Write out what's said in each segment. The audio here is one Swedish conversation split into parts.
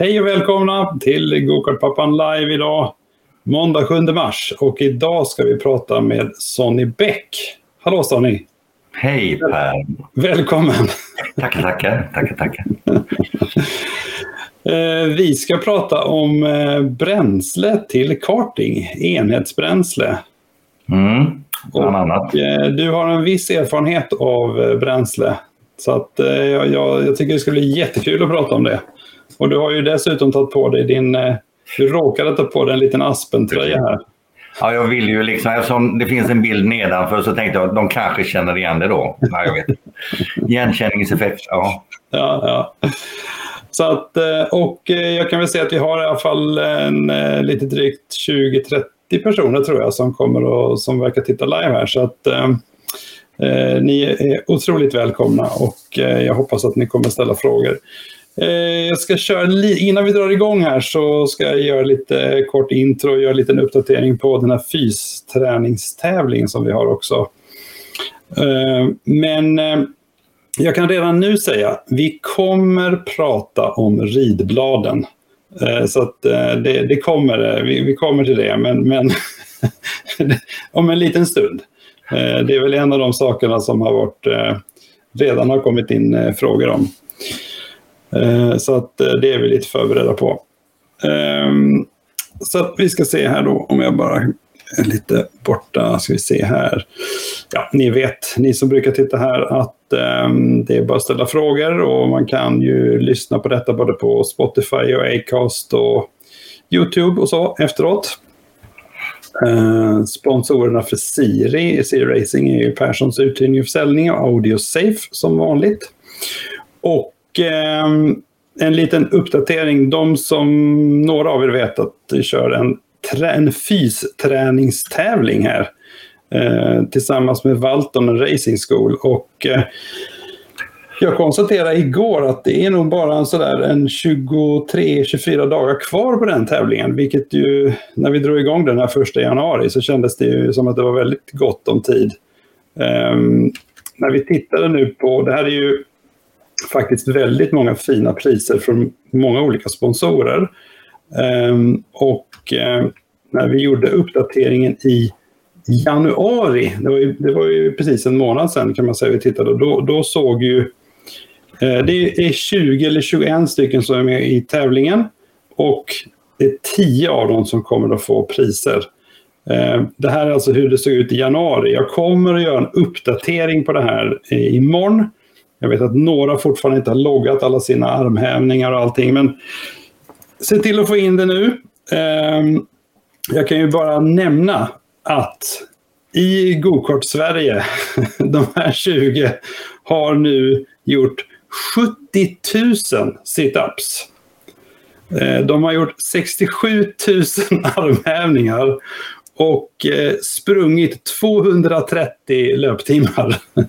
Hej och välkomna till Gokartpappan live idag, måndag 7 mars. Och idag ska vi prata med Sonny Bäck. Hallå Sonny! Hej Per! Välkommen! Tackar, tackar. tackar, tackar. Eh, vi ska prata om eh, bränsle till karting, enhetsbränsle. Mm, bland annat. Och, eh, du har en viss erfarenhet av bränsle. Så att, jag, jag tycker det ska bli jättekul att prata om det. Och du har ju dessutom tagit på dig din... Du råkade ta på dig en liten Aspen-tröja här. Ja, jag vill ju liksom, eftersom det finns en bild nedanför så tänkte jag att de kanske känner igen det då. Nej, jag vet. Igenkänningseffekt, ja. Ja, ja. Så att, eh, och eh, jag kan väl säga att vi har i alla fall en, eh, lite drygt 20-30 personer tror jag som kommer och som verkar titta live här. Så att eh, ni är otroligt välkomna och eh, jag hoppas att ni kommer ställa frågor. Eh, jag ska köra, innan vi drar igång här så ska jag göra lite kort intro och göra en liten uppdatering på den här fysträningstävlingen som vi har också. Eh, men eh, jag kan redan nu säga, vi kommer prata om ridbladen. Så att det, det kommer, vi, vi, kommer till det, men, men om en liten stund. Det är väl en av de sakerna som har varit, redan har kommit in frågor om. Eh, så att eh, det är vi lite förberedda på. Ehm, så vi ska se här då om jag bara är lite borta. Ska vi se här. Ja, ni vet, ni som brukar titta här, att ehm, det är bara att ställa frågor och man kan ju lyssna på detta både på Spotify och Acast och YouTube och så efteråt. Ehm, sponsorerna för Siri, Siri Racing, är ju Perssons uthyrning och försäljning och AudioSafe som vanligt. Och eh, en liten uppdatering. De som, några av er vet att vi kör en en fysträningstävling här. Eh, tillsammans med Valton Racing School. Och eh, jag konstaterade igår att det är nog bara sådär en 23-24 dagar kvar på den tävlingen. Vilket ju, när vi drog igång den här första januari så kändes det ju som att det var väldigt gott om tid. Um, när vi tittade nu på, det här är ju faktiskt väldigt många fina priser från många olika sponsorer. Ehm, och eh, när vi gjorde uppdateringen i januari, det var ju, det var ju precis en månad sedan kan man säga vi tittade, då, då såg ju eh, det är 20 eller 21 stycken som är med i tävlingen och det är 10 av dem som kommer att få priser. Ehm, det här är alltså hur det såg ut i januari. Jag kommer att göra en uppdatering på det här eh, imorgon. Jag vet att några fortfarande inte har loggat alla sina armhävningar och allting, men se till att få in det nu. Ehm, jag kan ju bara nämna att i Gokart Sverige, de här 20, har nu gjort 70 000 situps. Ehm, de har gjort 67 000 armhävningar och eh, sprungit 230 löptimmar.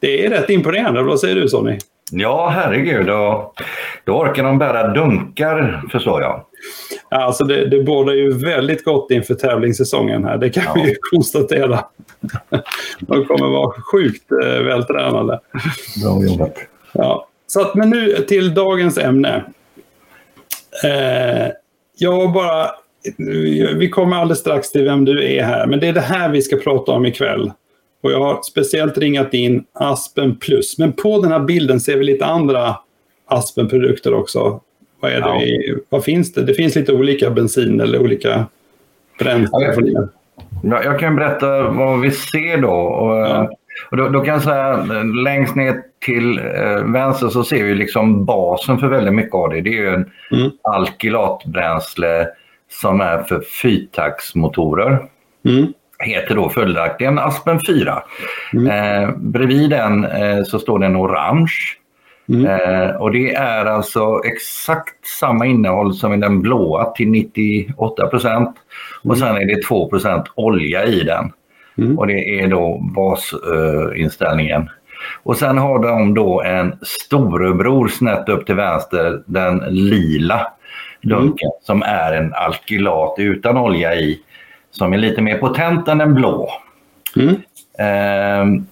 Det är rätt imponerande. Vad säger du Sonny? Ja, herregud. Då, då orkar de bära dunkar, förstår jag. Ja, alltså det, det bådar ju väldigt gott inför tävlingssäsongen här. Det kan ja. vi ju konstatera. De kommer vara sjukt eh, vältränade. Bra jobbat. Ja. Så att, men nu till dagens ämne. Eh, jag bara... Vi kommer alldeles strax till vem du är här, men det är det här vi ska prata om ikväll. Och jag har speciellt ringat in Aspen Plus. Men på den här bilden ser vi lite andra Aspen-produkter också. Vad, är det ja. vad finns det? Det finns lite olika bensin eller olika bränslen. Ja, jag, jag kan berätta vad vi ser då. Och, ja. och då, då, kan jag säga längst ner till eh, vänster så ser vi liksom basen för väldigt mycket av det. Det är ju en mm. alkylatbränsle som är för fyrtaktsmotorer. Mm heter då följaktligen Aspen 4. Mm. Eh, bredvid den eh, så står det en orange. Mm. Eh, och det är alltså exakt samma innehåll som i den blåa till 98 procent. Mm. Och sen är det 2 procent olja i den. Mm. Och det är då basinställningen. Och sen har de då en storebror snett upp till vänster, den lila dunken, mm. som är en alkylat utan olja i som är lite mer potent än den blå. Mm. Eh,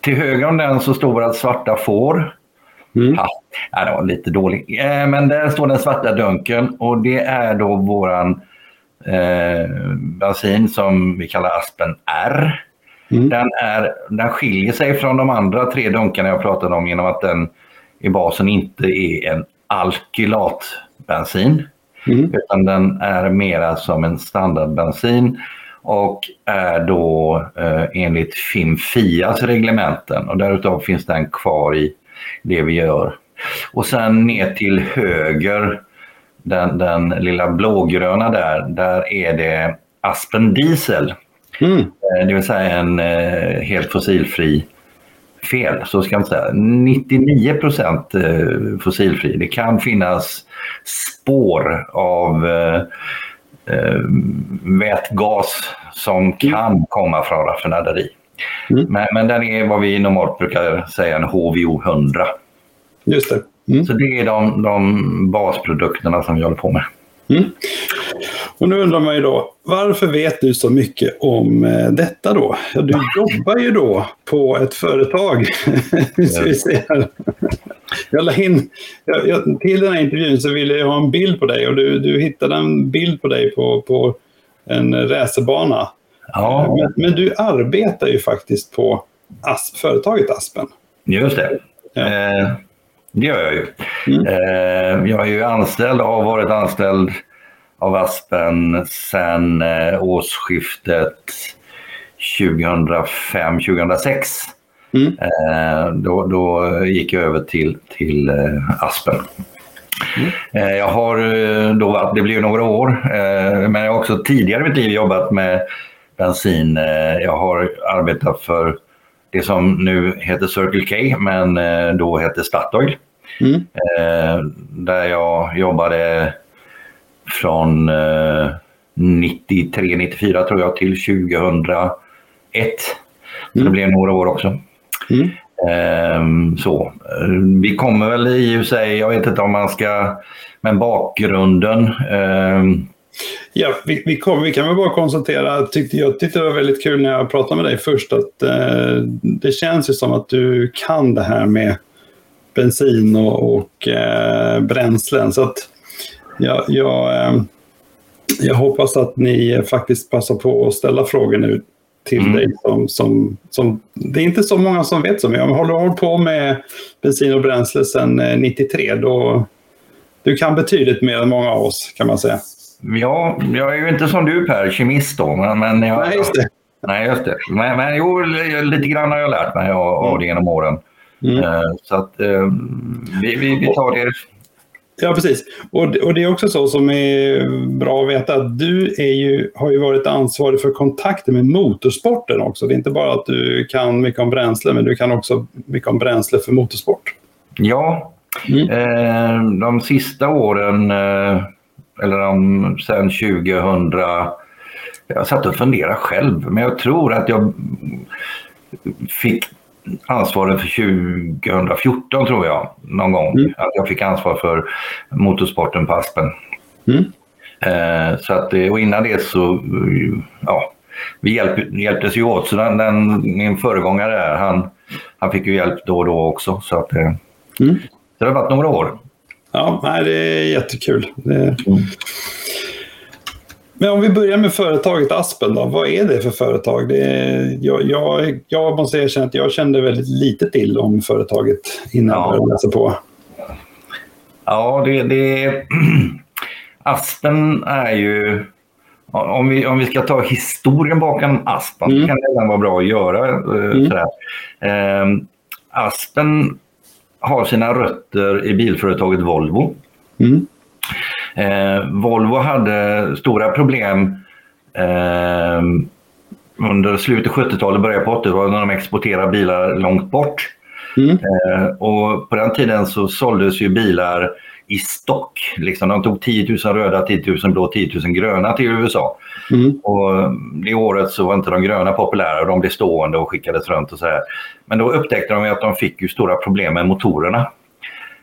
till höger om den så står det svarta får. Mm. Ja, det var lite dålig. Eh, men där står den svarta dunken och det är då våran eh, bensin som vi kallar Aspen R. Mm. Den, är, den skiljer sig från de andra tre dunkarna jag pratade om genom att den i basen inte är en alkylatbensin. Mm. Utan den är mera som en standardbensin och är då eh, enligt FIM-FIAs reglementen och därutav finns den kvar i det vi gör. Och sen ner till höger, den, den lilla blågröna där, där är det Aspen Diesel. Mm. Eh, det vill säga en eh, helt fossilfri fel, så ska man säga. 99 procent eh, fossilfri. Det kan finnas spår av eh, eh, vätgas som mm. kan komma från raffinaderi. Mm. Men, men den är vad vi normalt brukar säga en HVO 100. Just det. Mm. Så det är de, de basprodukterna som vi håller på med. Mm. Och nu undrar man ju då, varför vet du så mycket om eh, detta då? Ja, du jobbar ju då på ett företag. Jag la in, jag, jag, till den här intervjun så ville jag ha en bild på dig och du, du hittade en bild på dig på, på en racerbana. Ja. Men, men, du arbetar ju faktiskt på Asp, företaget Aspen. Just det. Ja. Eh, det gör jag ju. Mm. Eh, jag är ju anställd och har varit anställd av Aspen sedan eh, årsskiftet 2005-2006. Mm. Eh, då, då gick jag över till, till eh, Aspen. Mm. Jag har då varit, det blir några år, men jag har också tidigare i mitt liv jobbat med bensin. Jag har arbetat för det som nu heter Circle K, men då hette Statoil. Mm. Där jag jobbade från 93, 94 tror jag till 2001. Mm. Det blev några år också. Mm. Ehm, så. Vi kommer väl i och sig, jag vet inte om man ska, men bakgrunden. Ehm... Ja, vi, vi, kom, vi kan väl bara konstatera, tyckte, jag tyckte det var väldigt kul när jag pratade med dig först, att eh, det känns ju som att du kan det här med bensin och, och eh, bränslen. Så att jag, jag, eh, jag hoppas att ni faktiskt passar på att ställa frågor nu till mm. dig. Som, som, som, det är inte så många som vet så mycket. Om du håller på med bensin och bränsle sedan 93, eh, då du kan betydligt mer än många av oss kan man säga. Ja, jag är ju inte som du Per, kemist då. Men, men jag, nej, just det. Nej, just det. Men, men jo, lite grann har jag lärt mig av, av mm. det genom åren. Mm. Uh, så att vi, vi, vi tar det Ja, precis. Och, och det är också så som är bra att veta att du är ju, har ju varit ansvarig för kontakter med motorsporten också. Det är inte bara att du kan mycket om bränsle, men du kan också mycket om bränsle för motorsport. Ja, mm. eh, de sista åren, eh, eller de, sen 2000, jag satt och funderade själv, men jag tror att jag fick ansvaret för 2014 tror jag, någon gång. Mm. Att jag fick ansvar för motorsporten på Aspen. Mm. Eh, så att, och innan det så, ja, vi hjälp, hjälptes ju åt. Så den, den, min föregångare där, han, han fick ju hjälp då och då också. Så, att, eh, mm. så det har varit några år. Ja, nej, det är jättekul. Det... Men om vi börjar med företaget Aspen då. Vad är det för företag? Det är, jag, jag, jag måste erkänna att jag kände väldigt lite till om företaget innan ja. jag började läsa på. Ja, det, det... Aspen är ju... Om vi, om vi ska ta historien bakom Aspen, mm. kan det vara bra att göra. Eh, mm. Eh, Aspen har sina rötter i bilföretaget Volvo. Mm. Eh, Volvo hade stora problem eh, under slutet av 70-talet, början på 80-talet när de exporterade bilar långt bort. Mm. Eh, och på den tiden så såldes ju bilar i stock. Liksom, de tog 10 000 röda, 10 000 blå, 10 000 gröna till USA. Mm. Och det året så var inte de gröna populära och de blev stående och skickades runt och så här. Men då upptäckte de att de fick ju stora problem med motorerna.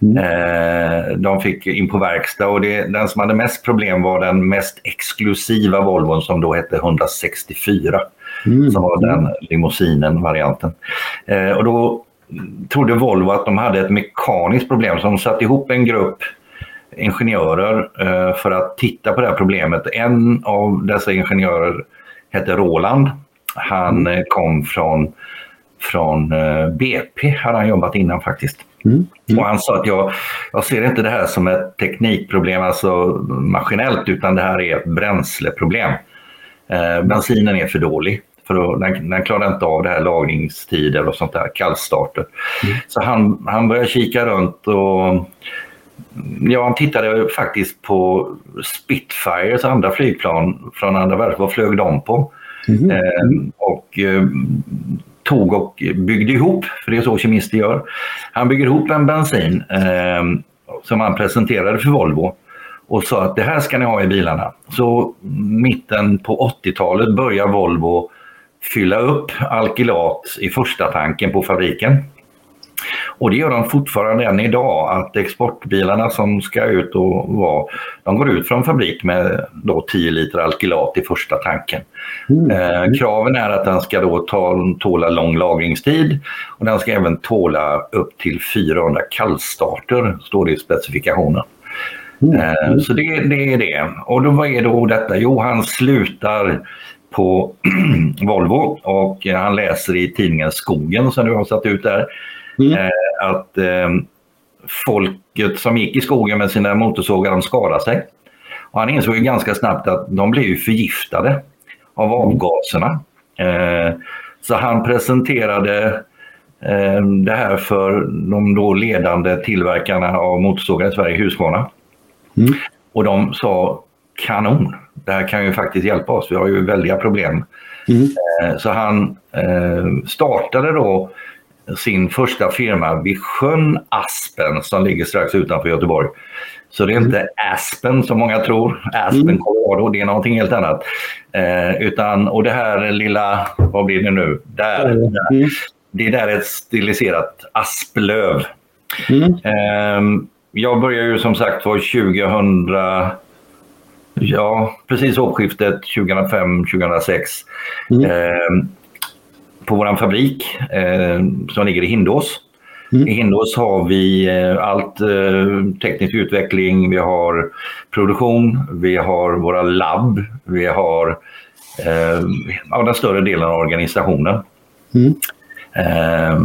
Mm. Eh, de fick in på verkstad och det, den som hade mest problem var den mest exklusiva Volvon som då hette 164. Mm. Som var den limousinen, varianten. Eh, och då trodde Volvo att de hade ett mekaniskt problem så de satte ihop en grupp ingenjörer eh, för att titta på det här problemet. En av dessa ingenjörer hette Roland. Han eh, kom från, från BP, hade han jobbat innan faktiskt. Mm. Mm. Och han sa att jag, jag ser inte det här som ett teknikproblem, alltså maskinellt, utan det här är ett bränsleproblem. Eh, bensinen är för dålig. För då, den, den klarar inte av det här lagringstider och sånt där, kallstarter. Mm. Så han, han började kika runt och ja, han tittade faktiskt på Spitfires andra flygplan från andra världskriget. Vad flög de på? Mm. Eh, och eh, tog och byggde ihop, för det är så kemister gör. Han bygger ihop en bensin eh, som han presenterade för Volvo och sa att det här ska ni ha i bilarna. Så mitten på 80-talet börjar Volvo fylla upp alkylat i första tanken på fabriken. Och det gör de fortfarande än idag, att exportbilarna som ska ut och vara, de går ut från fabrik med då 10 liter alkylat i första tanken. Mm. Eh, kraven är att den ska då ta, tåla lång lagringstid och den ska även tåla upp till 400 kallstarter, står det i specifikationen. Mm. Eh, så det, det, är det. Och då, vad är då detta? Jo, han slutar på Volvo och han läser i tidningen Skogen som du har satt ut där Mm. Eh, att eh, folket som gick i skogen med sina motorsågar, de skadade sig. Och han insåg ju ganska snabbt att de blev förgiftade av avgaserna. Eh, så han presenterade eh, det här för de då ledande tillverkarna av motorsågar i Sverige, Husqvarna. Mm. Och de sa kanon, det här kan ju faktiskt hjälpa oss, vi har ju väldiga problem. Mm. Eh, så han eh, startade då sin första firma vid sjön Aspen som ligger strax utanför Göteborg. Så det är inte Aspen som många tror, Aspen mm. Colorado, det är någonting helt annat. Eh, utan, och det här lilla, vad blir det nu, där, mm. där det där är ett stiliserat asplöv. Mm. Eh, jag började ju som sagt var 2000, ja precis årsskiftet 2005-2006. Mm. Eh, på vår fabrik eh, som ligger i Hindås. Mm. I Hindås har vi eh, allt eh, teknisk utveckling, vi har produktion, vi har våra labb, vi har eh, den större delen av organisationen. Mm. Eh,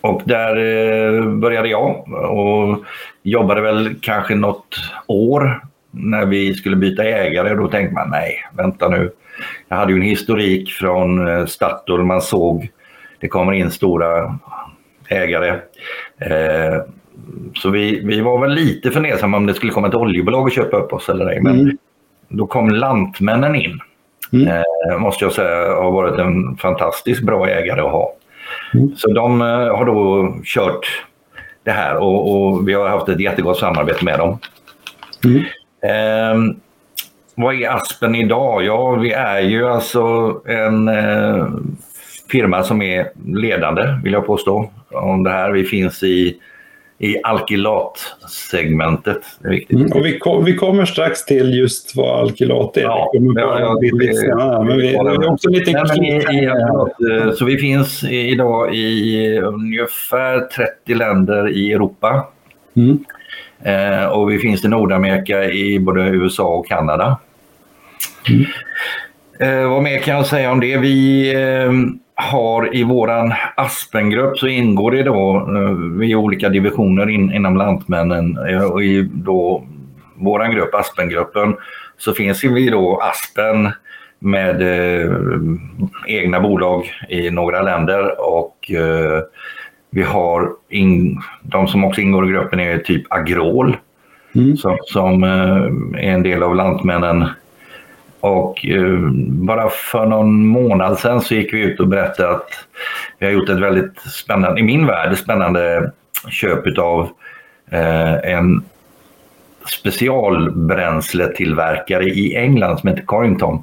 och där eh, började jag och jobbade väl kanske något år när vi skulle byta ägare. Då tänkte man nej, vänta nu jag hade ju en historik från eh, Statoil. Man såg det kommer in stora ägare. Eh, så vi, vi var väl lite fundersamma om det skulle komma ett oljebolag och köpa upp oss eller ej. Men mm. då kom Lantmännen in. Mm. Eh, måste jag säga har varit en fantastiskt bra ägare att ha. Mm. Så de har då kört det här och, och, vi har haft ett jättegott samarbete med dem. Mm. Vad är Aspen idag? Ja, vi är ju alltså en eh, firma som är ledande, vill jag påstå, om det här. Vi finns i, i alkylatsegmentet. Mm, och vi, kom, vi kommer strax till just vad alkylat är. Ja, vi ja, ja, det, det, men vi, det är också lite nej, i, i, Så vi finns idag i ungefär 30 länder i Europa. Mm. Eh, och vi finns i Nordamerika i både USA och Kanada. Mm. Eh, vad mer kan jag säga om det? Vi eh, har i våran Aspengrupp så ingår det då eh, i olika divisioner in, inom Lantmännen eh, och i då våran grupp, Aspengruppen, så finns vi då Aspen med eh, egna bolag i några länder och eh, vi har in, de som också ingår i gruppen är typ Agrol mm. som, som är en del av Lantmännen och eh, bara för någon månad sedan så gick vi ut och berättade att vi har gjort ett väldigt spännande, i min värld, spännande köp av eh, en specialbränsletillverkare i England som heter Corrington.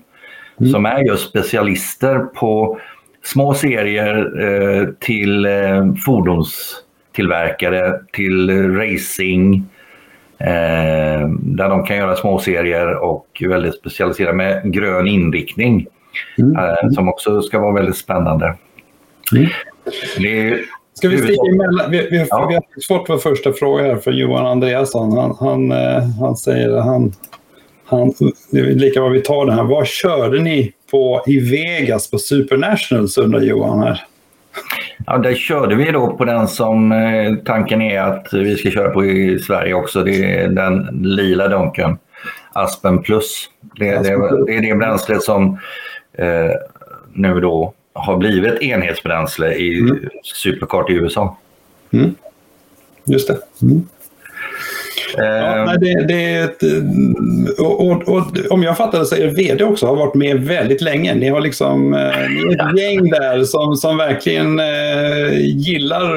Mm. Som är just specialister på små serier eh, till fordonstillverkare, till racing, Eh, där de kan göra små serier och väldigt specialiserade med grön inriktning. Mm. Eh, som också ska vara väldigt spännande. Mm. Det Ska vi sticka emellan? Vi, vi, ja. vi har fått vår första fråga här från Johan Andreasson. Han, han, eh, han säger han, han, det är lika vad vi tar den här. Vad körde ni på i Vegas på Supernationals undrar Johan här. Ja, där körde vi då på den som eh, tanken är att vi ska köra på i Sverige också. Det är den lila dunken, Aspen Plus. Det, Aspen det, det är det bränslet som eh, nu då har blivit enhetsbränsle i mm. Superkart i USA. Mm. Just det. Mm. Ja, eh, nej, det, det ett, och, och, och, om jag fattar det så är VD också har varit med väldigt länge. Ni har liksom eh, ni är ett gäng där som, som verkligen eh, gillar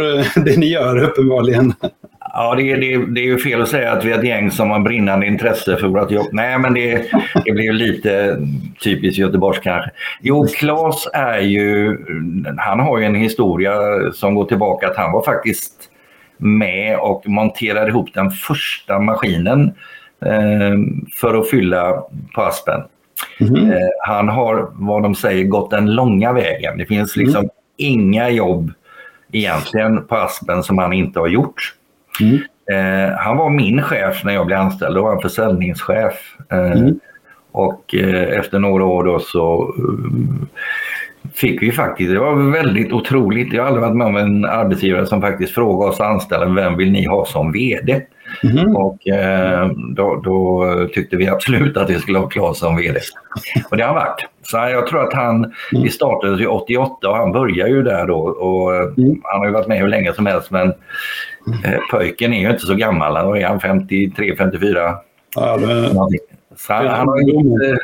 det ni gör uppenbarligen. Ja, det är, det, det är ju fel att säga att vi är ett gäng som har brinnande intresse för vårt jobb. Nej, men det, det blir lite typiskt Göteborgs kanske. Jo, Claes är ju, han har ju en historia som går tillbaka att han var faktiskt med och monterade ihop den första maskinen eh, för att fylla på Aspen. Mm. Han har, vad de säger, gått den långa vägen. Det finns liksom mm. inga jobb egentligen på Aspen som han inte har gjort. Mm. Eh, han var min chef när jag blev anställd, då var han försäljningschef. Eh, mm. Och eh, efter några år då så eh, fick vi faktiskt, det var väldigt otroligt. Jag har aldrig varit med om en arbetsgivare som faktiskt frågade oss anställda, vem vill ni ha som VD? Mm. Och eh, då, då, tyckte vi absolut att vi skulle ha Claes som VD. Och det har han varit. Så jag tror att han, mm. vi startade 88 och han började ju där då. Och mm. Han har ju varit med hur länge som helst men eh, pojken är ju inte så gammal. Han är han 53, 54? Ja, det... Så han, han det,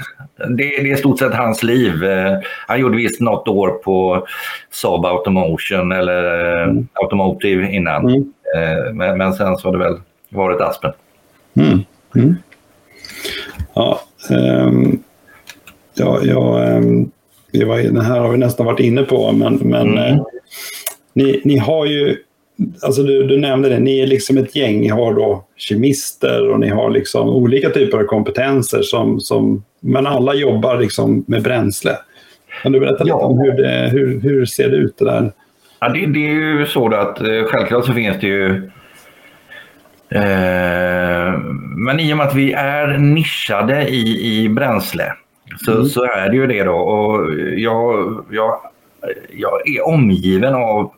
det är i stort sett hans liv. Eh, han gjorde visst något år på Saab Automation eller eh, mm. Automotive innan. Mm. Eh, men, men, sen så har det väl varit Aspen. Mm. Mm. Ja, um, ja, ja um, vi var, den här har vi nästan varit inne på, men, men uh, ni, ni har ju Alltså du, du, nämnde det, ni är liksom ett gäng. Ni har då kemister och ni har liksom olika typer av kompetenser. Som, som, men alla jobbar liksom med bränsle. Kan du berätta ja. lite om hur det hur, hur ser det ut? Det, där? Ja, det, det är ju så att eh, självklart så finns det ju eh, men i och med att vi är nischade i, i bränsle så, mm. så är det ju det då. Och jag, jag, jag är omgiven av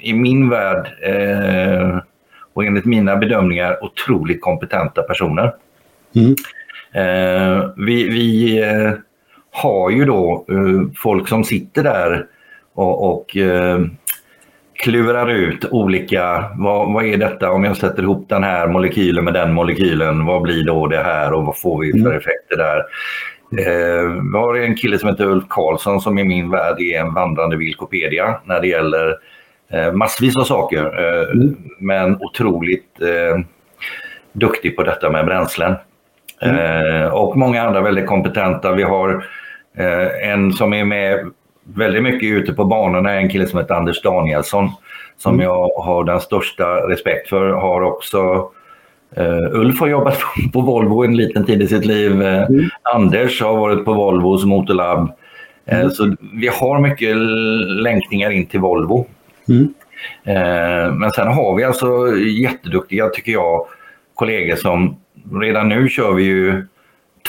i min värld eh, och enligt mina bedömningar otroligt kompetenta personer. Mm. Eh, vi, vi eh, har ju då eh, folk som sitter där och, och eh, klurar ut olika, vad, vad är detta om jag sätter ihop den här molekylen med den molekylen, vad blir då det här och vad får vi för mm. effekter där? Eh, vi har en kille som heter Ulf Karlsson som i min värld är en vandrande Wikipedia när det gäller massvis av saker. Eh, mm. Men otroligt eh, duktig på detta med bränslen. Mm. och många andra väldigt kompetenta. Vi har en som är med väldigt mycket ute på banorna, en kille som heter Anders Danielsson som mm. jag har den största respekt för. Har också Uh, Ulf har jobbat på Volvo en liten tid i sitt liv. Uh, mm. Anders har varit på Volvos motorlab. Uh, mm. Så vi har mycket länkningar in till Volvo. Mm. Eh, men sen har vi alltså jätteduktiga, tycker jag, kollegor som redan nu kör vi ju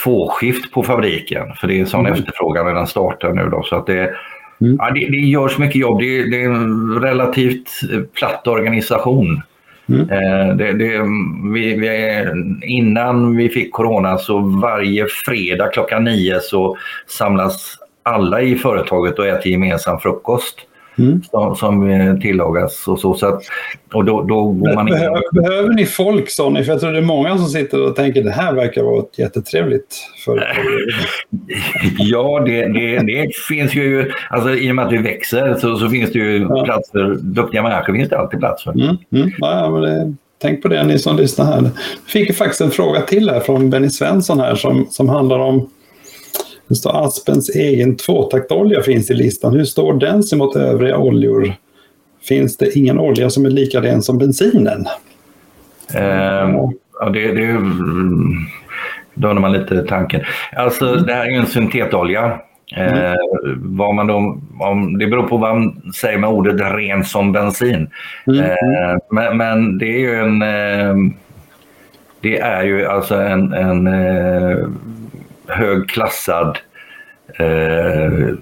tvåskift på fabriken. För det är sån mm. efterfrågan när den startar nu. Då, så att det, mm. ja, det, det görs mycket jobb. Det, det, är en relativt platt organisation. Mm. Eh, det, det, vi, vi, innan vi fick corona så varje fredag klockan nio så samlas alla i företaget och äter gemensam frukost mm. som, som tillagas. Och så, så att, och då, då går man behöver, in... behöver ni folk, Sonny? För jag tror det är många som sitter och tänker det här verkar vara ett jättetrevligt företag. ja, det, det, det, finns ju... Alltså, I och med att vi växer så, så finns det ju ja. plats för duktiga människor. finns det alltid plats för. Mm, mm. Ja, men det, tänk på det ni som lyssnar här. Jag fick faktiskt en fråga till här från Benny Svensson här som, som handlar om det står Aspens egen tvåtaktolja finns i listan. Hur står den sig mot övriga oljor? Finns det ingen olja som är lika ren som bensinen? Eh, ja, det, det, då har man lite tanken. Alltså, mm. det här är ju en syntetolja Mm. Eh, vad man då, om, det beror på vad man säger med ordet ren som bensin. Mm. Eh, men, men, det är ju en... Eh, det är ju alltså en, en eh, högklassad eh,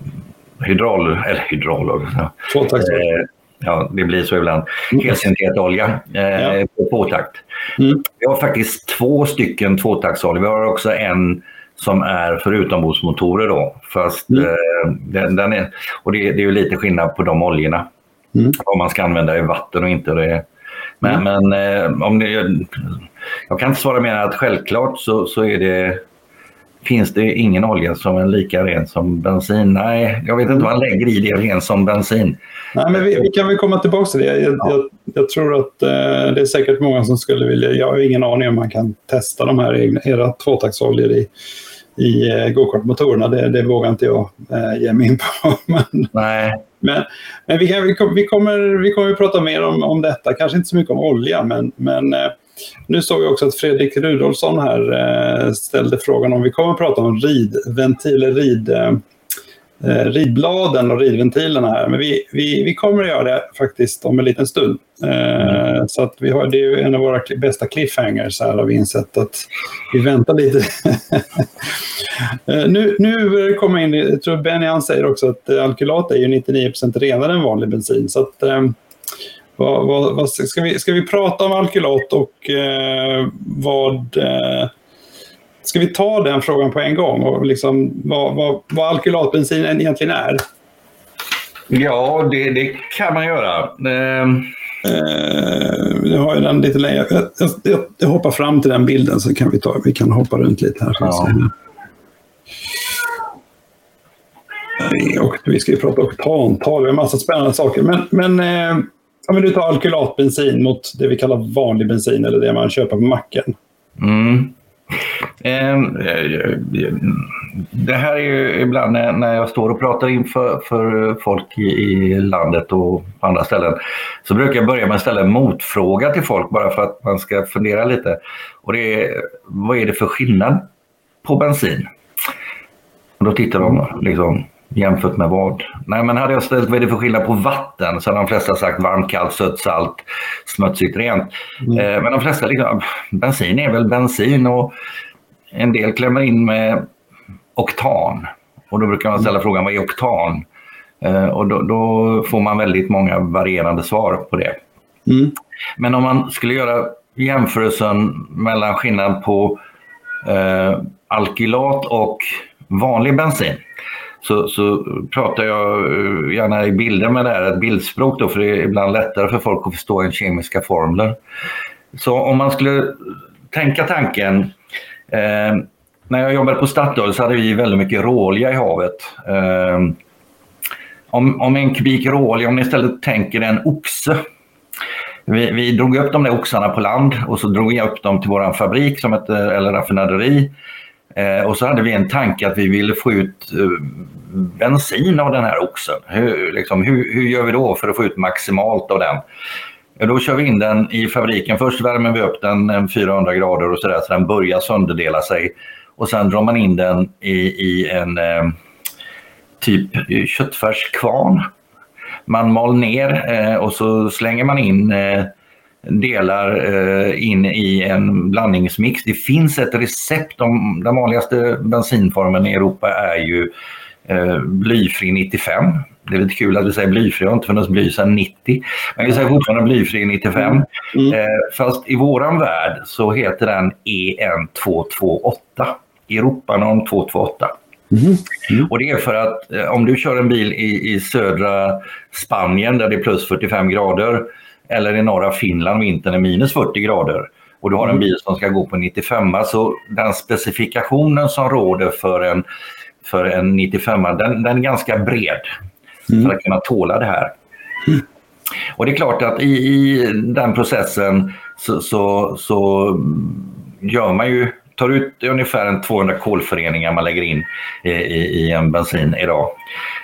hydral... Eller hydral... Tvåtaktsolja. Eh, ja, det blir så ibland. Mm. Helsyntetolja eh, på tvåtakt. Mm. Vi har faktiskt två stycken tvåtaktsolja. Vi har också en som är för utombordsmotorer då. Fast, mm. eh, den, den, är, och det, det, är ju lite skillnad på de oljorna. Mm. Om man ska använda i vatten och inte. Det, men, mm. men eh, om det, jag kan inte svara mer än att självklart så, så är det Finns det ingen olja som är lika ren som bensin? Nej, jag vet inte vad han lägger i det ren som bensin. Nej, men vi, vi kan väl komma tillbaka till det. Jag, ja. jag, jag tror att eh, det är säkert många som skulle vilja... Jag har ingen aning om man kan testa de här egna, era tvåtaktsoljor i, i eh, gokartmotorerna. Det, det vågar inte jag eh, ge mig in på. men, Nej. men, men vi, kan, vi, vi, kommer, vi kommer att prata mer om, om detta. Kanske inte så mycket om olja, men, men eh, nu såg jag också att Fredrik Rudolfsson här eh, ställde frågan om vi kommer att prata om ridventiler, rid, eh, eh, ridbladen och ridventilerna här. Men vi, vi, vi kommer att göra det faktiskt om en liten stund. Mm. Så att vi har, det är en av våra bästa cliffhangers här har vi insett att vi väntar lite. nu, nu kommer det in, jag tror Benny han säger också att alkylat är ju 99 renare än vanlig bensin. Så att, vad, vad, vad, ska, vi, ska vi prata om alkylat och eh, vad... Eh, ska vi ta den frågan på en gång? Och liksom, vad, vad, vad alkylatbensin egentligen är? Ja, det, det kan man göra. Ehm. Eh, jag har ju den lite längre. Jag, jag, jag, hoppar fram till den bilden så kan vi, ta, vi kan hoppa runt lite här. Ja. Och vi ska ju prata oktantal, vi har massa spännande saker. Men, men eh, om vi nu tar alkylatbensin mot det vi kallar vanlig bensin eller det man köper på macken. Mm. Ehm, det här är ju ibland när jag står och pratar inför för folk i landet och på andra ställen så brukar jag börja med att ställa en motfråga till folk bara för att man ska fundera lite. Och det är, vad är det för skillnad på bensin? Och då tittar de liksom, Jämfört med vad? Nej, men hade jag ställt vad är det för skillnad på vatten så hade de flesta sagt varmt, kallt, sött, salt, smutsigt, rent. Mm. Eh, men de flesta liksom, bensin är väl bensin och en del klämmer in med oktan. Och då brukar man ställa mm. frågan vad är oktan? Eh, och då, då, får man väldigt många varierande svar på det. Mm. Men om man skulle göra jämförelsen mellan skillnad på eh, alkylat och vanlig bensin så, så pratar jag eh, gärna i bilder med det här, ett bildspråk då, för det är ibland lättare för folk att förstå än kemiska formler. Så om man skulle tänka tanken eh, när jag jobbade på Statoil så hade vi väldigt mycket råolja i havet. Eh, om, om en kubik råolja, om ni istället tänker en oxe. Vi, vi drog upp de där oxarna på land och så drog vi upp dem till vår fabrik som ett, eh, eller raffinaderi. Eh, och så hade vi en tanke att vi ville få ut eh, bensin av den här oxen. Hur, liksom, hur, hur, gör vi då för att få ut maximalt av den? Ja, då kör vi in den i fabriken. Först värmer vi upp den 400 grader och så, där, så den börjar sönderdela sig. Och sen drar man in den i, i en eh, typ köttfärskvarn. Man mal ner eh, och så slänger man in eh, delar eh, in i en blandningsmix. Det finns ett recept. Om, den vanligaste bensinformen i Europa är ju eh, blyfri 95. Det är lite kul att vi säger blyfri, jag har inte funnits bly sedan 90. Men vi säger fortfarande blyfri 95. Mm. Mm. Eh, fast i våran värld så heter den EN228. Europanorm 228. Mm. Mm. Och det är för att eh, om du kör en bil i, i södra Spanien där det är plus 45 grader eller i norra Finland vintern är minus 40 grader och du har en mm. bil som ska gå på 95 så den specifikationen som råder för en, för en 95 den, den är ganska bred mm. för att kunna tåla det här. Mm. Och det är klart att i, i den processen så, så, så, gör man ju, tar ut ungefär en 200 kolföreningar man lägger in i, i, i en bensin idag.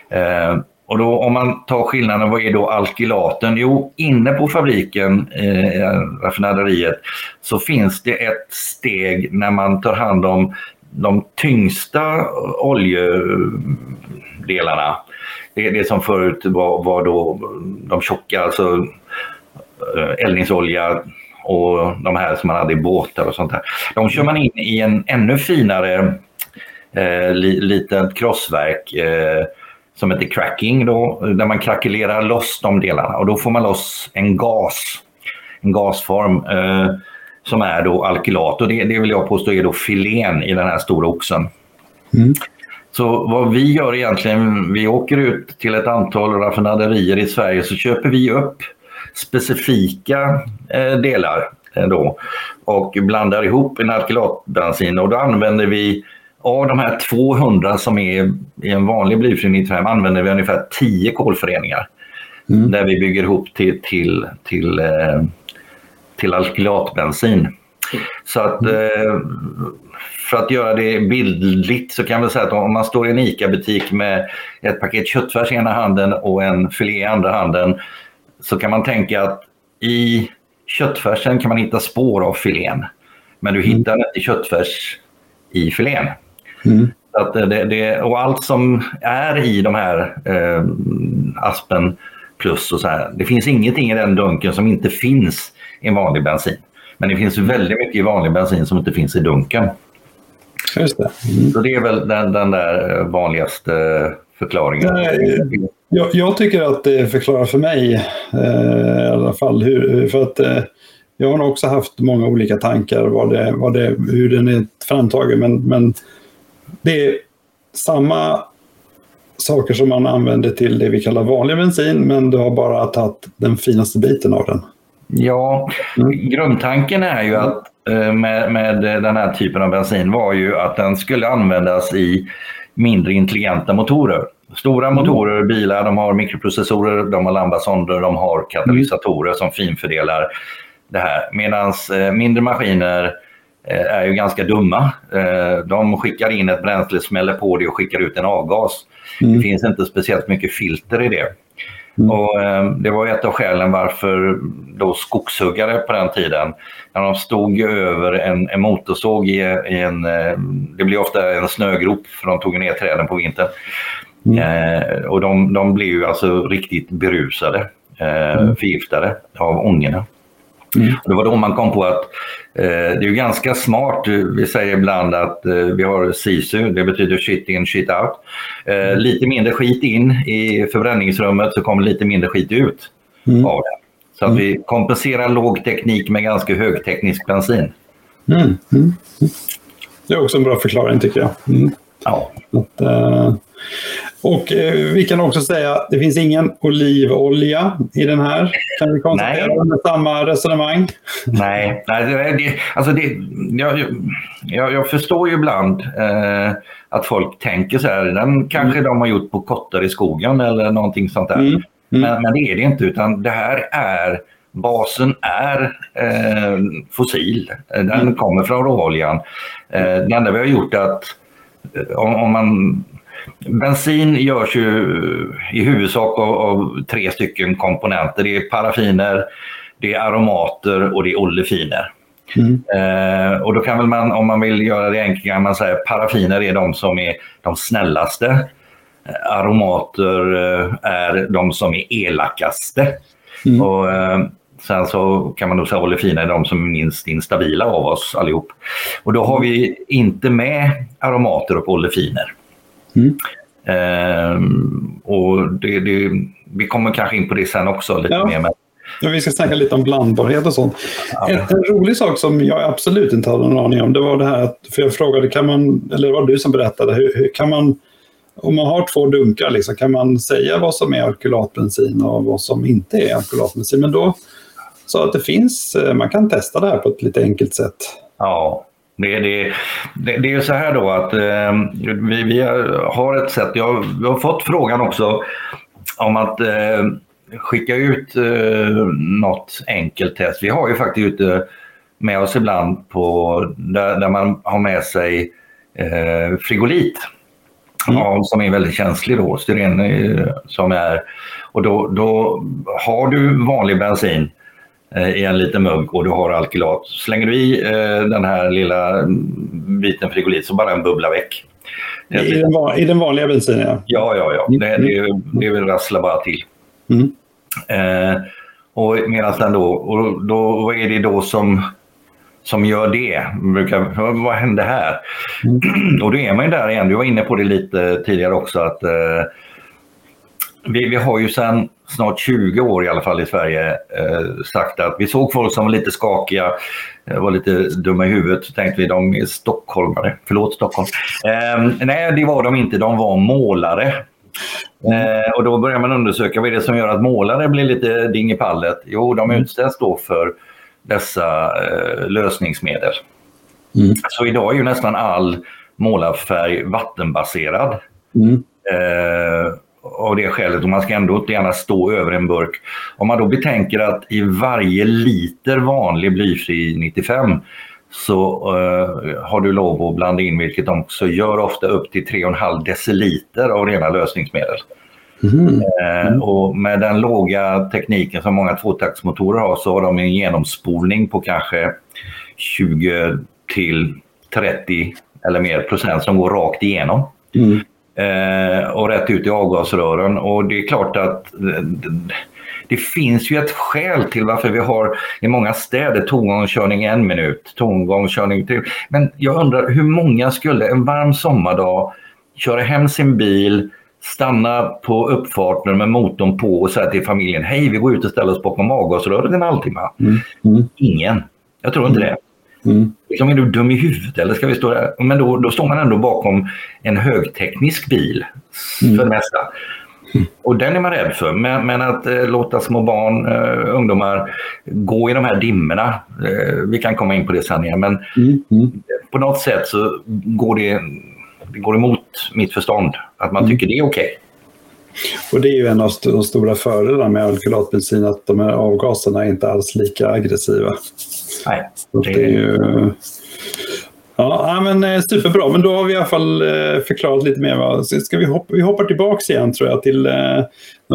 Eh, och då om man tar skillnaden, vad är då alkylaten? Jo, inne på fabriken, eh, raffinaderiet, så finns det ett steg när man tar hand om de tyngsta oljedelarna, det är det som förut var, var då de tjocka, alltså eh, eldningsolja och de här som man hade i båtar och sånt där. De kör man in i en ännu finare eh, li, litet krossverk eh, som heter cracking då, där man krackelerar loss de delarna och då får man loss en gas, en gasform eh, som är då alkylat och det, det vill jag påstå är då filén i den här stora oxen. Mm. Så vad vi gör egentligen, vi åker ut till ett antal raffinaderier i Sverige så köper vi upp specifika eh, delar eh, då och blandar ihop en alkylatbensin och då använder vi av de här 200 som är i en vanlig blyfri nitrem använder vi ungefär 10 kolföreningar. Mm. Där vi bygger ihop till, till, till, eh, till alkylatbensin. Så att mm. för att göra det bildligt så kan vi säga att om man står i en ICA-butik med ett paket köttfärs i ena handen och en filé i andra handen så kan man tänka att i köttfärsen kan man hitta spår av filén. Men du hittar mm. inte köttfärs i filén. Mm. Att det, det, och allt som är i de här eh, Aspen plus och så här. Det finns ingenting i den dunken som inte finns i vanlig bensin. Men det finns väldigt mycket i vanlig bensin som inte finns i dunken. Just det. Mm. Så det är väl den, den där vanligaste förklaringen. Nej, jag, jag, tycker att det förklarar för mig eh, i alla fall. Hur, för att eh, jag har också haft många olika tankar vad det, vad det, hur den är framtagen. Men, men det är samma saker som man använder till det vi kallar vanlig bensin, men du har bara tagit den finaste biten av den. Ja, mm. grundtanken är ju att eh, med, med den här typen av bensin var ju att den skulle användas i mindre intelligenta motorer. Stora mm. motorer, bilar, de har mikroprocessorer, de har lambasonder, de har katalysatorer som finfördelar det här. Medan eh, mindre maskiner är ju ganska dumma. Eh, de skickar in ett bränsle, smäller på det och skickar ut en avgas. Mm. Det finns inte speciellt mycket filter i det. Mm. Och, eh, det var ett av skälen varför då skogshuggare på den tiden, när de stod över en, en motorsåg i, i en, eh, det blir ofta en snögrop för de tog ner träden på vintern. Mm. Eh, och de, de blev ju alltså riktigt berusade, eh, mm. förgiftade av ångorna. Mm. Det var då man kom på att eh, det är ganska smart. Vi säger ibland att eh, vi har SISU, det betyder shit in, shit out. Eh, mm. lite mindre skit in i förbränningsrummet så kommer lite mindre skit ut mm. av det. Så att mm. vi kompenserar låg teknik med ganska högteknisk bensin. Mm. Mm. Det är också en bra förklaring tycker jag. Ja. Att, uh, och eh, vi kan också säga att det finns ingen olivolja i den här. Kan vi konstatera med samma resonemang? Nej, Nej det, alltså det, jag, jag, jag förstår ju ibland eh, att folk tänker så här. Den kanske mm. de har gjort på kottar i skogen eller någonting sånt där. Mm. Mm. Men, men, det är det inte, utan det här är Basen är eh, fossil. Den mm. kommer från råoljan. Eh, det enda vi har gjort är att eh, om, om man Bensin görs ju i huvudsak av, av, tre stycken komponenter. Det är paraffiner, det är aromater och det är olefiner. Mm. Eh, och då kan väl man, om man vill göra det kan man säga paraffiner är de som är de snällaste. Aromater eh, är de som är elakaste. Mm. Och, eh, sen så kan man då säga olefiner är de som är minst instabila av oss allihop. Och då har vi inte med aromater och olefiner. Mm. Ehm, och det, det, vi kommer kanske in på det sen också lite ja. mer. Men... Ja, vi ska snacka lite om blandbarhet och sånt. Ja. En, en, rolig sak som jag absolut inte hade någon aning om, det var det här att, för jag frågade, kan man, eller det var du som berättade, hur, hur kan man, om man har två dunkar, liksom, kan man säga vad som är alkylatbensin och vad som inte är alkylatbensin? Men då sa att det finns, eh, man kan testa det här på ett lite enkelt sätt. Ja, det, det, det, det är så här då att eh, vi, vi har ett sätt, jag, vi har fått frågan också om att eh, skicka ut eh, något enkelt test. Vi har ju faktiskt ute med oss ibland på, där, där man har med sig eh, frigolit. Mm. Ja, som är väldigt känslig då, styren eh, som är. Och då, då har du vanlig bensin i en liten mugg och du har alkylat. Slänger du i den här lilla biten frigolit så bara en bubbla väck. I den, I den vanliga bensinen? Ja, ja, ja. ja. Det, det, det rasslar bara till. Mm. Eh, och medan den då, och då, vad är det då som, som gör det? Brukar, vad hände här? Mm. Och då är man ju där igen, du var inne på det lite tidigare också, att eh, vi, vi har ju sedan snart 20 år i alla fall i Sverige eh, sagt att vi såg folk som var lite skakiga, eh, var lite dumma i huvudet. Så tänkte vi de är stockholmare. Förlåt Stockholm. Eh, nej, det var de inte. De var målare. Eh, och då börjar man undersöka vad är det som gör att målare blir lite ding i pallet. Jo, de mm. utställs då för dessa eh, lösningsmedel. Mm. Så idag är ju nästan all målarfärg vattenbaserad. Mm. Eh, av det skälet och man ska ändå inte gärna stå över en burk. Om man då betänker att i varje liter vanlig blyfri 95 så uh, har du lov att blanda in, vilket de också gör ofta, upp till 3,5 deciliter av rena lösningsmedel. Mm. Mm. och med den låga tekniken som många tvåtaktsmotorer har så har de en genomspolning på kanske 20 till 30 eller mer procent som går rakt igenom. Mm. Eh, och rätt ut i avgasrören. Och det är klart att det finns ju ett skäl till varför vi har i många städer tomgångskörning en minut, tomgångskörning till. Men jag undrar hur många skulle en varm sommardag köra hem sin bil, stanna på uppfarten med motorn på och säga till familjen hej vi går ut och ställer oss bakom avgasröret en halvtimme. Mm. Mm. Ingen. Jag tror inte det. Mm. Liksom, är du dum i huvudet eller ska vi stå där? Men då, då står man ändå bakom en högteknisk bil mm. för det mesta. Mm. Och den är man rädd för. Men, men att eh, låta små barn, eh, ungdomar gå i de här dimmorna. Eh, vi kan komma in på det sen igen. Men mm. Mm. på något sätt så går det, det går emot mitt förstånd. Att man mm. tycker det är okej. Okay. Och det är ju en av de stora fördelarna med alkylatbensin att de här avgaserna är inte alls lika aggressiva. Nej. Det är ju... Ja, men eh, superbra. Men då har vi i alla fall eh, förklarat lite mer. Vad... Ska vi, hoppa, vi hoppar tillbaka igen tror jag till... Eh,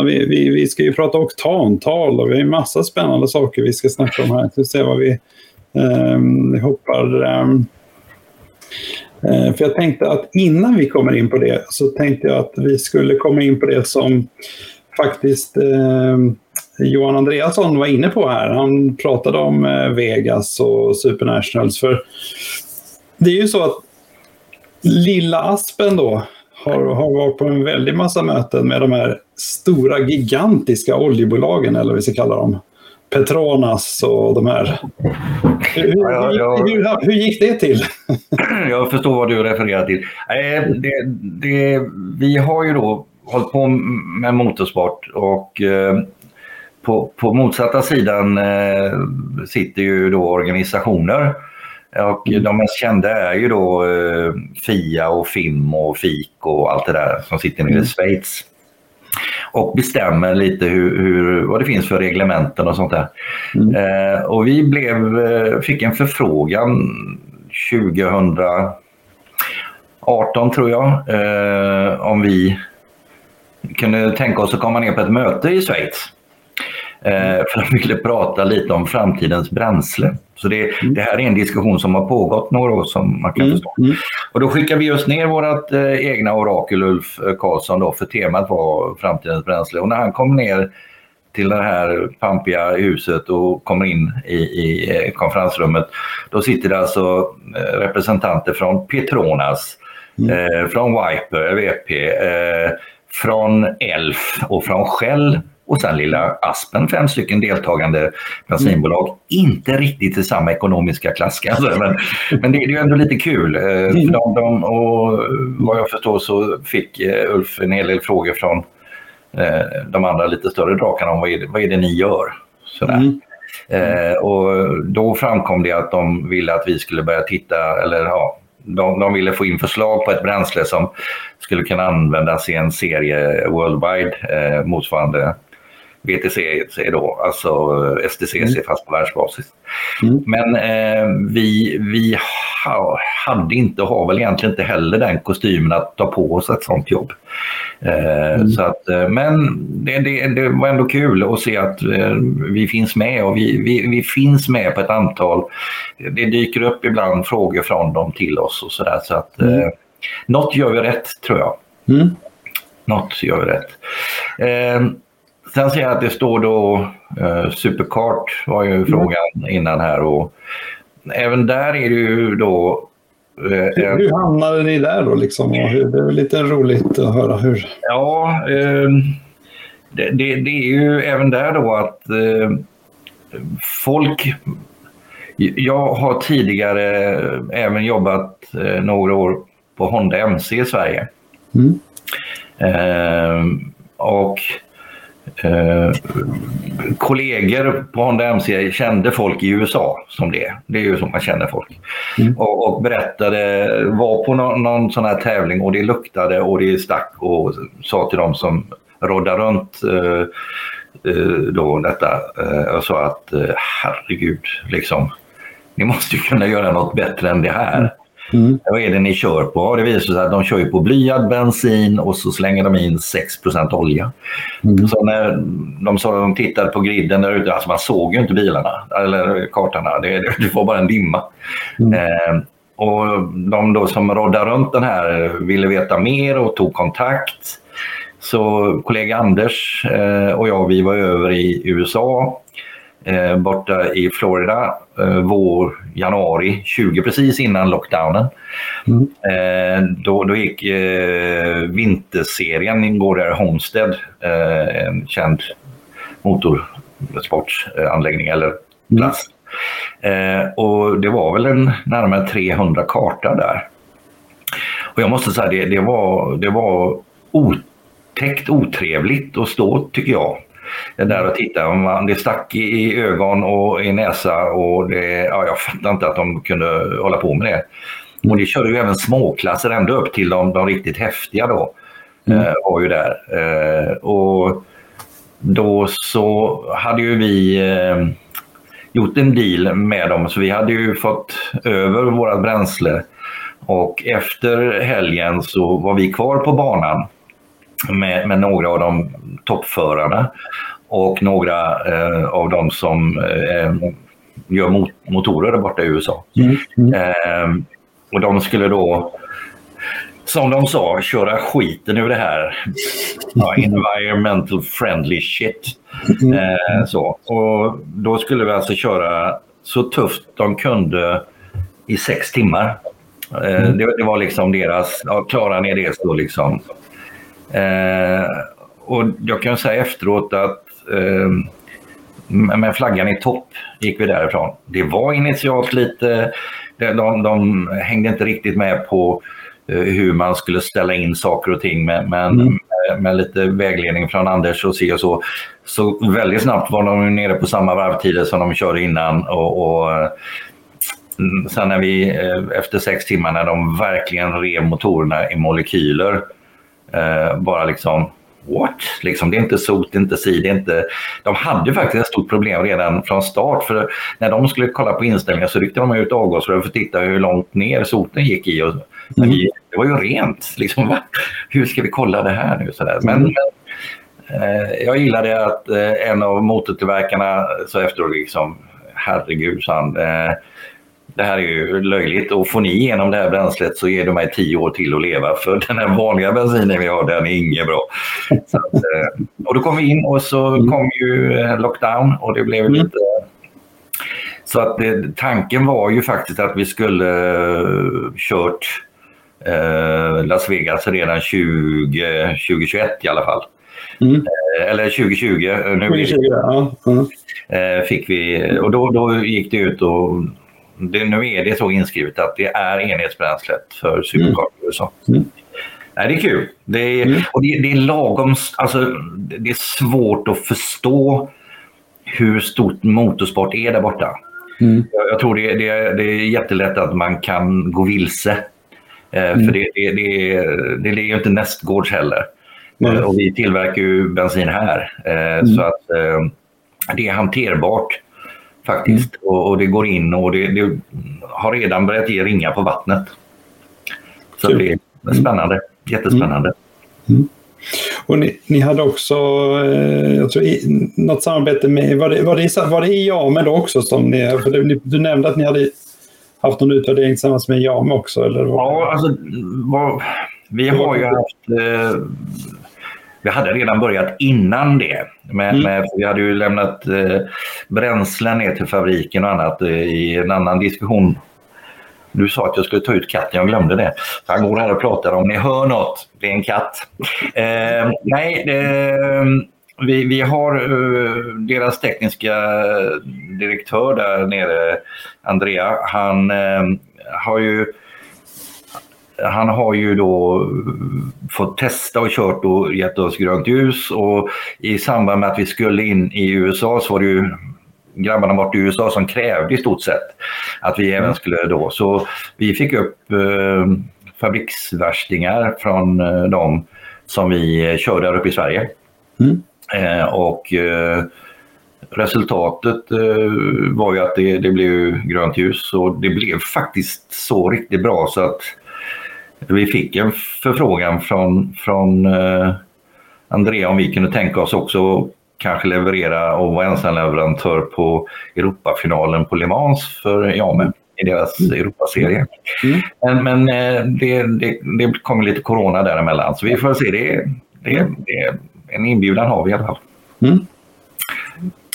vi, vi, vi ska ju prata oktantal och vi har en massa spännande saker vi ska snacka om här. Vi ska se vad vi, eh, vi hoppar... Eh, för jag tänkte att innan vi kommer in på det så tänkte jag att vi skulle komma in på det som faktiskt eh, Johan Andreasson var inne på här. Han pratade om eh, Vegas och Supernationals. För det är ju så att Lilla Aspen då har, har varit på en väldig massa möten med de här stora gigantiska oljebolagen eller vad vi ska kalla dem. Petronas och de här. Hur, ja, ja, hur, hur, gick det till? Jag förstår vad du refererar till. Det, det, vi har ju då hållit på med motorsport och eh, på, på motsatta sidan eh, sitter ju då organisationer. Och mm. de mest kända är ju då eh, FIA och FIM och FIK och allt det där som sitter nere i mm. Schweiz. Och bestämmer lite hur, hur, vad det finns för reglementen och sånt där. Mm. Eh, och vi blev, eh, fick en förfrågan 2018 tror jag, eh, om vi kunde tänka oss att komma ner på ett möte i Schweiz. Eh, för de ville prata lite om framtidens bränsle. Så det, mm. det, här är en diskussion som har pågått några år som man kan mm. förstå. Mm. Och då skickar vi oss ner vårt eh, egna orakel Ulf eh, Karlsson då, för temat var framtidens bränsle. Och när han kom ner till det här pampiga huset och kommer in i, i eh, konferensrummet. Då sitter det alltså representanter från Petronas, mm. eh, från Viper, VP, eh, från Elf och från Shell och sen lilla Aspen, fem stycken deltagande bensinbolag. Mm. Inte riktigt i samma ekonomiska klass kanske, men, men det, är ju ändå lite kul. Eh, mm. För de, de, och vad jag förstår så fick eh, Ulf en hel del frågor från eh, de andra lite större drakarna om vad är det, vad är det ni gör? Sådär. Mm. Eh, och då framkom det att de ville att vi skulle börja titta, eller ja, de, de ville få in förslag på ett bränsle som skulle kunna användas i en serie worldwide eh, motsvarande BTC då, alltså STCC mm. fast på världsbasis. Mm. Men eh, vi, vi hade inte och har väl egentligen inte heller den kostymen att ta på oss ett sånt jobb. Eh, mm. Så att, eh, men det, det, det, var ändå kul att se att eh, vi finns med och vi, vi, vi, finns med på ett antal. Det dyker upp ibland frågor från dem till oss och sådär. Så att mm. eh, något gör vi rätt tror jag. Mm. Något gör vi rätt. Eh, sen ser jag att det står då eh, Superkart var ju mm. frågan innan här och även där är det ju då hur, hur hamnade ni där då? Liksom? Hur, det är lite roligt att höra hur. Ja, eh, det, det, det, är ju även där då att eh, folk... Jag har tidigare även jobbat eh, några år på Honda MC i Sverige. Mm. Ehm, och Eh, kollegor på Honda MC kände folk i USA som det. Det är ju så man känner folk. Mm. Och, och, berättade, var på någon, någon, sån här tävling och det luktade och det stack och sa till dem som rådde runt eh, eh, då detta eh, och sa att eh, herregud, liksom, ni måste ju kunna göra något bättre än det här. Mm. Vad är det ni kör på? Det visar sig att de kör ju på blyad bensin och så slänger de in 6 olja. Mm. Så när de, så, de tittade på griden där ute, alltså man såg ju inte bilarna eller kartorna. Det, det var bara en dimma. Mm. Eh, och de då som rådde runt den här ville veta mer och tog kontakt. Så kollega Anders eh, och jag, vi var över i USA eh, borta i Florida eh, vår, januari 20, precis innan lockdownen. Mm. Eh, då, då gick eh, vinterserien, går där Homestead, eh, en känd motorsportsanläggning eller mm. plats. Mm. och det var väl en närmare 300 kartor där. Och jag måste säga det, det var, det var otäckt otrevligt att stå tycker jag där och titta. Man, det stack i ögon och i näsa och det, ja, jag fattar inte att de kunde hålla på med det. Och det körde ju även småklasser ända upp till de, de riktigt häftiga då. Mm. Eh, var ju där. Eh, och då så hade ju vi eh, gjort en deal med dem så vi hade ju fått över vårat bränsle och efter helgen så var vi kvar på banan med, med några av de toppförarna och några eh, av de som eh, gör mot motorer där borta i USA. Mm. Mm. Eh, och de skulle då, som de sa, köra skiten ur det här ja, environmental friendly shit. Mm. Eh, så. Och då skulle vi alltså köra så tufft de kunde i sex timmar. Eh, mm. det, det, var liksom deras, ja, klarar ni det så liksom Eh, och jag kan säga efteråt att eh, med flaggan i topp gick vi därifrån. Det var initialt lite, de, de hängde inte riktigt med på eh, hur man skulle ställa in saker och ting men, men mm. med, med, lite vägledning från Anders och se och så. Så väldigt snabbt var de nere på samma varvtider som de körde innan och, och mm, sen när vi eh, efter sex timmar när de verkligen rev motorerna i molekyler Eh, bara liksom what? Liksom, det är inte sot, det är inte si, det är inte... De hade faktiskt ett stort problem redan från start. För när de skulle kolla på inställningar så ryckte de ut avgasrör för att titta hur långt ner soten gick i. Och, mm. vi, det var ju rent. Liksom, va? Hur ska vi kolla det här nu? Sådär. Men, mm. eh, jag gillade att eh, en av motortillverkarna så efteråt liksom, herregud, sa han, eh, det här är ju löjligt och får ni igenom det här bränslet så ger du mig tio år till att leva för den här vanliga bensinen vi har den är inget bra. Att, eh, och då kom vi in och så mm. kom ju eh, lockdown och det blev mm. lite så att det, tanken var ju faktiskt att vi skulle kört Las Vegas redan 20, 2021 i alla fall. Mm. Eller 2020. Nu 2020 ja. Mm. Fick vi, och då, då gick det ut och det, nu är det så inskrivet att det är enhetsbränslet för superkart i USA. Mm. Nej, det är kul. Det är, mm. och det, det, är lagom, alltså, det är svårt att förstå hur stort motorsport är där borta. Mm. Jag, jag, tror det, det, det är jättelätt att man kan gå vilse. Eh, mm. För det, det, det, det ligger inte nästgårds heller. Mm. Och vi tillverkar ju bensin här. Eh, mm. Så att eh, det är hanterbart faktiskt. Mm. Och, och, det går in och det, det, har redan börjat ge ringar på vattnet. Så Kul. det är spännande. Jättespännande. Mm. Mm. Och ni, ni, hade också eh, jag tror, i, något samarbete med, var det, var det, var det i JAME då också? Som ni, för du, du nämnde att ni hade haft någon utvärdering tillsammans med JAME också? Eller? Ja, alltså, var, vi har ju haft... Eh, vi hade redan börjat innan det. Med, mm. med, vi hade ju lämnat eh, bränsle ner till fabriken och annat eh, i en annan diskussion du sa att jag skulle ta ut katten, jag glömde det. Han går här och pratar om ni hör något. Det är en katt. Eh, nej, eh, vi, vi har uh, deras tekniska direktör där nere, Andrea. Han uh, har ju han har ju då fått testa och kört och gett oss grönt ljus och i samband med att vi skulle in i USA så var det ju grabbarna bort i USA som krävde i stort sett att vi även skulle då. Så vi fick upp eh, fabriksvärstingar från eh, dem som vi körde där uppe i Sverige. Mm. Eh, och eh, resultatet eh, var ju att det, det blev grönt ljus och det blev faktiskt så riktigt bra så att vi fick en förfrågan från, från eh, Andrea om vi kunde tänka oss också kanske leverera och vara ensamleverantör på Europafinalen på Le Mans för Jame i deras mm. Europaserie. Mm. Men, men eh, det, det, det kommer lite corona däremellan så vi får se. Det, det, det, en inbjudan har vi i alla fall. Mm.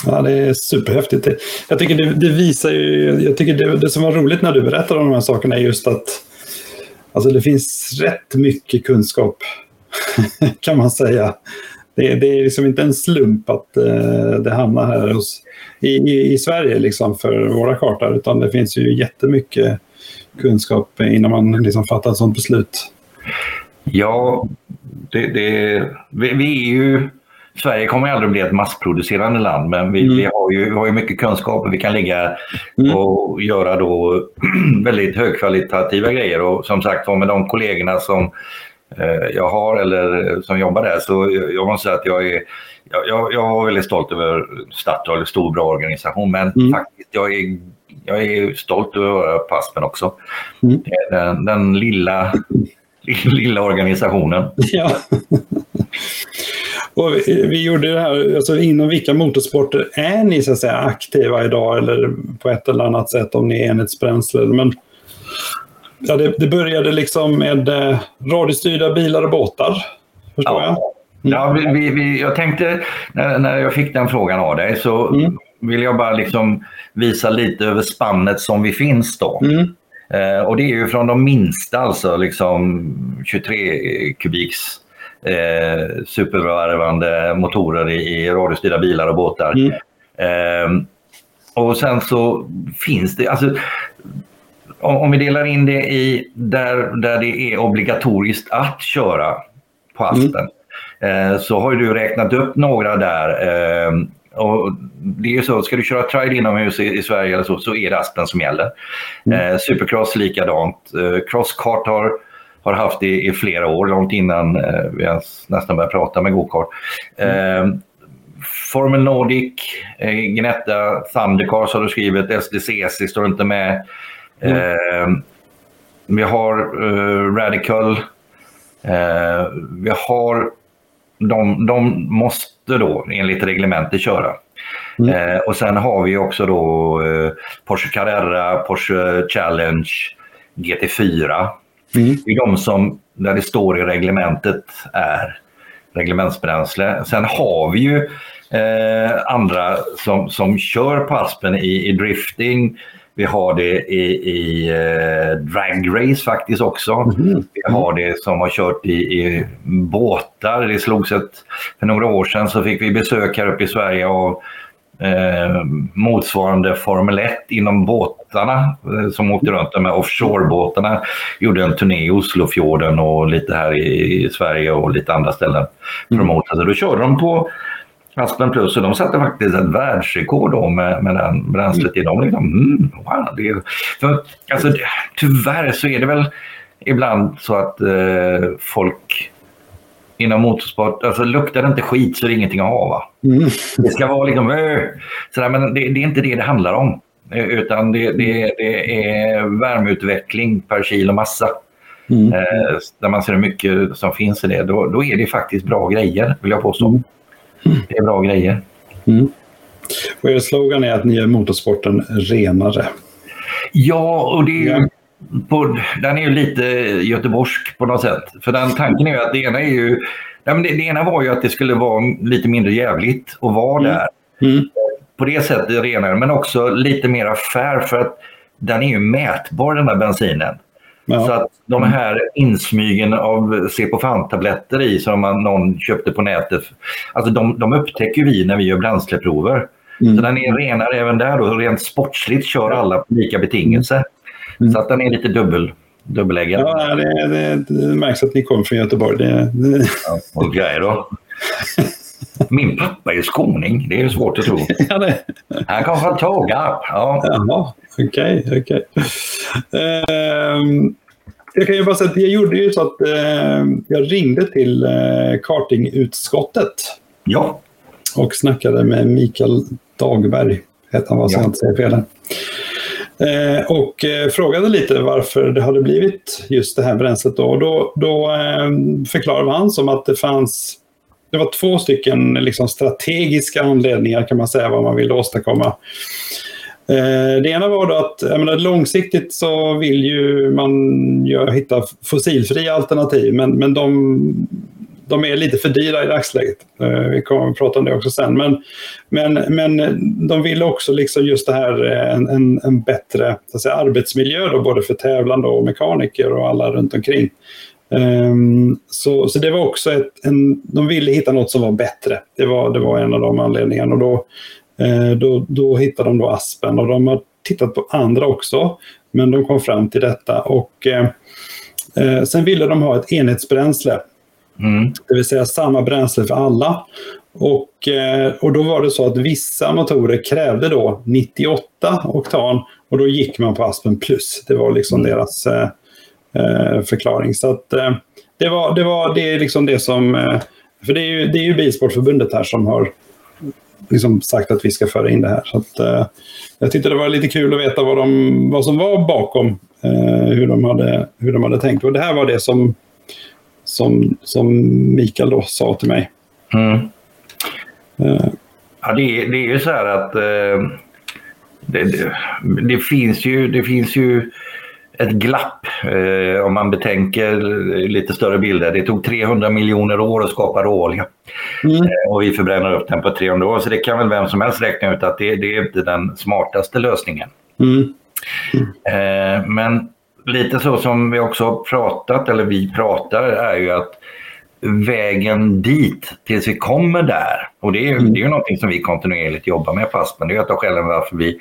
Ja, det är superhäftigt. Jag tycker det, det visar ju, jag tycker det, det, som var roligt när du berättade om de här sakerna är just att alltså det finns rätt mycket kunskap kan man säga det, det är liksom inte en slump att eh, det hamnar här hos, i, i, i, Sverige liksom för våra kartor, utan det finns ju jättemycket kunskap innan man liksom fattar ett sådant beslut. Ja, det, det, vi, vi är ju... Sverige kommer aldrig bli ett massproducerande land men vi, mm. vi, har, ju, vi har ju mycket kunskap och vi kan ligga mm. och göra då väldigt högkvalitativa grejer. Och som sagt var med de kollegorna som Eh, jag har eller som jobbar där. Så jag måste säga att jag är, jag, jag är väldigt stolt över Statoil, stor bra organisation. Men mm. faktiskt, jag är, jag är stolt över att vara på Aspen också. Mm. Den, den lilla, lilla organisationen. Ja. Och vi, vi, gjorde det här, alltså inom vilka motorsporter är ni så att säga aktiva idag eller på ett eller annat sätt om ni är enhetsbränsle? Men Ja, det, det började liksom med eh, radiostyrda bilar och båtar. Förstår ja. jag? Ja, vi, vi, jag tänkte när, när jag fick den frågan av dig så mm. vill jag bara liksom visa lite över spannet som vi finns då. Mm. Eh, och det är ju från de minsta, alltså liksom 23 kubiks eh, supervarvande motorer i, i radiostyrda bilar och båtar. Mm. Eh, och sen så finns det, alltså om vi delar in det i där, där det är obligatoriskt att köra på Aspen mm. så har du räknat upp några där. Eh, och det är ju så, ska du köra trial inomhus i, i Sverige eller så, så är det Aspen som gäller. Mm. Eh, Supercross likadant. Crosskart har, har haft det i flera år, långt innan vi ens nästan började prata med gokart. Mm. Formel Nordic, Gnetta, Thundercars har du skrivit, SDCC står inte med. Mm. Eh, vi har eh, Radical. Eh, vi har de, de måste då enligt reglementet köra. Mm. Eh, och sen har vi också då eh, Porsche Carrera, Porsche Challenge, GT4. Mm. Det är de som, där det står i reglementet, är reglementsbränsle. Sen har vi ju eh, andra som, som kör på Aspen i, i drifting, vi har det i, i eh, dragrace faktiskt också. Mm. Vi har det som har kört i, i båtar. Det slogs ett, för några år sedan så fick vi besök här uppe i Sverige av eh, motsvarande Formel 1 inom båtarna eh, som åkte runt med offshorebåtarna. Gjorde en turné i Oslofjorden och lite här i, Sverige och lite andra ställen. Mm. Då körde de på Aspen Plus och de satte faktiskt ett världsrekord då med, med den bränslet i dem. Liksom, mm, wow, det, för, alltså, tyvärr så är det väl ibland så att eh, folk inom motorsport, alltså luktar det inte skit så är det ingenting att ha. Va? Mm. Det ska vara liksom, äh, sådär, men det, det, är inte det det handlar om. Utan det, det, det är värmeutveckling per kilo massa. Mm. Eh, där man ser hur mycket som finns i det. Då, då är det faktiskt bra grejer, vill jag påstå. Mm. Det är bra grejer. Mm. Och er slogan är att ni gör motorsporten renare. Ja, och det är ju, på, den är ju lite göteborgsk på något sätt. För den tanken är ju att det ena är ju... Men det, det ena var ju att det skulle vara lite mindre jävligt att vara mm. där. Mm. På det sättet renare, men också lite mer fair för att den är ju mätbar den här bensinen. Ja. Så att de här insmygen av Cepofan-tabletter i som man, någon köpte på nätet, alltså de, de upptäcker vi när vi gör bränsleprover. Mm. Så den är renare även där då. Rent sportsligt kör alla på lika betingelser. Mm. Så att den är lite dubbel, dubbeläggad. Ja, det, det, det märks att ni kommer från Göteborg. Det, det... Ja, och grejer då. Min pappa är skåning. Det är svårt att tro. Ja, det... Han kommer från Tågarp. Ja. Jaha, okej. Okay, okay. Uh, jag kan ju bara säga att jag gjorde ju så att uh, jag ringde till uh, kartingutskottet. Ja. Och snackade med Mikael Dagberg, hette han, var så ja. jag inte säger fel. Eh, och eh, frågade lite varför det hade blivit just det här bränslet. Då, och då, då eh, förklarade han som att det fanns det var två stycken liksom, strategiska anledningar kan man säga vad man ville åstadkomma. Eh, det ena var då att menar, långsiktigt så vill ju man ju hitta fossilfria alternativ men, men de de är lite för dyra i dagsläget. Eh, vi kommer att prata om det också sen. Men, men, men de vill också liksom just det här eh, en, en, en bättre säga, arbetsmiljö då, både för tävlande och mekaniker och alla runt omkring. Um, så, så det var också ett, en, de ville hitta något som var bättre. Det var, det var en av de anledningarna. Och då, eh, då, då hittade de då Aspen och de har tittat på andra också. Men de kom fram till detta och eh, eh sen ville de ha ett enhetsbränsle Mm. Det vill säga samma bränsle för alla. Och, eh, och då var det så att vissa motorer krävde då 98 oktan och då gick man på Aspen Plus. Det var liksom mm. deras eh, eh, förklaring. Så att, eh, det, var, det, var, det är liksom det som... Eh, för det är, ju, det är ju Bilsportförbundet här som har liksom sagt att vi ska föra in det här. Så att, eh, jag tyckte det var lite kul att veta vad, de, vad som var bakom hur, de hade, hur de hade tänkt. Och det här var det som som, som Mikael då sa till mig. Mm. Uh. Ja, det, är, det är ju så här att uh, det, det, det, finns ju, det finns ju ett glapp uh, om man betänker lite större bilder. Det tog 300 miljoner år att skapa råolja mm. och vi förbränner upp den på 300 år. Så det kan väl vem som helst räkna ut att det, det är inte den smartaste lösningen. Mm. Mm. Men lite så som vi också har pratat, eller vi pratar, är ju att vägen dit tills vi kommer där. Och det är, mm. det är ju någonting som vi kontinuerligt jobbar med på Aspen. Det är ett av skälen varför vi,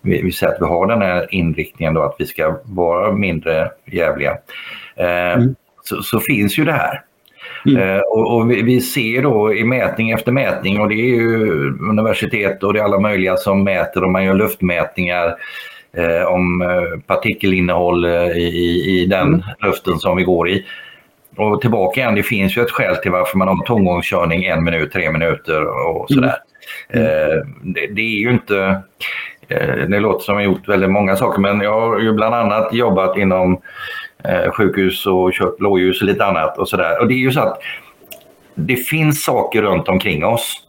vi, vi säger att vi har den här inriktningen då att vi ska vara mindre jävliga. Eh, mm. så, så, finns ju det här. Mm. Eh, och, och vi, vi, ser då i mätning efter mätning och det är ju universitet och det är alla möjliga som mäter och man gör luftmätningar om eh, partikelinnehåll eh, i, i den mm. luften som vi går i. Och tillbaka igen, det finns ju ett skäl till varför man har tomgångskörning en minut, tre minuter och sådär. Mm. Eh, det, det, är ju inte... Eh, det låter som jag har gjort väldigt många saker men jag har ju bland annat jobbat inom eh, sjukhus och kört blåljus och lite annat och sådär. Och det är ju så att det finns saker runt omkring oss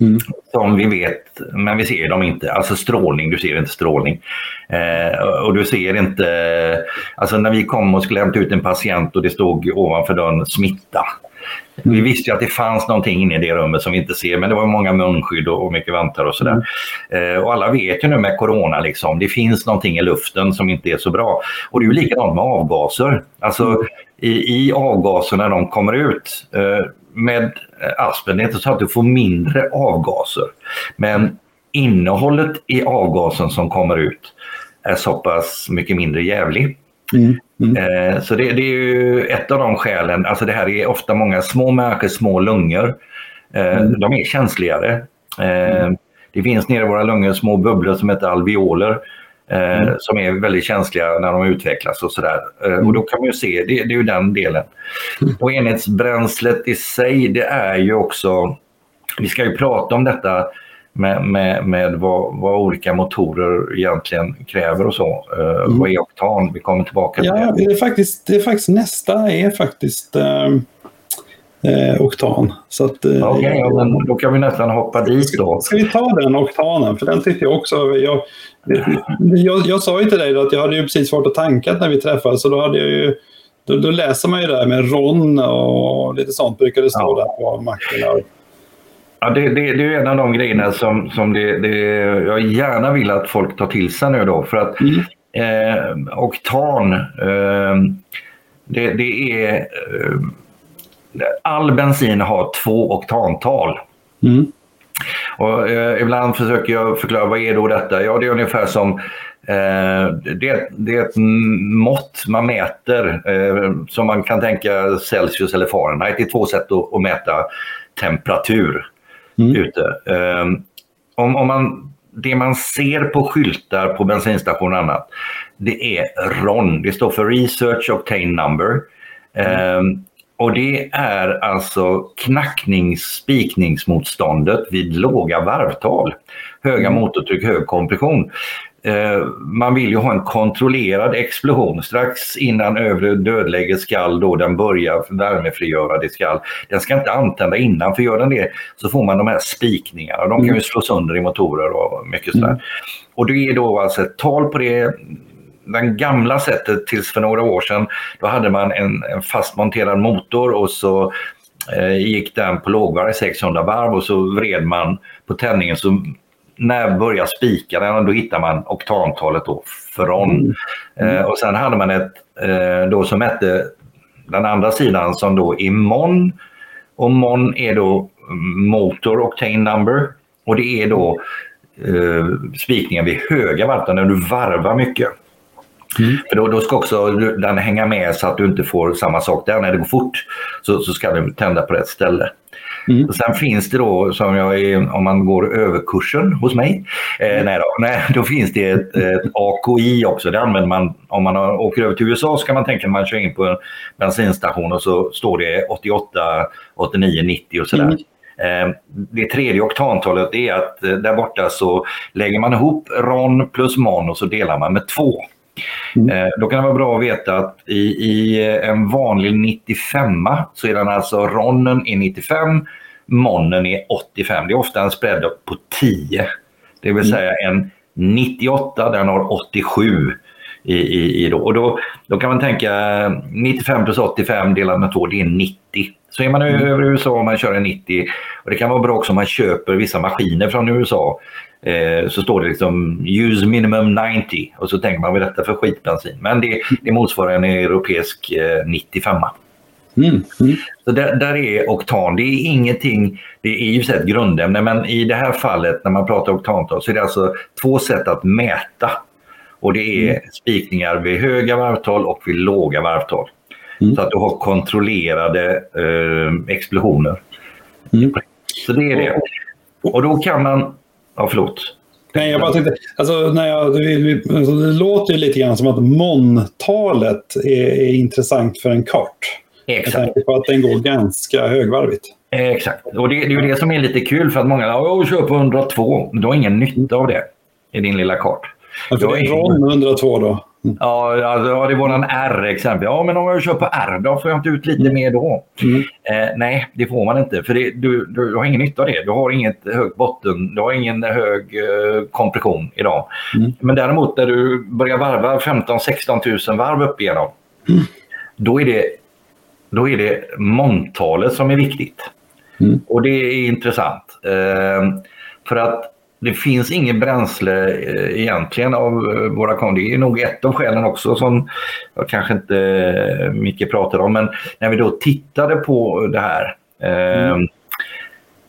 Mm. Som vi vet, men vi ser dem inte. Alltså strålning, du ser inte strålning. Eh, och du ser inte... Alltså när vi kom och skulle hämta ut en patient och det stod ovanför dörren smitta. Mm. Vi visste ju att det fanns någonting inne i det rummet som vi inte ser, men det var många munskydd och, och mycket vantar och sådär. Mm. Eh, och alla vet ju nu med corona, liksom, det finns någonting i luften som inte är så bra. Och det är ju likadant med avgaser. Alltså mm. i, i avgaserna när de kommer ut. Eh, med eh, aspen, det är inte så att du får mindre avgaser. Men innehållet i avgasen som kommer ut är så pass mycket mindre jävlig. Mm. Mm. Eh, så det, det, är ju ett av de skälen. Alltså det här är ofta många små människor, små lungor. Eh, mm. De är känsligare. Mm. Det finns nere i våra lungor små bubblor som heter alveoler mm. som är väldigt känsliga när de utvecklas och sådär. Eh, och då kan man ju se, det, det är ju den delen. Mm. Och enhetsbränslet i sig, det är ju också, vi ska ju prata om detta med, med, med vad, vad, olika motorer egentligen kräver och så. Uh, mm. Vad är oktan? Vi kommer tillbaka till ja, det. det. är faktiskt, det är faktiskt nästa är faktiskt uh, uh, oktan. Så att, uh, okay, ja, men då kan vi nästan hoppa dit då. Ska vi ta den oktanen? För den tyckte jag också... Jag, jag, jag sa ju till dig att jag hade ju precis varit och tankat när vi träffades. Så då hade jag ju då, då, läser man ju där med Ron och lite sånt brukar det stå ja. där på mackorna. Ja, det, det, det, är en av de grejerna som, som det, det, jag gärna vill att folk tar till sig nu då. För att mm. eh, oktan, eh, det, det, är... Eh, all bensin har två oktantal. Mm. Och, eh, ibland försöker jag förklara vad är då detta? Ja, det är ungefär som Eh, det, det, är ett mått man mäter eh, som man kan tänka Celsius eller Fahrenheit. Det är två sätt att, att mäta temperatur mm. ute. Eh, om, om man, det man ser på skyltar på bensinstationer och annat, det är RON. Det står för Research Obtain Number. Mm. Och det är alltså knacknings spikningsmotståndet vid låga varvtal. Höga mm. motortryck, hög kompression. Eh, man vill ju ha en kontrollerad explosion. Strax innan övre dödläget skall då den börja värmefrigöra det skall. Den ska inte antända innan för gör den det så får man de här spikningarna. De kan ju mm. slå sönder i motorer och mycket sådär. Mm. Och det är då alltså ett tal på det den gamla sättet tills för några år sedan, då hade man en, en fastmonterad motor och så eh, gick den på lågvarv 600 varv och så vred man på tändningen så när börjar spika den? Då hittar man oktantalet då, från. Mm. Mm. Eh, och sen hade man ett eh, då som hette den andra sidan som då är MON. Och MON är då Motor Octane Number. Och det är då eh, spikningen vid höga varv, när du varvar mycket. Mm. För då, då, ska också den hänga med så att du inte får samma sak där. När det går fort så, så ska den tända på rätt ställe. Mm. sen finns det då, som jag om man går överkursen hos mig, eh, nej, då, nej, då finns det ett, ett, AKI också. Det använder man om man åker över till USA så kan man tänka att man kör in på en bensinstation och så står det 88, 89, 90 och sådär. Mm. Eh, det tredje oktantalet är att eh, där borta så lägger man ihop RON plus MON och så delar man med två. Mm. Eh, då kan det vara bra att veta att i, i en vanlig 95 så är den alltså ronnen är 95, monnen är 85. Det är ofta en spread på 10. Det vill mm. säga en 98 den har 87. I, i, i då. Och då, då kan man tänka 95 plus 85 delat med 2 det är 90. Så är man mm. över USA och man kör en 90 och det kan vara bra också om man köper vissa maskiner från USA eh, så står det liksom use minimum 90 och så tänker man vad är detta för skitbensin? Men det, det motsvarar en europeisk eh, 95. Mm. Mm. Så där, där, är oktan. Det är ingenting, det är ju ett grundämne men i det här fallet när man pratar oktantal så är det alltså två sätt att mäta. Och det är mm. spikningar vid höga varvtal och vid låga varvtal. Mm. Så att du har kontrollerade eh, explosioner. Mm. Så det är det. Och då kan man Ja, förlåt. Nej, jag bara tänkte, alltså, när jag, alltså, det låter ju lite grann som att MON-talet är, är, intressant för en kart. Exakt. Tänker på att den går ganska högvarvigt. Exakt, och det, det är ju det som är lite kul för att många ja, kör på 102. Du har ingen nytta av det i din lilla kart. Ja, för det är RON 102 då? Mm. Ja, alltså, det var en R exempel. Ja, men om jag kör på R då får jag inte ut lite mer då. Mm. Eh, nej, det får man inte för det, du, du, har ingen nytta av det. Du har inget högt botten, du har ingen hög eh, kompression idag. Mm. Men däremot när du börjar varva 15-16 000 varv upp igenom, mm. då är det då är det mångtalet som är viktigt. Mm. Och det är intressant. Eh, för att det finns inget bränsle eh, egentligen av eh, våra kon. Det är nog ett av skälen också som jag kanske inte eh, Micke pratar om. Men när vi då tittade på det här mm.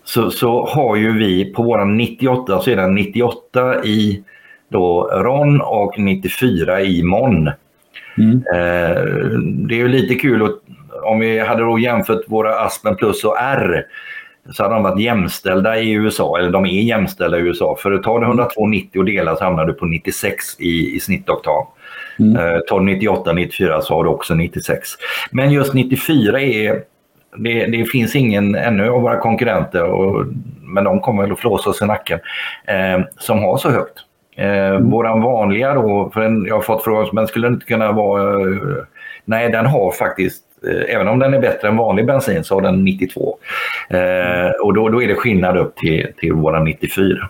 så, så har ju vi på våran 98 så är den 98 i då RON och 94 i MON. Mm. Det är ju lite kul att, om vi hade då jämfört våra Aspen Plus och R så hade de varit jämställda i USA, eller de är jämställda i USA. För tar du 102,90 och delar så hamnar du på 96 i, i snittoktan. Mm. Uh, tar du 98, 94 så har du också 96. Men just 94 är det, det, finns ingen ännu av våra konkurrenter och men de kommer väl att flåsa oss i nacken, eh, som har så högt. Eh, mm. Våran vanliga då, för en, jag har fått frågan, men skulle det inte kunna vara... Eh, nej, den har faktiskt eh, Även om den är bättre än vanlig bensin så har den 92. Eh, och då, då är det skillnad upp till, till våran 94.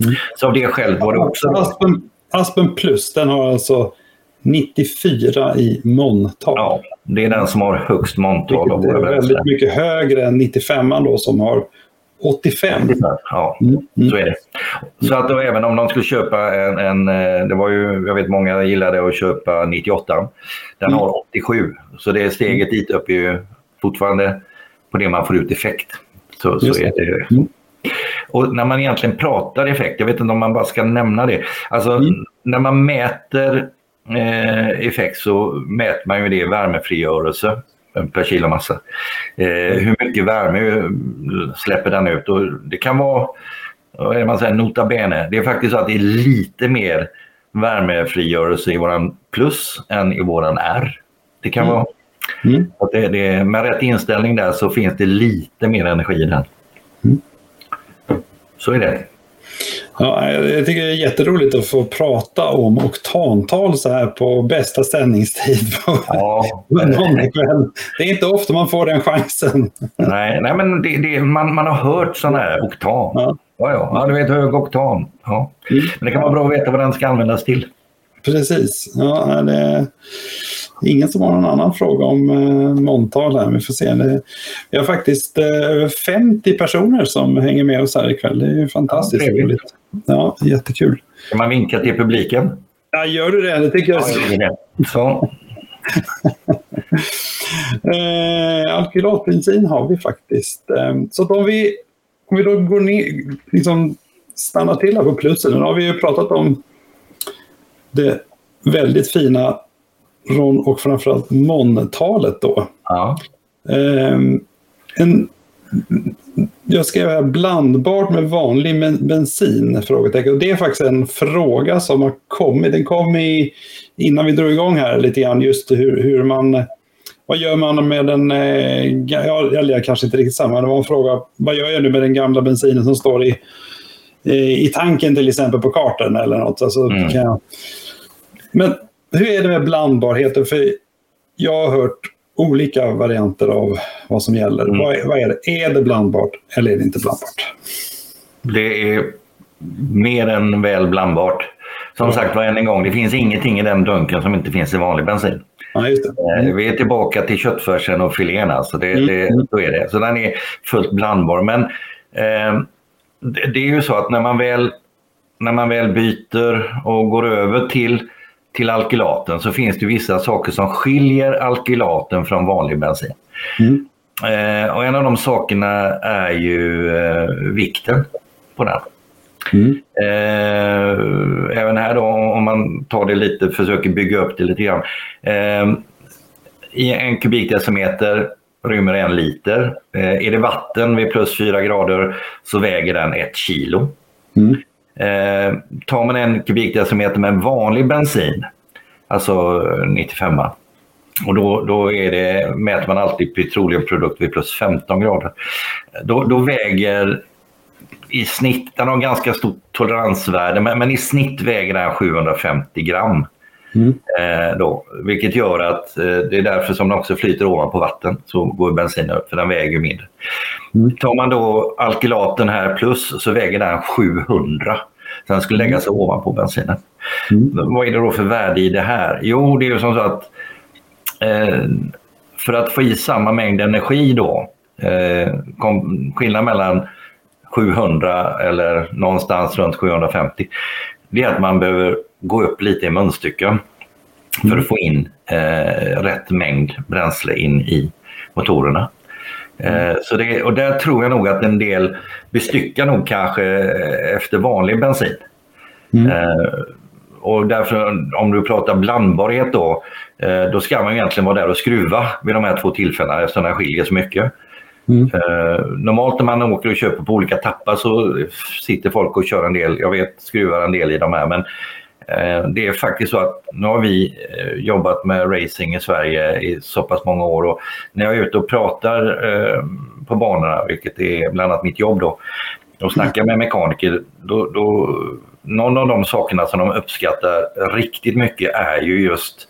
Mm. Så av det skälet var det också... Aspen, Aspen Plus, den har alltså 94 i montal. Ja, det är den som har högst montal. Det är väldigt mycket högre än 95 då som har 85. Ja, mm. mm. så är det. Så att då, även om de skulle köpa en, en, eh, det var ju, jag vet många gillade att köpa 98. Den mm. har 87. Så det steget dit upp är ju fortfarande på det man får ut effekt. Så, så är det. Mm. Och när man egentligen pratar effekt, jag vet inte om man bara ska nämna det. Alltså mm. när man mäter eh, effekt så mäter man ju det i värmefrigörelse per kilo massa. Eh, hur mycket värme släpper den ut? Och det kan vara, vad är man säger, nota bene. Det är faktiskt så att det är lite mer värmefrigörelse i våran plus än i våran R. Det kan mm. vara mm. att det, det, med rätt inställning där så finns det lite mer energi i den. Mm. Så är det. Ja, jag tycker det är jätteroligt att få prata om oktantal så här på bästa sändningstid ja, kväll. Det är inte ofta man får den chansen. Nej, nej men det, det, man, man har hört sådana här oktan. Ja. Ja, ja. ja, du vet hög oktan. Ja. Mm. Men det kan vara bra att veta vad den ska användas till. Precis. Ja, det är ingen som har någon annan fråga om eh, måntal här. Vi får se. Det, vi har faktiskt eh, över 50 personer som hänger med oss här ikväll. Det är ju fantastiskt ja, roligt. Ja, jättekul. Kan man vinka till publiken? Ja, gör du det? Det tycker jag. Ja, så. eh, alkylatbensin har vi faktiskt. Eh, så om vi, om vi då går ner, liksom stannar till här på plussen. Nu har vi ju pratat om det väldigt fina Ron och framförallt MON-talet då. Ja. Eh, en, jag skrev här blandbart med vanlig bensin? Frågetecken. det är faktiskt en fråga som har kommit. Den kom i, innan vi drog igång här lite grann. Just hur, hur man... Vad gör man med den... Eh, ja, eller kanske inte riktigt samma. Det var en fråga. Vad gör jag nu med den gamla bensinen som står i, i tanken till exempel på kartan eller något? Alltså, mm. jag, men hur är det med blandbarheten? För jag har hört olika varianter av vad som gäller. Mm. Vad, vad, är det? Är det blandbart eller är det inte blandbart? Det är mer än väl blandbart. Som sagt var än en gång, det finns ingenting i den dunken som inte finns i vanlig bensin. Ja, mm. Vi är tillbaka till köttfärsen och filén. Alltså det, mm. det, så är det. Så den är fullt blandbar. Men eh, det, det, är ju så att när man, väl, när man väl byter och går över till till alkylaten så finns det vissa saker som skiljer alkylaten från vanlig bensin. Mm. Eh, och en av de sakerna är ju eh, vikten på den. Mm. Eh, även här då om man tar det lite, försöker bygga upp det lite grann. Eh, I en kubikdecimeter rymmer en liter. Eh, är det vatten vid plus 4 grader så väger den ett kilo. Mm. Eh, tar man en kubikdecimeter med vanlig bensin, alltså 95 och då, då är det, mäter man alltid petroleumprodukt vid plus 15 grader. Då, då väger i snitt, den har ganska stort toleransvärde, men, men i snitt väger den 750 gram. Mm. Eh, då, vilket gör att eh, det är därför som den också flyter ovanpå vatten. Så går bensinen upp, för den väger mindre. Mm. Tar man då alkylaten här plus så väger den 700. Så den skulle lägga sig ovanpå bensinen. Mm. Vad är det då för värde i det här? Jo, det är ju som så att eh, för att få i samma mängd energi då, eh, kom, skillnad mellan 700 eller någonstans runt 750, det är att man behöver gå upp lite i munstycken för att få in eh, rätt mängd bränsle in i motorerna. Eh, så det, och där tror jag nog att en del bestyckar nog kanske efter vanlig bensin. Mm. Eh, och därför, om du pratar blandbarhet då, eh, då ska man egentligen vara där och skruva vid de här två tillfällena eftersom den skiljer så mycket. Mm. Eh, normalt när man åker och köper på olika tappar så sitter folk och kör en del, jag vet skruvar en del i de här men eh, Eh, det är faktiskt så att nu har vi eh, jobbat med racing i Sverige i så pass många år och när jag är ute och pratar eh, på banorna, vilket är bland annat mitt jobb då, och snackar med mekaniker, då, då, någon av de sakerna som de uppskattar riktigt mycket är ju just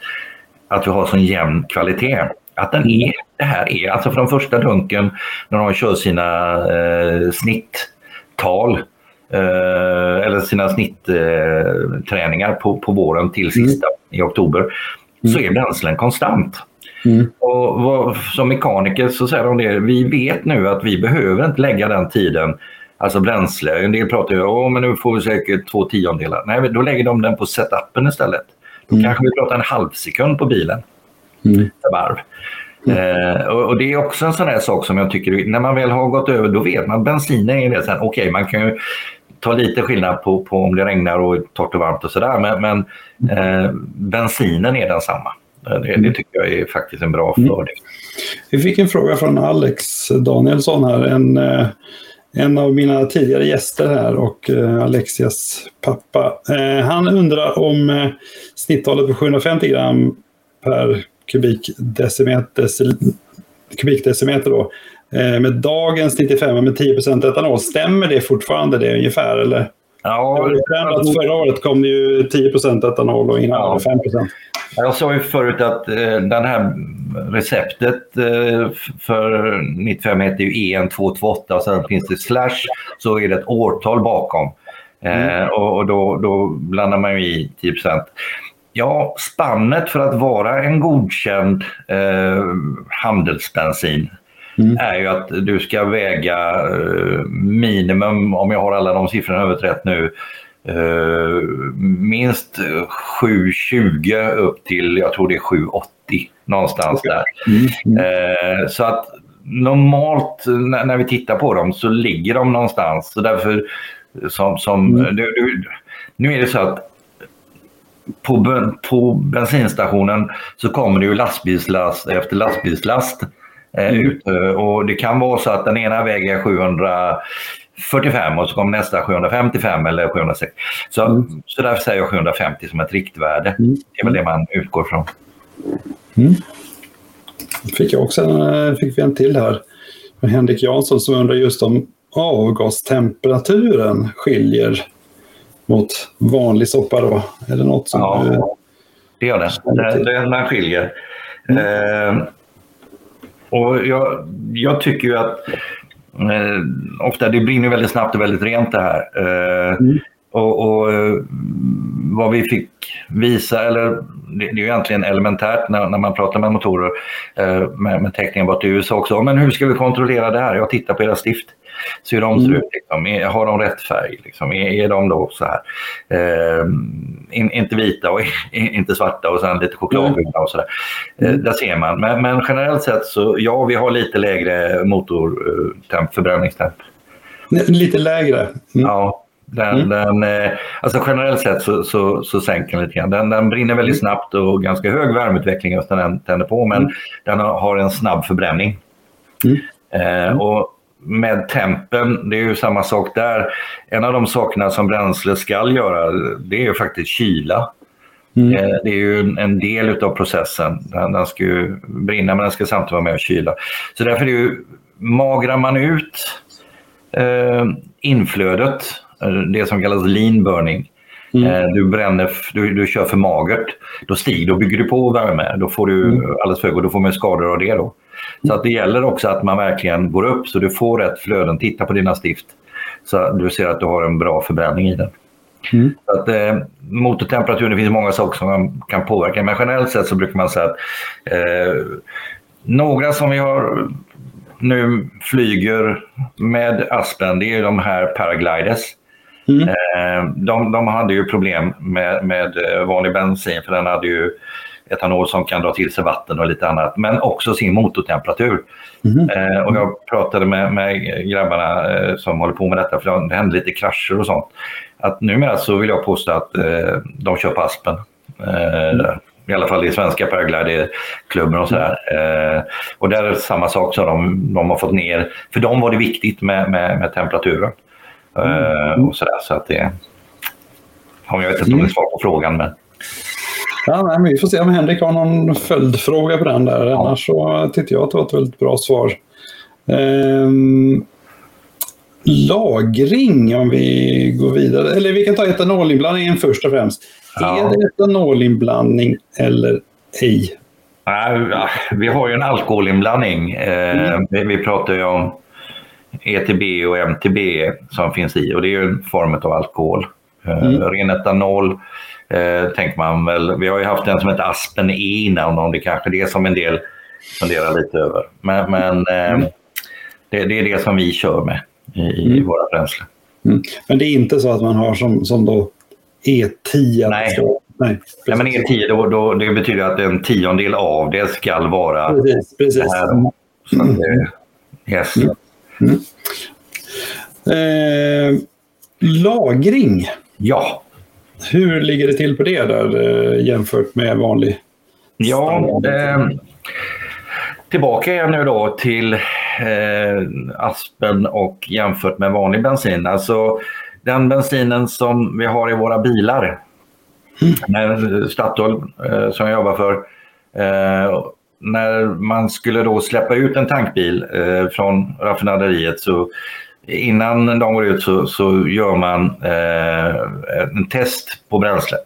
att vi har sån jämn kvalitet. Att den är, det här är, alltså från första dunken när de kör sina eh, snitttal eh, eller sina snittträningar eh, på, på våren till sista mm. i oktober mm. så är bränslen konstant. Mm. Och vad, som mekaniker så säger de det, vi vet nu att vi behöver inte lägga den tiden Alltså bränsle. En del pratar ju om men nu får vi säkert två tiondelar. Nej, då lägger de den på setupen istället. Då mm. kanske vi pratar en halv sekund på bilen. Mm. varv. Mm. Eh, och, och, det är också en sån här sak som jag tycker, när man väl har gått över, då vet man bensinen är det okej okay, man kan ju ta lite skillnad på, på om det regnar och är torrt och varmt och sådär, men, men eh, bensinen är densamma. Det, det mm. tycker jag är faktiskt en bra mm. fördel. Vi fick en fråga från Alex Danielsson här, en eh en av mina tidigare gäster här och eh, Alexias pappa. Eh, han undrar om eh, snittalet på 750 gram per kubikdecimeter, kubikdecimeter då, med dagens 95 med 10% etanol. Stämmer det fortfarande det ungefär? Eller? Ja, det förra året kom det ju 10% etanol och innan ja. 5% Jag sa ju förut att eh, den här receptet eh, för 95 heter ju EN228 och sen finns det slash så är det ett årtal bakom. Mm. Eh, och, och då, då, blandar man ju i 10% Ja, spannet för att vara en godkänd eh, handelsbensin mm. är ju att du ska väga eh, minimum, om jag har alla de siffrorna över rätt nu, eh, minst 7,20 upp till, jag tror det är 7,80 någonstans okay. där. Mm. Mm. Eh, så att normalt när, vi tittar på dem så ligger de någonstans. Så därför som, som mm. du, du, nu är det så att på, på bensinstationen så kommer det ju lastbilslast efter lastbilslast mm. ut. Och det kan vara så att den ena väger 745 och så kommer nästa 755 eller 760. Så, mm. så därför säger jag 750 som ett riktvärde. Mm. Det är väl det man utgår från. Mm. Fick, jag också en, fick vi en till här Henrik Jansson som undrar just om avgastemperaturen skiljer mot vanlig soppa då? Är det något som ja, du... det gör. Det, det, man skiljer. Mm. Eh, och jag, jag tycker ju att eh, ofta det brinner väldigt snabbt och väldigt rent det här. Eh, mm. Och, och, eh, vad vi fick visa, eller det, är ju egentligen elementärt när, när man pratar med motorer eh, med, med teckningen bort i USA också. Men hur ska vi kontrollera det här? Jag tittar på era stift. Så hur de ser mm. ut. Liksom. Är, har de rätt färg? Liksom? Är, är de då så här? Eh, in, inte vita och inte svarta och sen lite chokladbruna och sådär. Eh, mm. där ser man. Men, men, generellt sett så ja, vi har lite lägre motortemp, förbränningstemp. Lite lägre? Mm. Ja. Den, mm. den, eh, alltså generellt sett så, så, så sänker den lite grann. Den, den brinner väldigt mm. snabbt och ganska hög värmeutveckling just när den tänder på men mm. den har en snabb förbränning. Mm. Eh, och med tempen, det är ju samma sak där. En av de sakerna som bränsle ska göra det är ju faktiskt kyla. Mm. Eh, det är ju en del av processen. Den, ska ju brinna men den ska samtidigt vara med och kyla. Så därför är det ju, magrar man ut eh, inflödet Eh, det som kallas lean burning. Mm. Eh, du, bränner, du, du kör för magert, då stiger då bygger du på värme. Då får du mm. alldeles för och då får man skador av det. Då. Så att det gäller också att man verkligen går upp så du får rätt flöden. Titta på dina stift så du ser att du har en bra förbränning i den. Mm. Så att, eh, motortemperaturen, det finns många saker som man kan påverka men generellt sett så brukar man säga att eh, några som vi har nu flyger med Aspen, det är de här Paragliders. Mm. Eh, de, de, hade ju problem med, med eh, vanlig bensin för den hade ju etanol som kan dra till sig vatten och lite annat, men också sin motortemperatur. Mm. Eh, och jag pratade med, med grabbarna eh, som håller på med detta, för det hände lite krascher och sånt. Att numera så vill jag påstå att eh, de kör på Aspen. Mm. I alla fall i svenska paragliderklubbar och sådär. Eh, och där är det samma sak som de, de har fått ner. För dem var det viktigt med, med, med temperaturen. Mm. och sådär. Så att det... Jag vet inte om det är mm. svar på frågan, men... Ja, nej, men vi får se om Henrik har någon följdfråga på den där. Ja. Annars så tyckte jag att det var ett väldigt bra svar. Um, lagring om vi går vidare. Eller vi kan ta etanolinblandningen först och främst. Ja. Är det etanolinblandning eller ej? Ja, vi har ju en alkoholinblandning. Eh, mm. Vi pratar ju om ETB och MTB som finns i och det är ju en form av alkohol. Eh, mm. Ren etanol eh, tänker man väl. Vi har ju haft en som heter Aspen E innan och det kanske är det som en del funderar lite över. Men, men mm. det, det, är det som vi kör med i, mm. våra bränslen. Mm. Men det är inte så att man har som, som då E10? Nej. Nej, Nej, men E10 då, då, det betyder att en tiondel av det ska vara precis, precis. det här. Så det, yes. Mm. Mm. Eh, lagring. Ja. Hur ligger det till på det där eh, jämfört med vanlig? Ja, eh, tillbaka igen nu då till eh, aspen och jämfört med vanlig bensin. Alltså den bensinen som vi har i våra bilar. Mm. Statoil eh, som jag jobbar för. Eh, när man skulle då släppa ut en tankbil eh, från raffinaderiet så innan de går ut så, så gör man eh, en test på bränslet.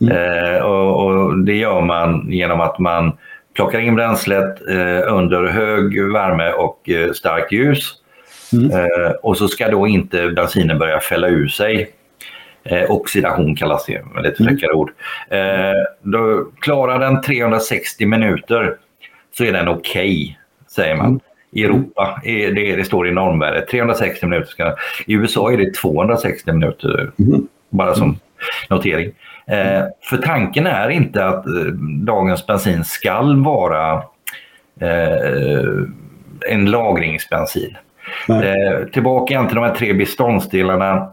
Mm. Eh, och, och, det gör man genom att man plockar in bränslet eh, under hög värme och eh, starkt ljus. Mm. Eh, och så ska då inte bensinen börja fälla ur sig. Eh, oxidation kallas det, med lite fräckare mm. ord. Eh, då klarar den 360 minuter så är den okej, okay, säger man. Mm. I Europa, det, det står i normvärdet, 360 minuter. Ska, I USA är det 260 minuter, mm. bara som notering. Eh, för tanken är inte att eh, dagens bensin skall vara eh, en lagringsbensin. Eh, tillbaka igen till de här tre beståndsdelarna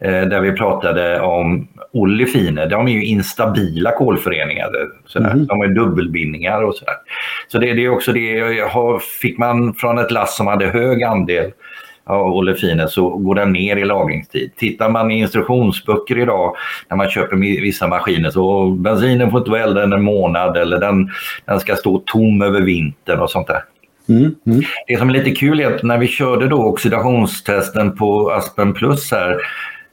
eh, där vi pratade om olefiner. De är ju instabila kolföreningar. Sådär. Mm. De är dubbelbindningar och sådär. Så det, det är också det, fick man från ett lass som hade hög andel av olefiner så går den ner i lagringstid. Tittar man i instruktionsböcker idag när man köper vissa maskiner så bensinen får inte vara äldre än en månad eller den, den ska stå tom över vintern och sånt där. Mm, mm. Det som är lite kul är att när vi körde då oxidationstesten på Aspen Plus här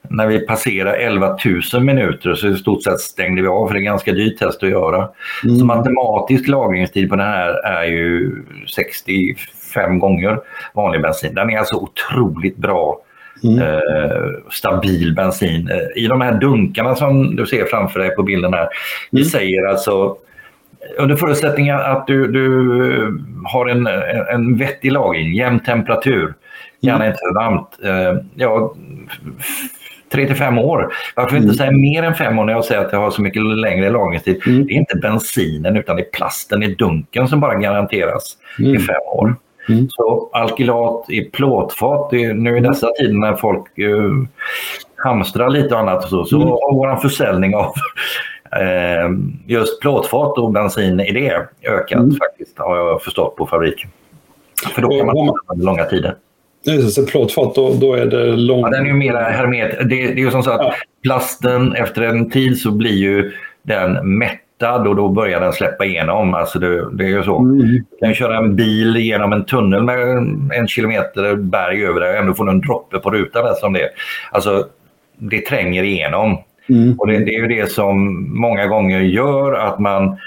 när vi passerade 11 000 minuter så i stort sett stängde vi av för det är ganska dyrt test att göra. Mm. Så matematisk lagringstid på den här är ju 65 gånger vanlig bensin. Den är alltså otroligt bra Mm. Eh, stabil bensin. Eh, I de här dunkarna som du ser framför dig på bilden här, mm. vi säger alltså under förutsättning att du, du har en, en vettig lagring, jämn temperatur, gärna inte för varmt. Eh, ja, 3 till 5 år. Varför inte mm. säga mer än 5 år när jag säger att jag har så mycket längre lagringstid? Mm. Det är inte bensinen utan det är plasten i dunken som bara garanteras mm. i 5 år. Mm. Så alkylat i plåtfat, det, nu i dessa tider när folk uh, hamstrar lite och annat så, så mm. har vår försäljning av uh, just plåtfat och bensin i det ökat mm. faktiskt har jag förstått på fabriken. För då kan man ha långa tider. Så plåtfat, då, då är det långt... Ja, den är ju mer hermet. Det, det är ju som så att ja. plasten efter en tid så blir ju den mättad och då börjar den släppa igenom. Alltså det, det är ju så. Mm. Du kan köra en bil genom en tunnel med en kilometer berg över det och ändå få en droppe på rutan. Som det. Alltså, det tränger igenom. Mm. Och det, det, är ju det som många gånger gör att man...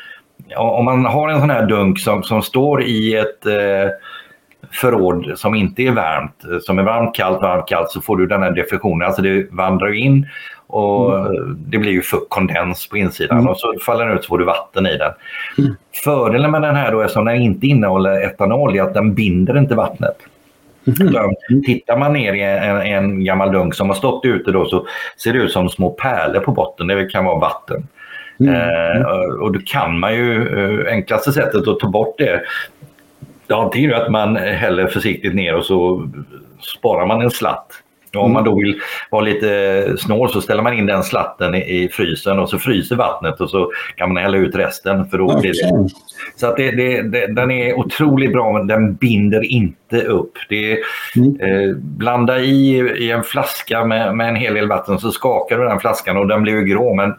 Om man har en sån här dunk som, som står i ett... Eh, förråd som inte är varmt, som är varmt, kallt, varmt, kallt så får du den här defektionen. Alltså det vandrar in och mm. det blir ju kondens på insidan mm. och så faller den ut så får du vatten i den. Mm. Fördelen med den här då eftersom den inte innehåller etanol är att den binder inte vattnet. Mm. Tittar man ner i en, en, gammal dunk som har stått ute då så ser det ut som små pärlor på botten. Det kan vara vatten. Mm. Eh, och då kan man ju, eh, enklaste sättet att ta bort det Ja, antingen att man häller försiktigt ner och så sparar man en slatt. Och om man då vill vara lite snål så ställer man in den slatten i, frysen och så fryser vattnet och så kan man hälla ut resten. För då okay. det... Så att det, det, det, den är otroligt bra men den binder inte upp. Det, mm. eh, blanda i, i en flaska med, med en hel del vatten så skakar du den flaskan och den blir grå men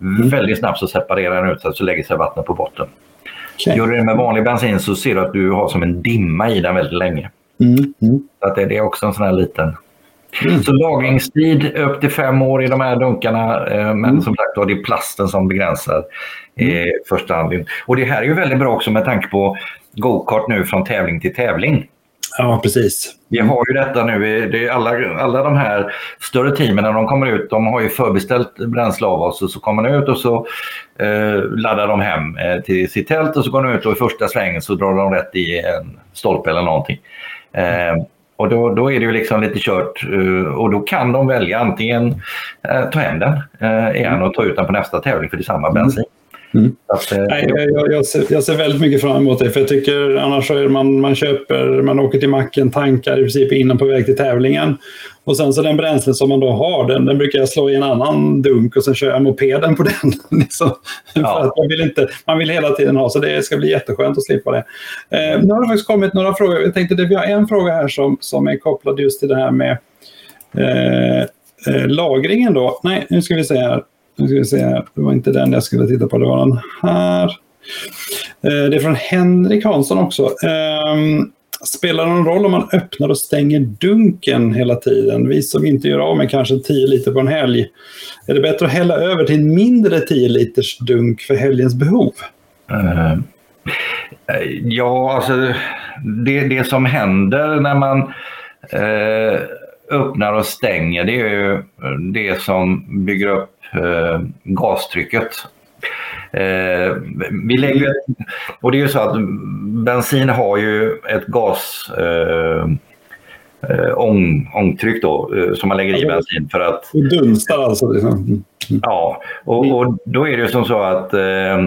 mm. väldigt snabbt så separerar den ut sig så lägger sig vattnet på botten. Okay. Gör du det med vanlig bensin så ser du att du har som en dimma i den väldigt länge. Mm. Mm. Så att det, det, är också en sån här liten Mm. Så lagringstid upp till fem år i de här dunkarna. Eh, men mm. som sagt det är plasten som begränsar mm. i första hand. Och det här är ju väldigt bra också med tanke på go-kart nu från tävling till tävling. Ja, precis. Vi har ju detta nu. Det är alla, alla de här större teamen när de kommer ut, de har ju förbeställt bränsle av oss och så kommer de ut och så eh, laddar de hem eh, till sitt tält och så går de ut och i första svängen så drar de rätt i en stolpe eller någonting. Eh, och då, då är det ju liksom lite kört eh, och då kan de välja antingen eh, ta hem den eh, igen och ta ut den på nästa tävling för det är samma bensin. Mm. Att, eh, Nej, jag, jag, ser, jag, ser, väldigt mycket fram emot det. För jag tycker annars är man, man köper, man åker till macken, tankar i princip innan på väg till tävlingen. Och sen så den bränslen som man då har, den, den brukar jag slå i en annan dunk och sen kör jag mopeden på den. liksom. ja. För att man, vill inte, man vill hela tiden ha, så det ska bli jätteskönt att slippa det. Eh, nu har det faktiskt kommit några frågor. Jag tänkte att vi har en fråga här som, som är kopplad just till det här med eh, eh, lagringen då. Nej, nu ska vi se här. Nu ska vi se. Det var inte den jag skulle titta på, det var den här. Eh, det är från Henrik Hansson också. Ehm, spelar det någon roll om man öppnar och stänger dunken hela tiden? Vi som inte gör av med kanske 10 liter på en helg. Är det bättre att hälla över till en mindre 10 liters dunk för helgens behov? Uh, ja, alltså det, det som händer när man uh, öppnar och stänger det är ju det som bygger upp uh, gastrycket Eh, vi lägger, och det är ju så att bensin har ju ett gas eh, eh, ång, ångtryck då, eh, som man lägger i bensin för att... Det dunstar alltså? Liksom. Ja, och, och, då är det ju som så att eh,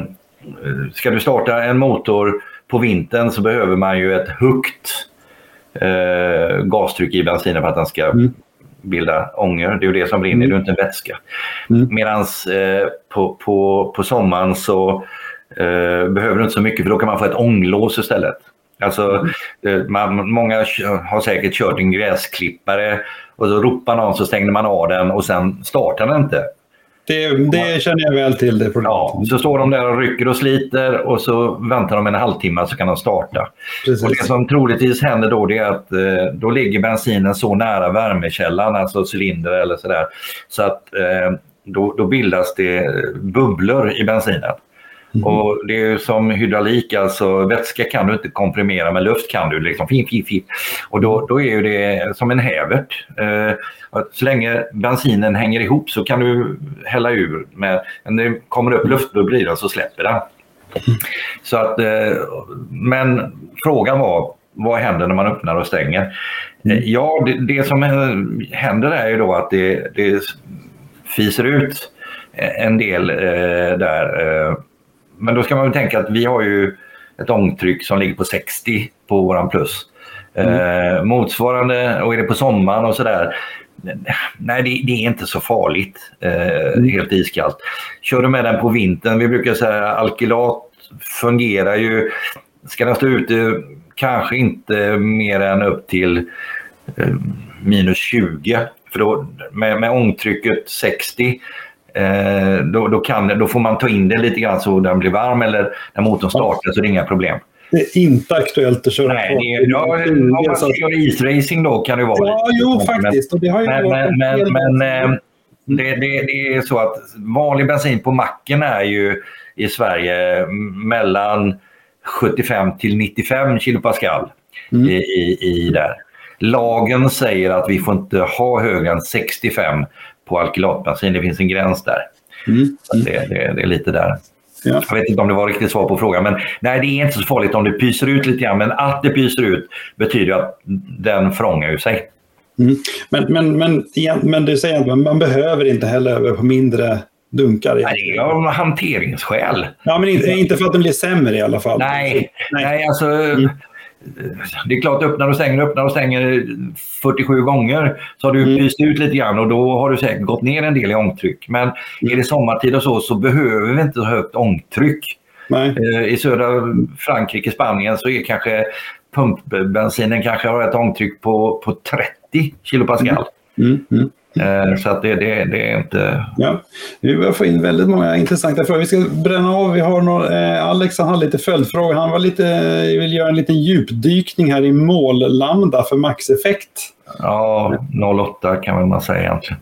ska du starta en motor på vintern så behöver man ju ett högt eh, gastryck i bensinen för att den ska mm bilda ångor. Det är ju det som brinner, mm. det är inte en vätska. Mm. Medan eh, på, på, på sommaren så eh, behöver du inte så mycket för då kan man få ett ånglås istället. Alltså, mm. eh, man, många har säkert kört en gräsklippare och så ropar någon så stänger man av den och sen startar den inte. Det, det, känner jag väl till. Det Ja, så står de där och rycker och sliter och så väntar de en halvtimme så kan de starta. Precis. Och det som troligtvis händer då är att eh, då ligger bensinen så nära värmekällan, alltså cylinder eller sådär, så att eh, då, då bildas det bubblor i bensinen. Mm. Och det är som hydraulik, alltså vätska kan du inte komprimera men luft kan du. Liksom, fim, fim, fim. Och då, då är det som en hävert. Eh, så länge bensinen hänger ihop så kan du hälla ur. Med, när det kommer upp luftbubblor i den så släpper den. Så att, eh, men frågan var, vad händer när man öppnar och stänger? Mm. Ja, det, det, som händer är ju då att det, det fiser ut en del eh, där. Men då ska man väl tänka att vi har ju ett ångtryck som ligger på 60 på våran plus. Mm. Eh, motsvarande, och är det på sommaren och sådär, nej det, det, är inte så farligt. Eh, mm. Helt iskallt. Kör du med den på vintern, vi brukar säga alkylat fungerar ju, ska den stå ute kanske inte mer än upp till eh, minus 20. För då, med, med ångtrycket 60 Eh, då, då, kan, då får man ta in det lite grann så den blir varm eller när motorn startar så det är inga problem. Det är inte aktuellt att köra Nej, det är, ja, om man kör isracing då kan det vara Ja, lite. jo faktiskt. Men men, men, men eh, det, det, det, är så att vanlig bensin på macken är ju i Sverige mellan 75 till 95 kilopascal mm. i, i, i där. Lagen säger att vi får inte ha högre än 65 på alkylatbensin. Det finns en gräns där. Mm. Det, det, det, är lite där. Ja. Jag vet inte om det var riktigt svar på frågan, men nej, det är inte så farligt om det pyser ut lite grann. Men att det pyser ut betyder att den frångar ju sig. Mm. Men, men, men, men du säger att man behöver inte hälla över på mindre dunkar? Nej, det är av hanteringsskäl. Ja, men inte, inte för att den blir sämre i alla fall. Nej, nej. nej alltså, mm det är klart, öppnar och stänger, öppnar och stänger 47 gånger så har du mm. pyst ut lite grann och då har du säkert gått ner en del i ångtryck. Men mm. är det sommartid och så så behöver vi inte så högt ångtryck. Eh, I södra Frankrike, Spanien så är kanske pumpbensinen kanske har ett ångtryck på, på 30 kilopascal. Mm. Mm. Eh, så att det, det, det, är inte... Ja, vi börjar få in väldigt många intressanta frågor. Vi ska bränna av. Vi har några, eh, Alex har lite följdfrågor. Han var lite, vill göra en liten djupdykning här i mållambda för maxeffekt. Ja, 08 kan man säga egentligen.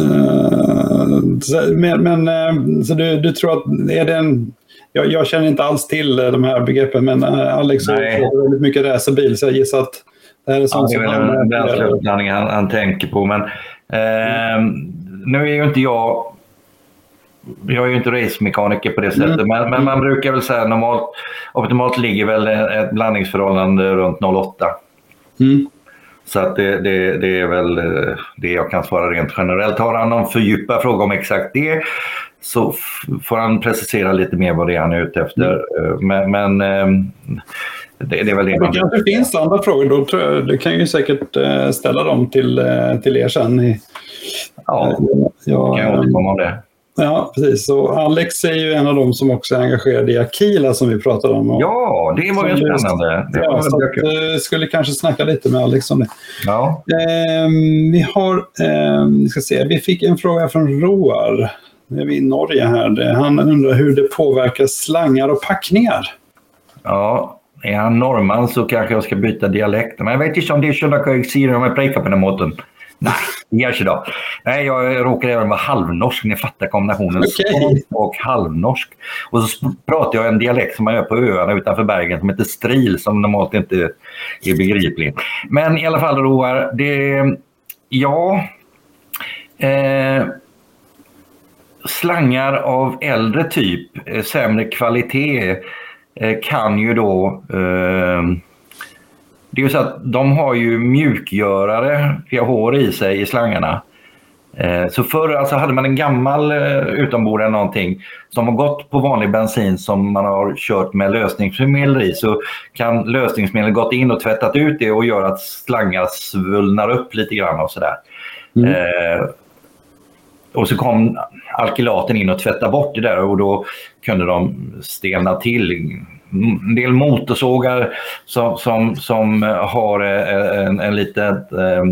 Uh, så, men, men uh, så du, du tror att är det en... Jag, jag känner inte alls till de här begreppen, men Alex har väldigt mycket racerbil, så jag gissar att det här är sånt ja, det är väl en bränsleuppladdning han, han tänker på. Men mm. nu är ju inte jag jag är ju inte racemekaniker på det sättet, mm. men, men, man brukar väl säga normalt, optimalt ligger väl ett blandningsförhållande runt 0,8. Mm. Så att det, det, det, är väl eh, det jag kan svara rent generellt. Har han någon fördjupad fråga om exakt det så får han precisera lite mer vad det är han är ute efter. Mm. Eh, men, men ehm, det, det, är väl det, det kanske finns andra frågor. Då tror jag, du kan ju säkert eh, ställa dem till, till er sen. Ja, jag kan jag återkomma om det. Ja, precis. Så Alex är ju en av dem som också är engagerad i Akila som vi pratade om. Ja, det var ju spännande. Det ja, så att, uh, skulle kanske snacka lite med Alex om det. Ja. Uh, vi har, uh, vi ska se, vi fick en fråga från Roar. Nu är vi i Norge här. Han undrar hur det påverkar slangar och packningar. Ja, är han norrman så kanske jag ska byta dialekt. Men jag vet inte om det är så att jag säger om jag prekar på den måten. Nej, det görs idag. Nej, jag råkar även vara halvnorsk. Ni fattar kombinationen okay. och halvnorsk. Och så pratar jag en dialekt som man gör på öarna utanför Bergen som heter stril som normalt inte är begriplig. Men i alla fall Roar, det... Ja... Eh, slangar av äldre typ, eh, sämre kvalitet, kan ju då eh, det är ju så att de har ju mjukgörare, pH i sig i slangarna. Eh, så förr alltså hade man en gammal eh, utombord eller någonting som har gått på vanlig bensin som man har kört med lösningsmedel i så kan lösningsmedel gått in och tvättat ut det och gör att slangar svullnar upp lite grann och sådär. Mm. Eh, och så kom alkylaten in och tvättade bort det där och då kunde de stelna till. En del motorsågar som, som, som har eh, en, en liten eh,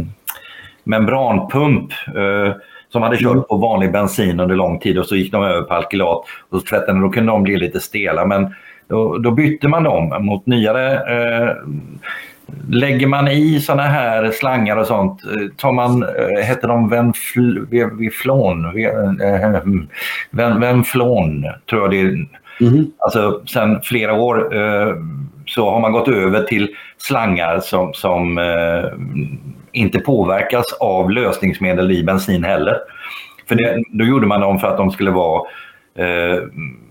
membranpump eh, som hade kört på vanlig bensin under lång tid och så gick de över på alkylat och så tvättade då kunde de bli lite stela. Men då, då bytte man dem mot nyare eh, Lägger man i såna här slangar och sånt, eh, tar man, eh, heter de venflon? Venflon tror jag det är Mm. Alltså sen flera år eh, så har man gått över till slangar som, som eh, inte påverkas av lösningsmedel i bensin heller. För det, då gjorde man dem för att de skulle vara eh,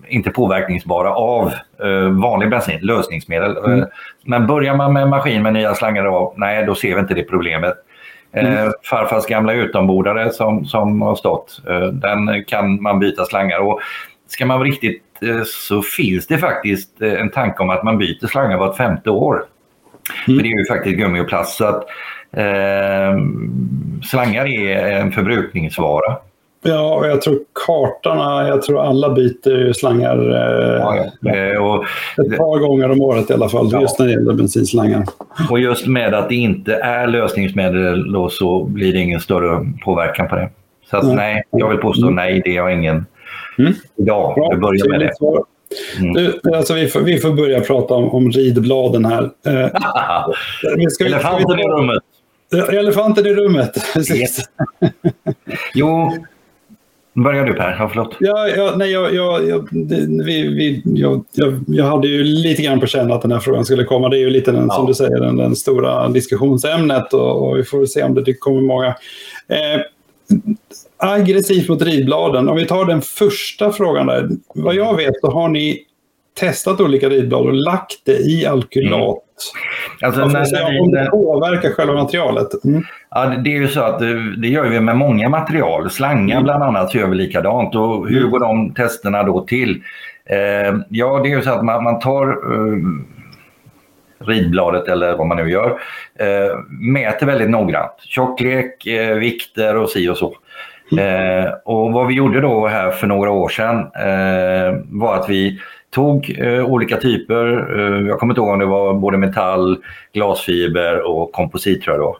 inte påverkningsbara av eh, vanlig bensin, lösningsmedel. Mm. Eh, men börjar man med maskin med nya slangar, då, nej då ser vi inte det problemet. Eh, mm. farfars gamla utombordare som, som har stått, den kan man byta slangar. Och ska man vara riktigt så finns det faktiskt en tanke om att man byter slangar vart femte år. Mm. För det är ju faktiskt gummi och plast. Så att, eh, slangar är en förbrukningsvara. Ja, och jag tror kartorna, jag tror alla byter slangar eh, ja, ja. Och, ett par gånger om året i alla fall, ja. just när det gäller bensinslangar. Och just med att det inte är lösningsmedel då så blir det ingen större påverkan på det. Så att, nej, jag vill påstå nej, det har ingen Mm. Ja, Bra. vi börjar med det. Mm. Du, alltså vi, får, vi får börja prata om, om ridbladen här. Eh, ska, elefanten i rummet. Elefanten i rummet, Yes. jo, Börjar du Per? Ja, förlåt. Ja, ja, nej, jag, jag, jag, vi, vi, jag, jag, hade ju lite grann på känn att den här frågan skulle komma. Det är ju lite den, ja. som du säger, den, den stora diskussionsämnet och, och, vi får se om det kommer många. Eh, aggressivt mot ridbladen. Om vi tar den första frågan där. Vad jag vet så har ni testat olika ridblad och lagt det i alkylat. Mm. Alltså, när, när, om det påverkar själva materialet. Mm. Ja, det är ju så att det, det, gör vi med många material. Slangar mm. bland annat gör vi likadant. Och hur mm. går de testerna då till? Eh, ja, det är ju så att man, man tar eh, ridbladet eller vad man nu gör. Eh, mäter väldigt noggrant. Tjocklek, eh, vikter och si och så. Eh, och vad vi gjorde då här för några år sedan eh, var att vi tog eh, olika typer. Eh, jag kommer inte ihåg om det var både metall, glasfiber och komposit tror jag då.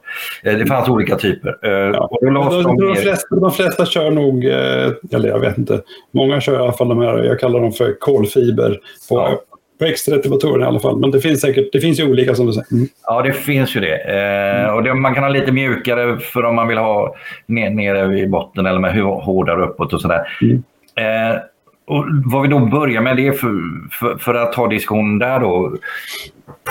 Eh, det fanns olika typer. Eh, ja. och då de, de, de, flesta, de, flesta, kör nog, eh, eller jag vet inte, många kör i alla fall de här, jag kallar dem för kolfiber på, ja. på X-retivatorer i alla fall. Men det finns säkert, det finns ju olika som du säger. Mm. Ja, det finns ju det. Eh, och det, Man kan ha lite mjukare för om man vill ha ner, nere i botten eller med hårdare uppåt och sådär. Mm. Och vad vi då börjar med det för, för, för att ta diskussionen där då.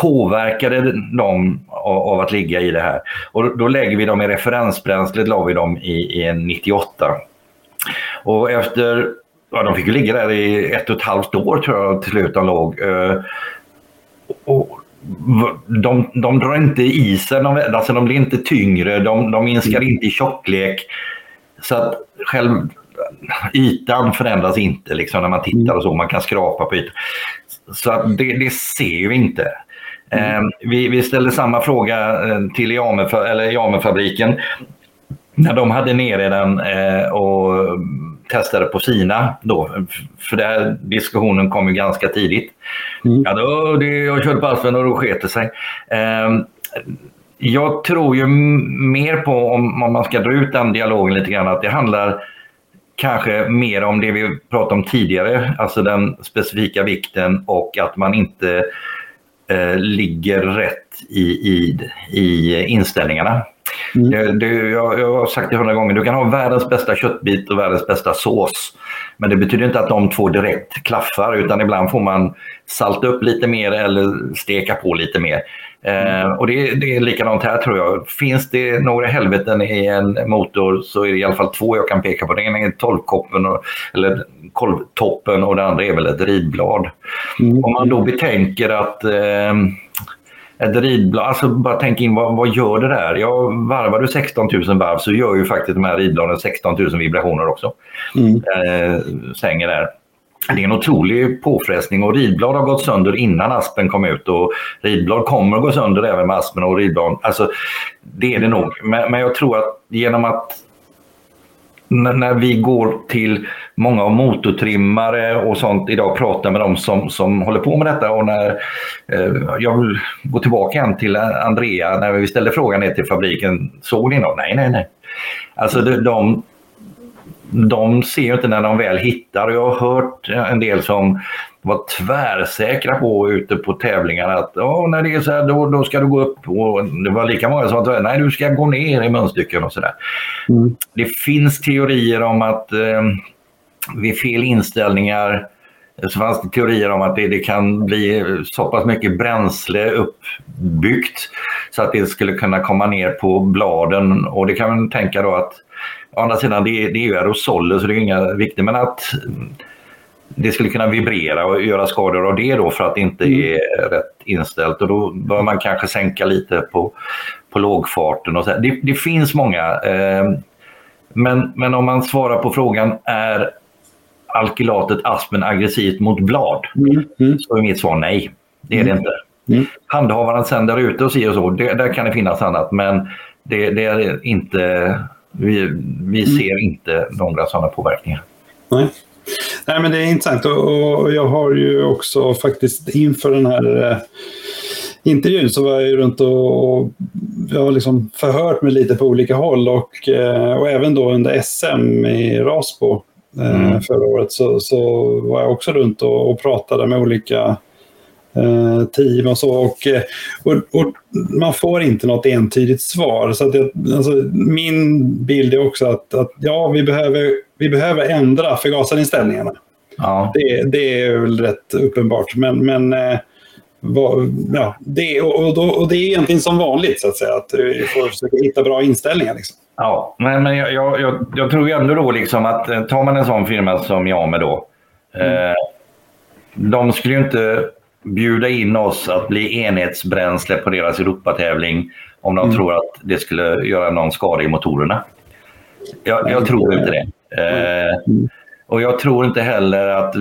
Påverkade de av, av, att ligga i det här? Och då lägger vi dem i referensbränslet, la vi dem i, i en 98. Och efter, ja de fick ligga där i ett och ett halvt år tror jag till slut de låg. Eh, och de, de drar inte i sig, de, alltså de blir inte tyngre, de, de minskar mm. inte i tjocklek. Så att själv ytan förändras inte liksom, när man tittar och så. Man kan skrapa på ytan. Så det, det ser vi inte. Mm. Eh, vi, vi ställde samma fråga eh, till Jamefabriken när de hade nere den eh, och testade på sina då. För den diskussionen kom ju ganska tidigt. Mm. Ja, då, det, jag körde på Aspen och då sket det sig. Eh, jag tror ju mer på, om, om man ska dra ut den dialogen lite grann, att det handlar kanske mer om det vi pratade om tidigare, alltså den specifika vikten och att man inte eh, ligger rätt i, i, i inställningarna. Mm. Det, det, jag, jag, har sagt det hundra gånger, du kan ha världens bästa köttbit och världens bästa sås. Men det betyder inte att de två direkt klaffar utan ibland får man salta upp lite mer eller steka på lite mer. Eh, och det, det, är likadant här tror jag. Finns det några helveten i en motor så är det i alla fall två jag kan peka på. Den ena är tolvkoppen och, eller kolvtoppen och det andra är väl ett ridblad. Mm. Om man då betänker att eh, ett ridblad, alltså bara tänk in vad, vad gör det där? Ja, varvar du 16 000 varv så gör ju faktiskt de här ridbladen 16 000 vibrationer också. Mm. Eh, sängen där. Det är en otrolig påfrestning och ridblad har gått sönder innan aspen kom ut och ridblad kommer att gå sönder även med aspen och ridblad. Alltså, det är det nog. Men, men jag tror att genom att när vi går till många av motortrimmare och sånt idag och pratar med dem som, som håller på med detta och när eh, jag vill gå tillbaka igen till Andrea när vi ställde frågan ner till fabriken. Såg ni något? Nej, nej, nej. Alltså de, de de ser inte när de väl hittar. Jag har hört en del som var tvärsäkra på ute på tävlingarna att ja, när det är så här då, då ska du gå upp. Och det var lika många som sa nej du ska gå ner i munstycken och sådär. Mm. Det finns teorier om att eh, vid fel inställningar så fanns det teorier om att det, det, kan bli så pass mycket bränsle uppbyggt så att det skulle kunna komma ner på bladen och det kan man tänka då att Å andra sidan, det är, det är ju aerosoler så det är inga viktigt. Men att det skulle kunna vibrera och göra skador av det då för att det inte mm. är rätt inställt. Och då bör man kanske sänka lite på, på lågfarten. Och så. Det, det finns många. Eh, men, men om man svarar på frågan, är alkylatet aspen aggressivt mot blad? Mm. Mm. Så är mitt svar nej. Det är det mm. inte. Mm. Handhavaren sen där ute och säger så, det, där kan det finnas annat. Men det, det är inte vi, vi mm. ser inte några sådana påverkningar. Nej. Nej, men det är intressant och, jag har ju också faktiskt inför den här eh, intervjun så var jag ju runt och, jag har liksom förhört mig lite på olika håll och, eh, och även då under SM i Rasbo eh, mm. förra året så, så var jag också runt och, och pratade med olika team och så. Och, eh, och, och, man får inte något entydigt svar. Så att jag, alltså, min bild är också att, att ja, vi behöver, vi behöver ändra förgasarinställningarna. Ja. Det, det är väl rätt uppenbart. Men, men eh, ja, det, och, och, och, det är egentligen som vanligt så att säga. Att vi får försöka hitta bra inställningar. Liksom. Ja, men, men jag, jag, jag, tror ändå då liksom att tar man en sån firma som jag med då. Mm. Eh, de skulle ju inte bjuda in oss att bli enhetsbränsle på deras Europatävling om de mm. tror att det skulle göra någon skada i motorerna. Jag, jag tror inte det. Eh, och jag tror inte heller att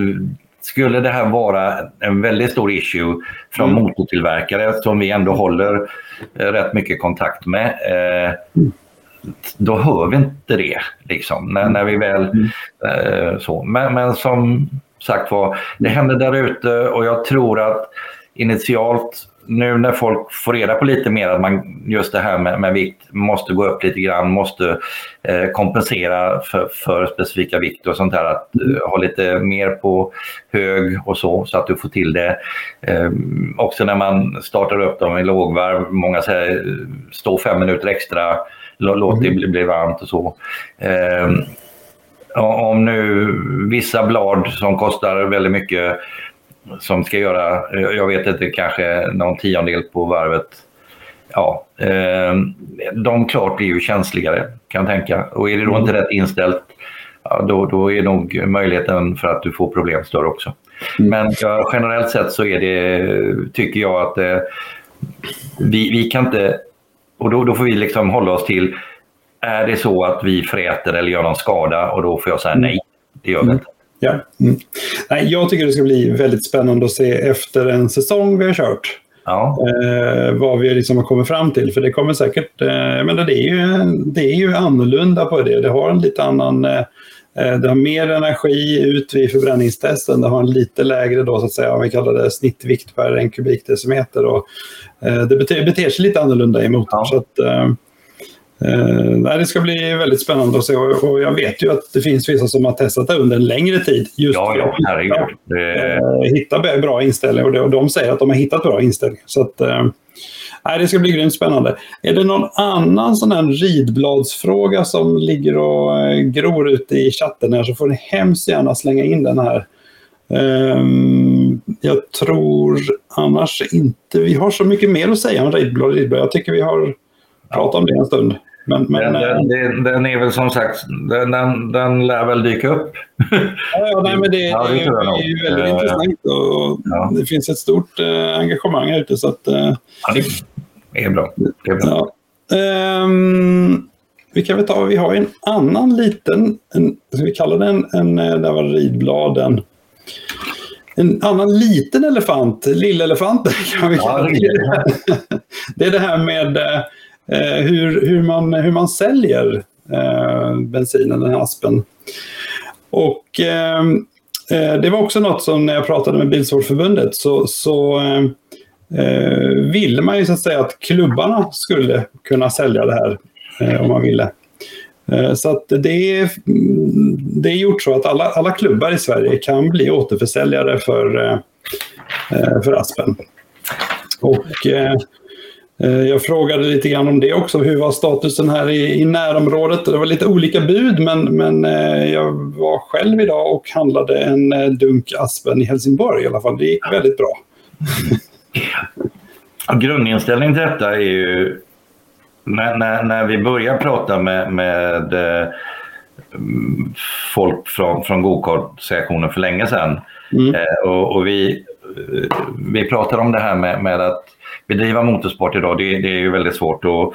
skulle det här vara en väldigt stor issue från mm. motortillverkare som vi ändå håller eh, rätt mycket kontakt med. Eh, då hör vi inte det. Liksom, när, när vi väl, mm. eh, så. Men, men som sagt var, det händer där ute och jag tror att initialt nu när folk får reda på lite mer att man just det här med, med vikt måste gå upp lite grann, måste eh, kompensera för, för specifika vikt och sånt där. Att eh, ha lite mer på hög och så, så att du får till det. Eh, också när man startar upp dem i lågvarv, många säger stå fem minuter extra, låt det bli, bli varmt och så. Om nu vissa blad som kostar väldigt mycket som ska göra, jag vet inte, kanske någon tiondel på varvet. Ja, eh, de klart blir ju känsligare kan jag tänka. Och är det då mm. inte rätt inställt, då, då är nog möjligheten för att du får problem större också. Mm. Men generellt sett så är det, tycker jag att eh, vi, vi kan inte, och då, då får vi liksom hålla oss till, är det så att vi fräter eller gör någon skada och då får jag säga mm. nej, det gör vi inte. Ja. Mm. Nej, jag tycker det ska bli väldigt spännande att se efter en säsong vi har kört. Ja. Eh, vad vi liksom har kommit fram till. För det kommer säkert... Eh, men det, är ju, det är ju annorlunda på det. Det har en lite annan... Eh, eh, det har mer energi ut vid förbränningstesten. Det har en lite lägre då, så att säga, om vi kallar det snittvikt per en kubikdecimeter. Och, eh, det beter, beter sig lite annorlunda i motorn. Ja. Så att, eh, Eh, det ska bli väldigt spännande att se och jag vet ju att det finns vissa som har testat det under en längre tid. Just ja, ja, herregud. Det... Eh, hitta bra inställningar och, de säger att de har hittat bra inställningar. Så att, eh, det ska bli grymt spännande. Är det någon annan sån här ridbladsfråga som ligger och eh, gror ute i chatten här så får ni hemskt gärna slänga in den här. Um, jag tror annars inte vi har så mycket mer att säga om ridblad och ridblad. Jag tycker vi har pratat om det en stund. Men, men, den, eh, den, den, är väl som sagt, den, den, den lär väl dyka upp. ja, ja nej, men det, ja, det, är, är väldigt uh, intressant och ja. det finns ett stort uh, engagemang här ute. Så att, uh, ja, det är bra. Det är bra. Ja. Um, vi kan väl ta, vi har en annan liten, en, ska vi kalla den en, en där var ridbladen. En annan liten elefant, lillelefanten kan vi kalla det. det är det här med eh, Eh, hur, hur, man, hur man säljer eh, bensinen, den här aspen. Och ehm, eh, det var också något som när jag pratade med Bilsportförbundet så, så eh, eh ville man ju så att säga att klubbarna skulle kunna sälja det här eh, om man ville. Så att det är, det är gjort så att alla, alla klubbar i Sverige kan bli återförsäljare för, för Aspen. Och Eh, jag frågade lite grann om det också. Hur var statusen här i, i närområdet? Det var lite olika bud, men, men eh, jag var själv idag och handlade en eh, dunk Aspen i Helsingborg i alla fall. Det gick väldigt bra. Grundinställningen till detta är ju när, när, när vi börjar prata med, med folk från, från gokart-sektionen för länge sedan mm. och, och, vi, vi pratade om det här med, med att bedriva motorsport idag, det, det är ju väldigt svårt. Och,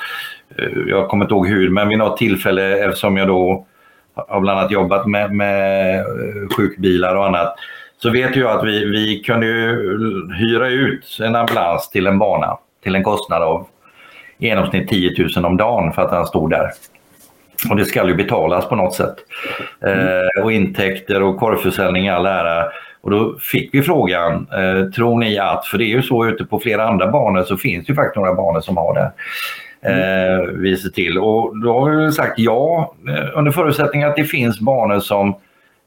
eh, jag kommer inte ihåg hur, men vid något tillfälle eftersom jag då har bland annat jobbat med, med eh, sjukbilar och annat så vet jag att vi, vi kunde hyra ut en ambulans till en bana till en kostnad av i genomsnitt 10 000 om dagen för att den stod där. Och det ska ju betalas på något sätt. Mm. Eh, och intäkter och korvförsäljning i all ära. Och då fick vi frågan, eh, tror ni att, för det är ju så ute på flera andra banor så finns det ju faktiskt några banor som har det. Eh, vi ser till. Och då har vi sagt ja, eh, under förutsättning att det finns banor som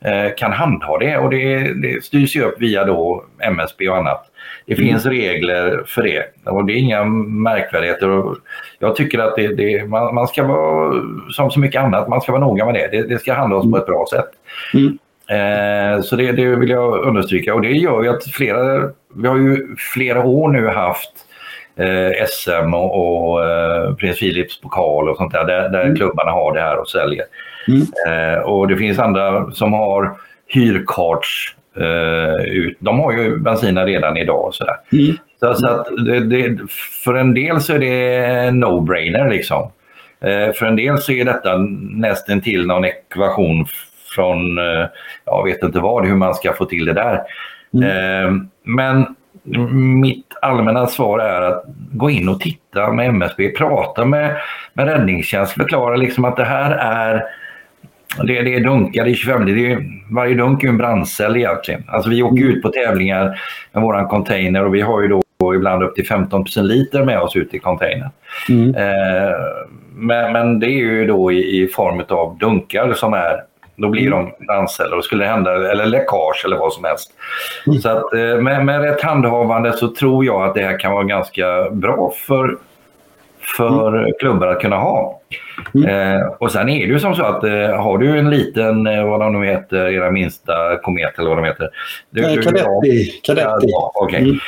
eh, kan handha det och det, det styrs ju upp via då MSB och annat. Det mm. finns regler för det och det är inga märkvärdigheter. Jag tycker att det, det, man, man, ska vara, som så mycket annat, man ska vara noga med det. Det, det ska handlas mm. på ett bra sätt. Mm. Eh, så det, det, vill jag understryka och det gör ju att flera, vi har ju flera år nu haft eh, SM och, och eh, Prins Philips pokal och sånt där, där, där mm. klubbarna har det här och säljer. Mm. Och det finns andra som har hyrkarts ut. De har ju bensinen redan idag. Så, mm. så, så att det, det, för en del så är det no-brainer liksom. För en del så är detta nästan till någon ekvation från, eh, jag vet inte vad, hur man ska få till det där. Mm. Eh, men mitt allmänna svar är att gå in och titta med MSB, prata med, med räddningstjänst, förklara liksom att det här är det, det är dunkar, det är 25 det är, Varje dunk är en brandcell egentligen. Alltså vi åker ut på tävlingar med våran container och vi har ju då ibland upp till 15 000 liter med oss ut i containern. Mm. Eh, men, men, det är ju då i, i form av dunkar som är då blir de brandceller och skulle det hända, eller läckage eller vad som helst. Mm. Så att, eh, med, med rätt handhavande så tror jag att det här kan vara ganska bra för, för mm. klubbar att kunna ha. Mm. Eh, och sen är det ju som så att eh, har du en liten, eh, vad de nu heter, era minsta komet eller vad de heter. Du, kadetti. kadetti. Ja, okay. Mm.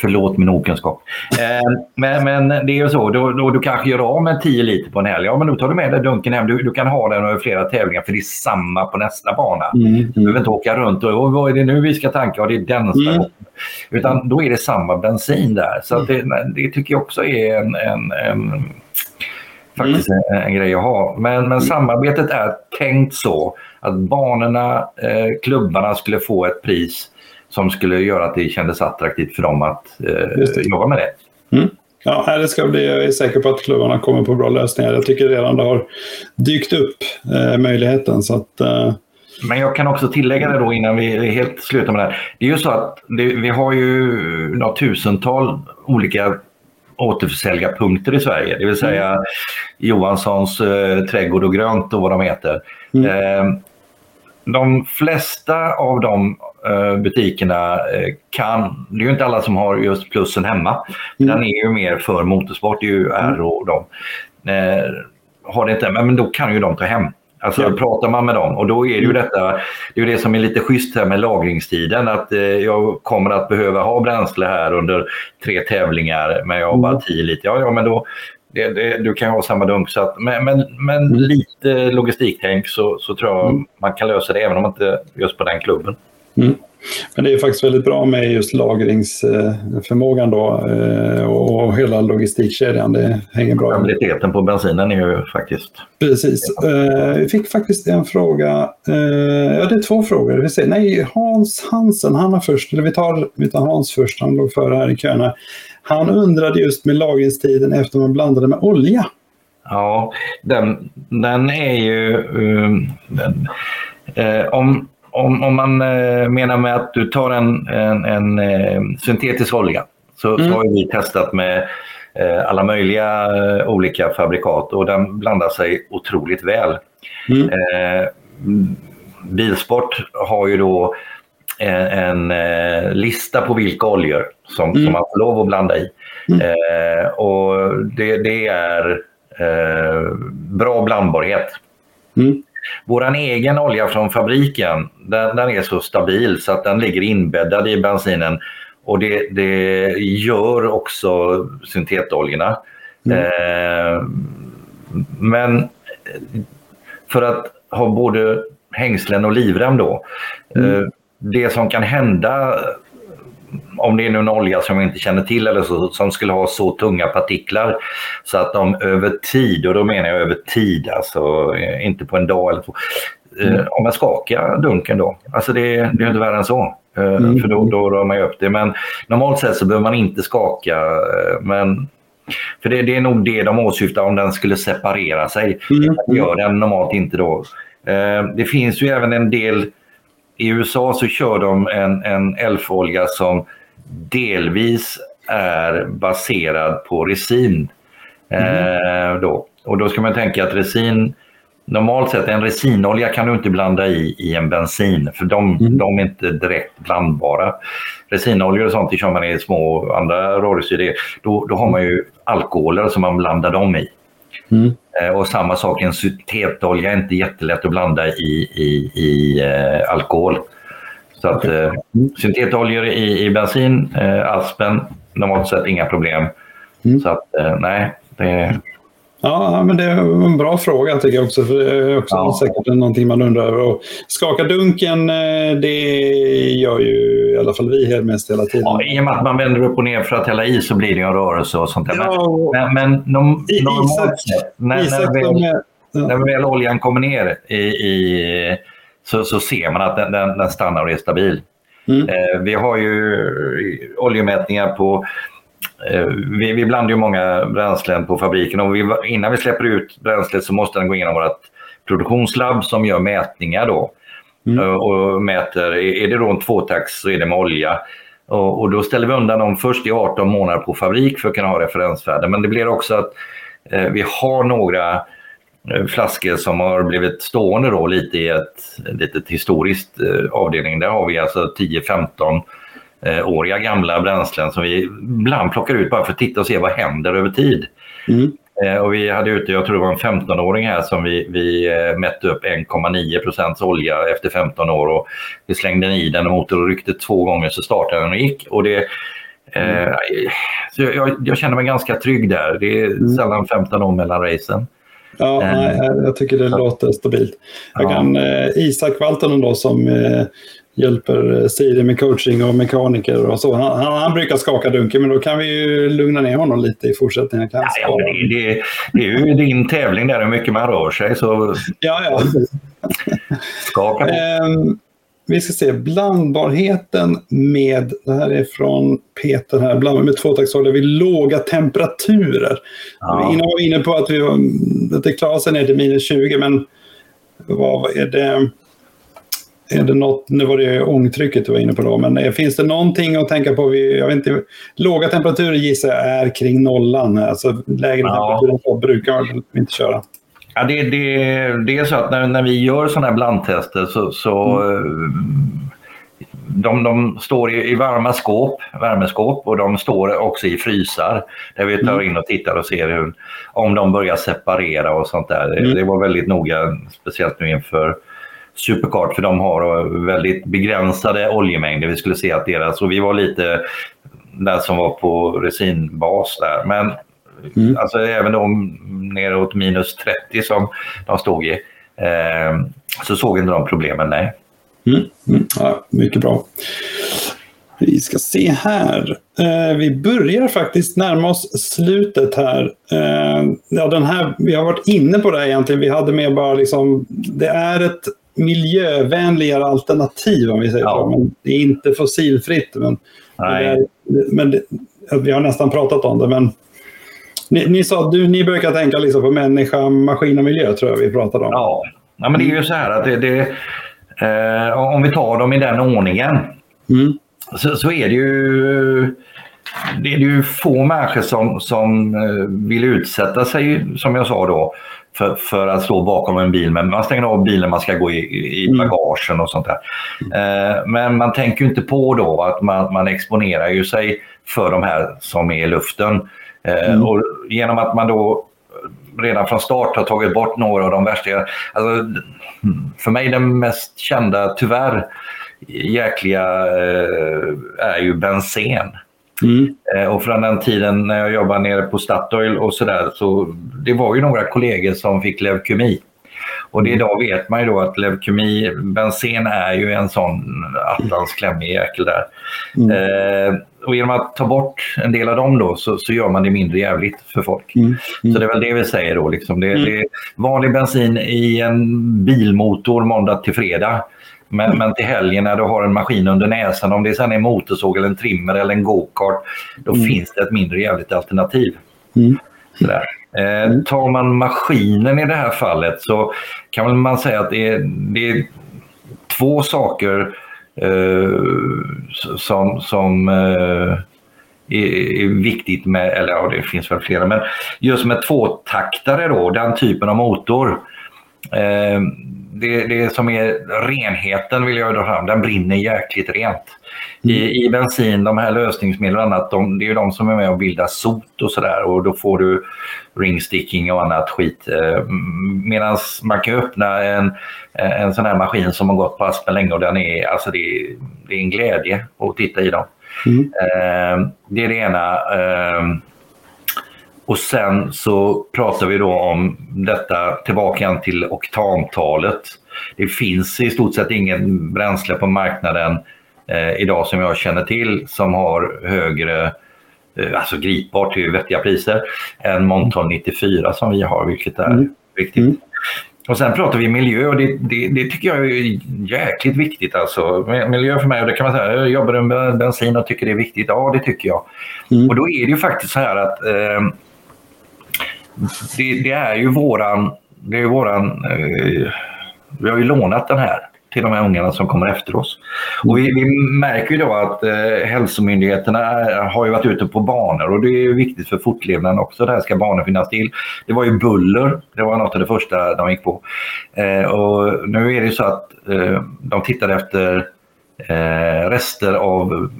Förlåt min okunskap. Eh, men, men det är ju så, då, då, du kanske gör av med 10 liter på en helg. Ja, men då tar du med dig dunken hem. Du, du kan ha den över flera tävlingar för det är samma på nästa bana. Mm. Du behöver inte åka runt och vad är det nu vi ska tanka? Ja, det är den mm. Utan då är det samma bensin där. Så det, det tycker jag också är en, en, en faktiskt mm. en, en, grej att ha. Men, men samarbetet är tänkt så att banorna, eh, klubbarna skulle få ett pris som skulle göra att det kändes attraktivt för dem att eh, jobba med det. Mm. Ja, det ska bli, jag är säker på att klubbarna kommer på bra lösningar. Jag tycker redan det har dykt upp eh, möjligheten. Så att, eh... Men jag kan också tillägga det då innan vi helt slutar med det här. Det är ju så att det, vi har ju några tusental olika återförsäljarpunkter i Sverige. Det vill säga mm. Johanssons eh, trädgård och grönt och vad de heter. Mm. Eh, de flesta av de eh, butikerna eh, kan, det är ju inte alla som har just plussen hemma. Mm. Den är ju mer för motorsport, det är ju R och de. Eh, har det inte, men då kan ju de ta hem. Alltså ja. pratar man med dem och då är det ju mm. detta, det är det som är lite schysst här med lagringstiden att eh, jag kommer att behöva ha bränsle här under tre tävlingar men jag har bara 10 mm. liter. Ja, ja men då, det, det, du kan ha samma dunk. Så att, men men, men mm. lite logistiktänk så, så tror jag mm. man kan lösa det även om inte just på den klubben. Mm. Men det är faktiskt väldigt bra med just lagringsförmågan då eh, och hela logistikkedjan. Det hänger bra. Stabiliteten på bensinen är ju faktiskt... Precis. Eh, vi fick faktiskt en fråga. Eh, ja, det är två frågor. Vi säger, nej, Hans Hansen, han har först. Eller vi tar, vi tar Hans först, han låg före här i köerna. Han undrade just med lagringstiden efter man blandade med olja. Ja, den, den är ju... Den, eh, om, om, om man eh, menar med att du tar en, en, en eh, syntetisk olja så, mm. så har vi testat med eh, alla möjliga olika fabrikat och den blandar sig otroligt väl. Mm. Eh, Bilsport har ju då en, en lista på vilka oljor som, mm. som man får lov att blanda i. Mm. Eh, och det, det är eh, bra blandbarhet. Mm. Vår egen olja från fabriken den, den, är så stabil så att den ligger inbäddad i bensinen och det, det gör också syntetoljorna. Mm. Eh, men för att ha både hängslen och livrem då. Mm. Eh, det som kan hända om det är en olja som vi inte känner till eller så, som skulle ha så tunga partiklar så att de över tid, och då menar jag över tid, alltså eh, inte på en dag eller två, eh, mm. om man skakar dunken då, alltså det, det är inte värre än så. Eh, mm. För då, då rör man ju upp det. Men normalt sett så behöver man inte skaka. Men för det, det är nog det de åsyftar om den skulle separera sig. Mm. Det gör den normalt inte då. Det finns ju även en del i USA så kör de en, en elfolja som delvis är baserad på resin. Mm. Eh, då. Och då ska man tänka att resin, normalt sett en resinolja kan du inte blanda i i en bensin för de, mm. de är inte direkt blandbara. Resinoljor och sånt det kör man i små andra rörelser. Då, då har man ju alkoholer som man blandar dem i. Mm. Eh, och samma sak, en syntetolja är inte jättelätt att blanda i, i, i eh, alkohol. Så att eh, syntetoljor i, i bensin, eh, aspen, normalt sett inga problem. Mm. Så att eh, nej, det... Ja, men det är en bra fråga tycker jag också. För det är också ja. säkert någonting man undrar över. Och skaka dunken, eh, det gör ju i alla fall vi här mest hela tiden. Ja, I och med att man vänder upp och ner för att hälla i så blir det en rörelse och sånt där. Ja, men, men nom, normalt sett, när, när, väl, när väl oljan kommer ner i, i så, så ser man att den, den, den stannar och är stabil. Mm. Eh, vi har ju oljemätningar på vi, vi, blandar ju många bränslen på fabriken och vi, innan vi släpper ut bränslet så måste den gå igenom vårt produktionslabb som gör mätningar då. Mm. Och mäter, är det då en tvåtakts så är det med olja. Och, och, då ställer vi undan dem först i 18 månader på fabrik för att kunna ha referensvärden. Men det blir också att eh, vi har några eh, flaskor som har blivit stående då lite i ett litet historiskt eh, avdelning. Där har vi alltså 10-15 eh, åriga gamla bränslen som vi ibland plockar ut bara för att titta och se vad händer över tid. Mm. Eh, och vi hade ute, jag tror det var en 15-åring här som vi, vi eh, mätte upp 1,9 procents olja efter 15 år och vi slängde den i motor och ryckte två gånger så startade den och gick. Och det, mm. eh, så jag, jag, känner mig ganska trygg där. Det är mm. sällan 15 år mellan racen. Ja, eh. nej, jag tycker det låter stabilt. Jag ja. kan, eh, Isak Valtonen då som eh, hjälper eh, Siri med coaching och mekaniker och så. Han, han, han, brukar skaka dunken, men då kan vi ju lugna ner honom lite i fortsättningen. Kan ja, ja, det, det, det, är ju din tävling där hur mycket man rör sig. Så... Ja, ja. skaka på. Um, vi ska se, blandbarheten med, det här är från Peter här, blandbar med tvåtaktsolja vid låga temperaturer. Ja. Innan var vi inne på att, vi att det klarar sig ner till minus 20, men vad är det? Är det något, nu var det ångtrycket du var inne på då, men finns det någonting att tänka på? Jag vet inte, låga temperaturer gissar jag är kring nollan. Alltså lägre ja. temperaturer brukar man inte köra. Ja, det, det, det är så att när, när vi gör sådana här blandtester så, så mm. de, de står i, i, varma skåp, värmeskåp och de står också i frysar där vi tar mm. in och tittar och ser hur, om de börjar separera och sånt där. Mm. Det, det var väldigt noga, speciellt nu inför Superkart för de har väldigt begränsade oljemängder. Vi skulle se att deras, och vi var lite den som var på resinbas där. Men mm. alltså även de neråt minus 30 som de stod i eh, så såg inte de problemen, nej. Mm. Mm. Ja, mycket bra. Vi ska se här. Eh, vi börjar faktiskt närma oss slutet här. Eh, ja, den här. Vi har varit inne på det här egentligen. Vi hade med bara liksom, det är ett miljövänligare alternativ om vi säger ja. så. Men det är inte fossilfritt. Men, Nej. Det men det, vi har nästan pratat om det. Men ni, ni, sa, du, ni brukar tänka liksom på människa, maskin och miljö tror jag vi pratade om. Ja, ja men det är ju så här att det, det eh, om vi tar dem i den ordningen mm. så, så är det ju det är ju få människor som, som eh, vill utsätta sig, som jag sa då, för, för att stå bakom en bil. Men man stänger av bilen, man ska gå i, i mm. bagagen och sånt där. Eh, men man tänker inte på då att man, man exponerar ju sig för de här som är i luften. Eh, mm. Och genom att man då redan från start har tagit bort några av de värsta. Alltså, för mig den mest kända, tyvärr, jäkliga eh, är ju bensen. Mm. Eh, och från den tiden när jag jobbade nere på Statoil och sådär så det var ju några kollegor som fick leukemi. Och det idag vet man ju då att leukemi, bensen är ju en sån attans klämmig jäkel där. Mm. Eh, och genom att ta bort en del av dem då så, så gör man det mindre jävligt för folk. Mm. Mm. Så det är väl det vi säger då. Liksom. Det, mm. det, är vanlig bensin i en bilmotor måndag till fredag. Men, men till helgen när du har en maskin under näsan, om det sen är motorsåg eller en trimmer eller en go-kart, då mm. finns det ett mindre jävligt alternativ. Mm. Sådär. Eh, tar man maskinen i det här fallet så kan man säga att det är, det är två saker eh, som, som eh, är, är, viktigt med, eller ja det finns väl flera, men just med tvåtaktare då, den typen av motor. Eh, det, det som är renheten vill jag dra fram, den brinner jäkligt rent. Mm. I, I bensin, de här lösningsmedlen och annat, de, det är ju de som är med och bildar sot och sådär och då får du ringsticking och annat skit. Eh, Medan man kan öppna en, en sån här maskin som har gått på aspen länge och den är, alltså det, är, det är en glädje att titta i dem. Mm. Eh, det är det ena. Och sen så pratar vi då om detta tillbaka till oktantalet. Det finns i stort sett ingen bränsle på marknaden eh, idag som jag känner till som har högre, eh, alltså gripbart till vettiga priser, än Monton 94 som vi har, vilket är mm. viktigt. Mm. Och sen pratar vi miljö och det, det, det, tycker jag är jäkligt viktigt. Alltså. Miljö för mig, och det kan man säga, jag jobbar med bensin och tycker det är viktigt. Ja, det tycker jag. Mm. Och då är det ju faktiskt så här att eh, det, det, är ju våran det är våran... Eh, vi har ju lånat den här till de här ungarna som kommer efter oss. Och vi, vi märker ju då att eh, hälsomyndigheterna eh, har ju varit ute på banor och det är viktigt för fortlevnaden också. Där ska banor finnas till. Det var ju buller, det var något av det första de gick på. Eh, och nu är det så att eh, de tittar efter eh, rester av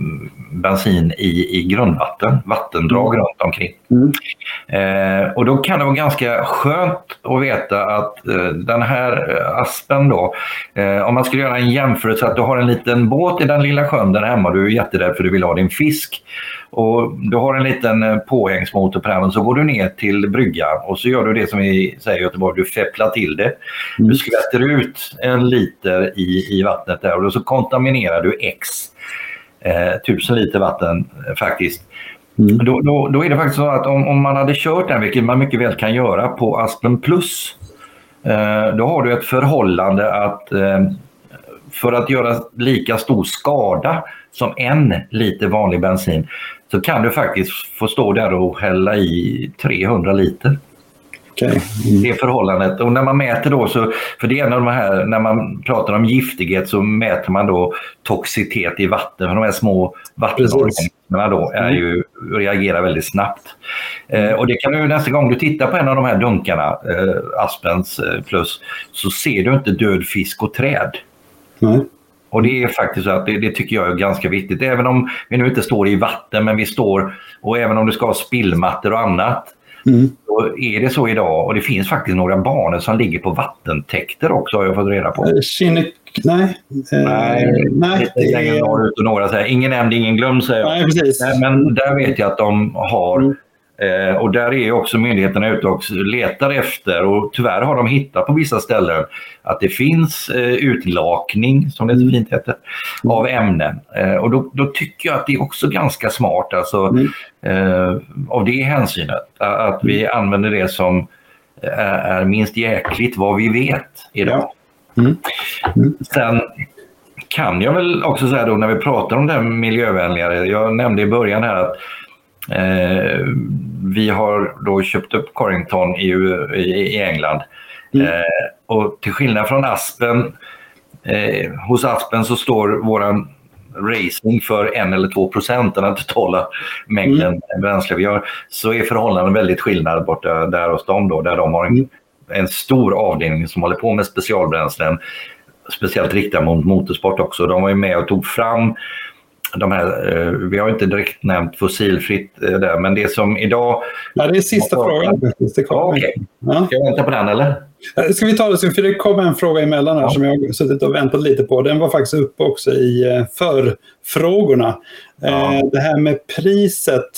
bensin i, i grundvatten, vattendrag mm. runt omkring. Mm. Eh, och då kan det vara ganska skönt att veta att eh, den här aspen då, eh, om man skulle göra en jämförelse att du har en liten båt i den lilla sjön där hemma, du är jätterädd för du vill ha din fisk och du har en liten eh, påhängsmotor på den så går du ner till bryggan och så gör du det som vi säger i Göteborg, du fepplar till det. Mm. Du skvätter ut en liter i, i vattnet där och så kontaminerar du X, eh, tusen liter vatten eh, faktiskt. Mm. Då, då, då, är det faktiskt så att om, om, man hade kört den, vilket man mycket väl kan göra på Aspen Plus, eh, då har du ett förhållande att eh, för att göra lika stor skada som en liter vanlig bensin så kan du faktiskt få stå där och hälla i 300 liter. Okay. Mm. Det förhållandet. Och när man mäter då, så, för det är en av de här, när man pratar om giftighet så mäter man då toxicitet i vatten. För de här små vattenorganismerna då är ju, reagerar väldigt snabbt. Eh, och det kan du nästa gång du tittar på en av de här dunkarna, eh, Aspens eh, plus, så ser du inte död fisk och träd. Nej. Och det är faktiskt så att det, det, tycker jag är ganska viktigt. Även om vi nu inte står i vatten, men vi står och även om du ska ha spillmattor och annat. Mm. Så är det så idag och det finns faktiskt några banor som ligger på vattentäkter också har jag fått reda på. Eh, Kinnik, nej. Nej, eh, nej. Lite längre norrut och några säger ingen nämnd, ingen glömd säger jag. Nej, precis. Men där vet jag att de har mm Eh, och där är också myndigheterna ute och letar efter och tyvärr har de hittat på vissa ställen att det finns eh, utlakning, som det så mm. fint heter, av ämnen. Eh, och då, då, tycker jag att det är också ganska smart alltså, mm. eh, av det hänsynet. Att vi mm. använder det som är, är minst jäkligt vad vi vet idag. Mm. Mm. Sen kan jag väl också säga då när vi pratar om det miljövänligare, jag nämnde i början här att Eh, vi har då köpt upp Corrington i, i England. Mm. Eh, och till skillnad från Aspen, eh, hos Aspen så står våran racing för en eller två procent av den totala mängden mm. bränsle vi har. Så är förhållandena väldigt skillnad borta där hos dem då, där de har en, mm. en stor avdelning som håller på med specialbränslen speciellt riktad mot motorsport också. De var ju med och tog fram de här, eh, vi har inte direkt nämnt fossilfritt eh, där, men det som idag... Ja, det är sista frågan. Det ja, okay. ja. Ska jag vänta på den eller? Eh, ska vi ta det, för det kom en fråga emellan här ja. som jag har suttit och väntat lite på. Den var faktiskt uppe också i förfrågorna. Ja. Det här med priset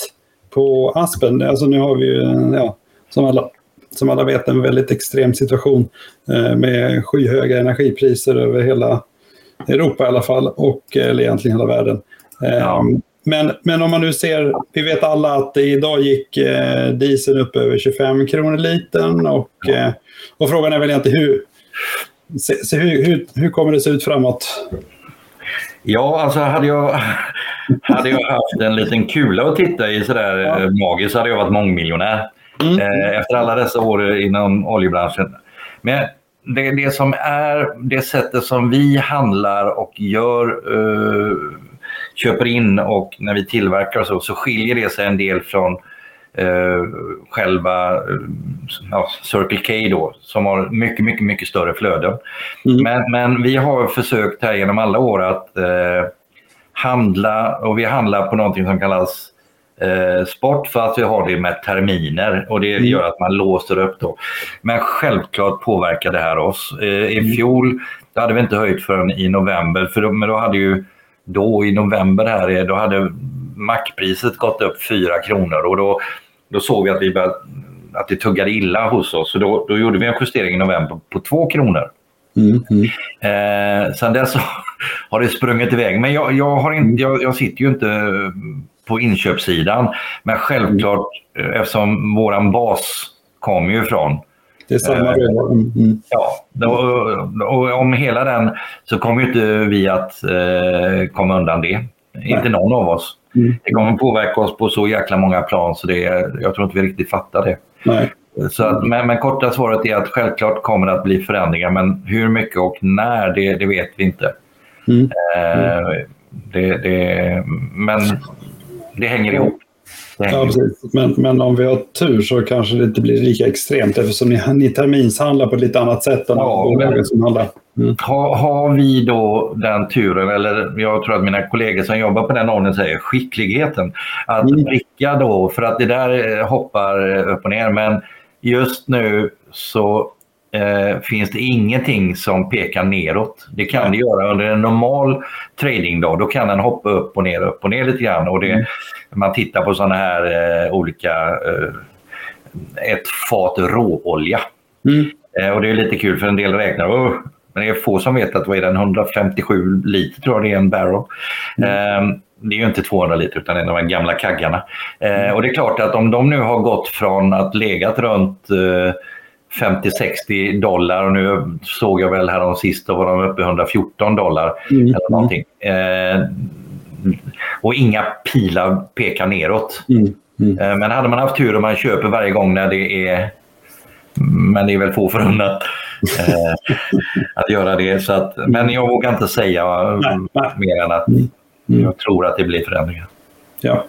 på Aspen, alltså nu har vi ju, ja, som alla, som alla vet, en väldigt extrem situation med skyhöga energipriser över hela Europa i alla fall, och, eller egentligen hela världen. Ja. Ehm, men, men om man nu ser, vi vet alla att idag gick eh, dieseln upp över 25 kronor litern och, eh, och frågan är väl egentligen hur, se, se, hur, hur, hur kommer det se ut framåt? Ja, alltså hade jag, hade jag haft en liten kula att titta i sådär ja. Eh, magiskt så hade jag varit mångmiljonär. Mm. Eh, efter alla dessa år inom oljebranschen. Men det, det som är det sättet som vi handlar och gör eh, köper in och när vi tillverkar så, så skiljer det sig en del från eh, själva eh, ja, Circle K då, som har mycket, mycket, mycket större flöden. Mm. Men, men, vi har försökt här genom alla år att eh, handla och vi handlar på någonting som kallas eh, sport för att vi har det med terminer och det mm. gör att man låser upp då. Men självklart påverkar det här oss. Eh, I mm. fjol det hade vi inte höjt förrän i november, för då, men då hade ju då i november här, då hade mackpriset gått upp 4 kronor och då, då såg vi att, vi började, att det tuggade illa hos oss. Så då, då gjorde vi en justering i november på 2 kronor. Mm, mm. Eh, sen dess har det sprungit iväg. Men jag, jag, har inte, jag, jag sitter ju inte på inköpssidan. Men självklart, mm. eftersom våran bas kommer ju ifrån det är samma eh, mm. Ja, och, och, om hela den så kommer ju inte vi att eh, komma undan det. Nej. Inte någon av oss. Mm. Det kommer påverka oss på så jäkla många plan så det, jag tror inte vi riktigt fattar det. Nej. Så att, men, men korta svaret är att självklart kommer det att bli förändringar, men hur mycket och när, det, det vet vi inte. Mm. Eh, det, det, men det hänger ihop. Ja, precis. Men, men om vi har tur så kanske det inte blir lika extremt eftersom ni, ni terminshandlar på ett lite annat sätt än ja, bolagen som handlar. Mm. Har, har, vi då den turen, eller jag tror att mina kollegor som jobbar på den ordningen säger skickligheten, att mm. pricka då, för att det där eh, hoppar upp och ner, men just nu så eh, finns det ingenting som pekar neråt. Det kan det göra under en normal tradingdag. Då kan den hoppa upp och ner, upp och ner lite grann. Och det, mm. Man tittar på sådana här eh, olika... Eh, ett fat råolja. Mm. Eh, och det är lite kul för en del räknar. Men det är få som vet att vad är den, 157 liter tror jag det är en barrel. Mm. Eh, det är ju inte 200 liter utan en av de gamla kaggarna. Eh, och det är klart att om de nu har gått från att legat runt eh, 50-60 dollar och nu såg jag väl här de sista var de uppe i 114 dollar. Mm. eller någonting. Eh, och inga pilar pekar neråt. Mm. Mm. Eh, men hade man haft tur och man köper varje gång när det är men det är väl få förunnat eh, att göra det. Så att, men jag vågar inte säga nej, nej. mer än att mm. Mm. jag tror att det blir förändringar. Ja.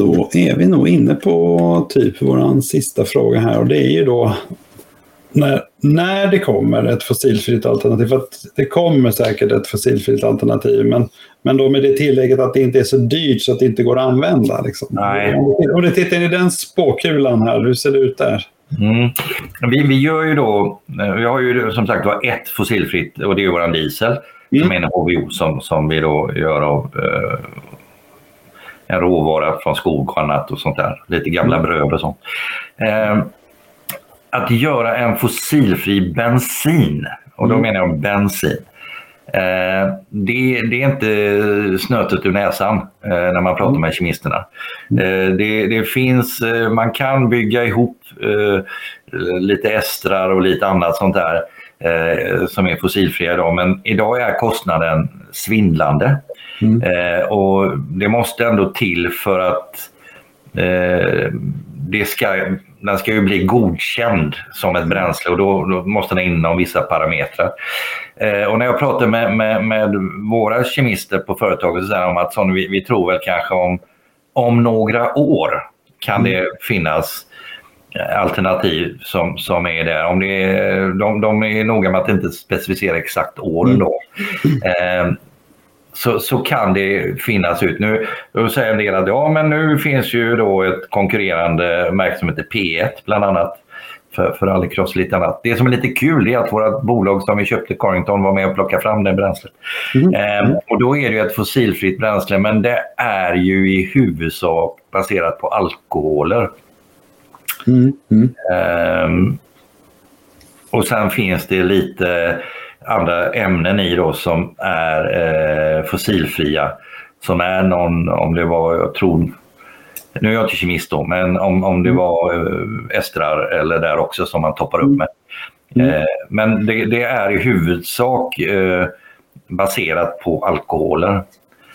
Då är vi nog inne på typ vår sista fråga här och det är ju då när, när det kommer ett fossilfritt alternativ, för att det kommer säkert ett fossilfritt alternativ, men, men då med det tillägget att det inte är så dyrt så att det inte går att använda. Liksom. Nej. Om du tittar i den spåkulan här, hur ser det ut där? Mm. Vi, vi gör ju då, vi har ju som sagt var ett fossilfritt och det är vår diesel mm. som är en HVO som, som vi då gör av eh, en råvara från skog och annat och sånt där. Lite gamla mm. bröd och sånt. Eh, att göra en fossilfri bensin, och då mm. menar jag bensin. Eh, det, det, är inte snötet ur näsan eh, när man pratar mm. med kemisterna. Mm. Eh, det, det, finns, eh, man kan bygga ihop eh, lite estrar och lite annat sånt där eh, som är fossilfria idag. Men idag är kostnaden svindlande. Mm. Eh, och det måste ändå till för att eh, det ska, den ska ju bli godkänd som ett bränsle och då, då måste den inom vissa parametrar. Eh, och när jag pratar med, med, med, våra kemister på företaget så säger de att sån, vi, vi tror väl kanske om, om några år kan det mm. finnas alternativ som, som är där. Om det är, de, de är noga med att inte specificera exakt åren då. Mm. Eh, så, så kan det finnas ut. Nu då säger en del att ja, men nu finns ju då ett konkurrerande märke som heter P1 bland annat för, för rallycross och lite annat. Det som är lite kul är att våra bolag som vi köpte, Carrington, var med och plockade fram det bränslet. Mm. Ehm, och då är det ett fossilfritt bränsle, men det är ju i huvudsak baserat på alkoholer. Mm. Mm. Ehm, och sen finns det lite andra ämnen i då som är eh, fossilfria. Som är någon, om det var, jag tror, nu är jag inte kemist då, men om, om det mm. var eh, estrar eller där också som man toppar upp med. Mm. Eh, men det, det, är i huvudsak eh, baserat på alkoholer.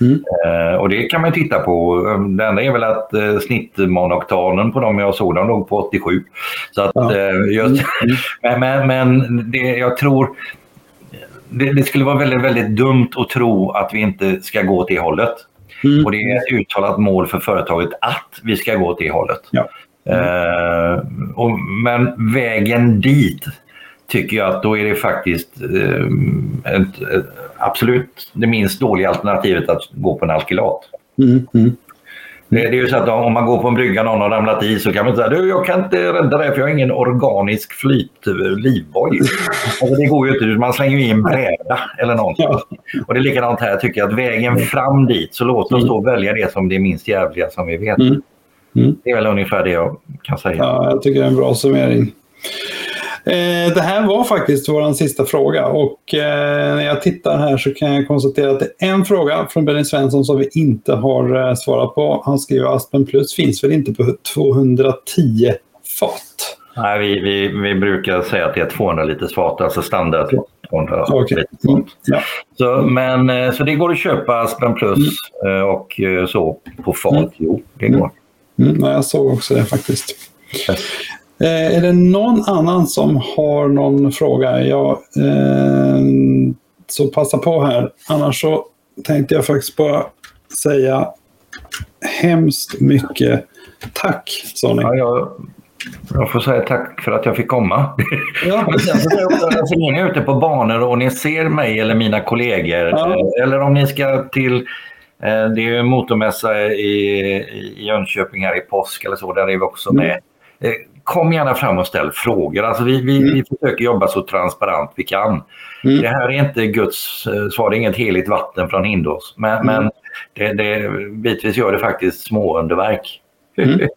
Mm. Eh, och det kan man titta på. Det enda är väl att eh, snittmonoktanen på dem jag såg, de låg på 87. Så att, ja. eh, just, mm. men men, men det, jag tror det, det, skulle vara väldigt, väldigt dumt att tro att vi inte ska gå åt det hållet. Mm. Och det är ett uttalat mål för företaget att vi ska gå åt det hållet. Ja. Uh, och, men vägen dit tycker jag att då är det faktiskt uh, ett, ett, absolut det minst dåliga alternativet att gå på en alkylat. Mm. Mm. Det, är ju så att om man går på en brygga och någon har ramlat i så kan man säga du jag kan inte rädda dig för jag har ingen organisk flyt livboj. Alltså, det går ju inte, man slänger i en bräda eller något. Och det är likadant här, jag tycker att vägen fram dit så låt oss då välja det som det minst jävliga som vi vet. Mm. Mm. Det är väl ungefär det jag kan säga. Ja, jag tycker det är en bra summering. Eh, det här var faktiskt vår sista fråga och eh, när jag tittar här så kan jag konstatera att det är en fråga från Benny Svensson som vi inte har eh, svarat på. Han skriver Aspen Plus finns väl inte på 210 fat? Nej, vi, vi, vi brukar säga att det är 200 liters fat, alltså standard. 200 okay. mm, ja. så, men, så det går att köpa Aspen Plus mm. och så på fat, mm. jo det går. Mm, jag såg också det faktiskt. Eh, är det någon annan som har någon fråga? Jag, eh, så passa på här. Annars så tänkte jag faktiskt bara säga hemskt mycket tack, Sonny. Ja, jag, jag får säga tack för att jag fick komma. Ja. så ni är ute på banor och ni ser mig eller mina kollegor ja. Eller om ni ska till eh, det är ju en motormässa i, i Jönköping här i påsk eller så, där är vi också mm. med. Mm. Kom gärna fram och ställ frågor. Alltså vi, vi, mm. vi försöker jobba så transparent vi kan. Mm. Det här är inte Guds svar, det är inget heligt vatten från Hindås. Men, mm. men det, det, bitvis gör det faktiskt små underverk. Mm.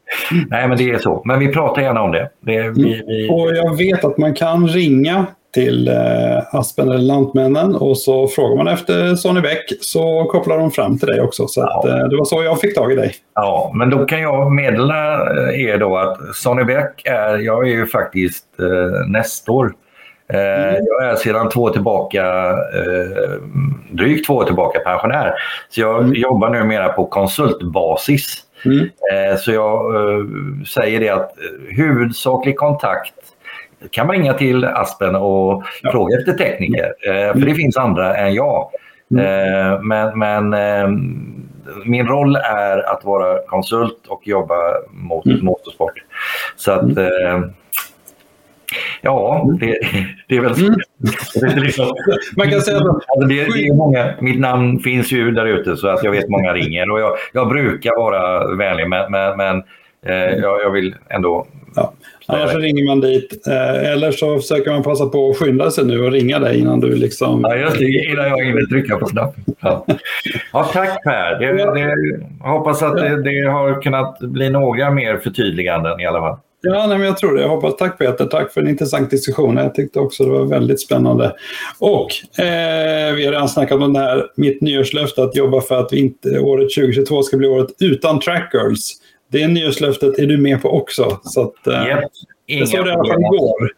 Nej, men det är så. Men vi pratar gärna om det. det vi, mm. vi... Och jag vet att man kan ringa till eh, Aspen eller Lantmännen och så frågar man efter Sonny Bäck så kopplar de fram till dig också. Så ja. att, eh, det var så jag fick tag i dig. Ja, men då kan jag meddela eh, er då att Sonny Bäck är, jag är ju faktiskt eh, nästor. Eh, mm. Jag är sedan två tillbaka, eh, drygt två år tillbaka pensionär. Så jag mm. jobbar numera på konsultbasis. Mm. Eh, så jag säger det att huvudsaklig kontakt kan man ringa till Aspen och ja. fråga efter tekniker. Mm. För det finns andra än jag. Mm. Men, men min roll är att vara konsult och jobba mot mm. motorsport. Så att mm. Ja, det, det är väl så. Mm. Det, liksom, Man kan säga att alltså det, det är många, mitt namn finns ju där ute så att jag vet många ringer och jag, jag brukar vara vänlig men, men, men eh, jag, jag, vill ändå... Ja. Annars så ringer man dit eh, eller så försöker man passa på att skynda sig nu och ringa dig innan du liksom... Ja, just det, innan jag hinner trycka på knappen. Ja. ja tack Per. Det, det, jag hoppas att det, det har kunnat bli några mer förtydliganden i alla fall. Ja, nej, men jag tror det. Jag hoppas. Tack Peter, tack för en intressant diskussion. Jag tyckte också det var väldigt spännande. Och eh, vi har redan snackat om det här, mitt nyårslöfte att jobba för att vi inte, året 2022 ska bli året utan trackgirls. Det nyårslöftet är du med på också. Så att, eh, yep. Inga det sa du i alla fall igår.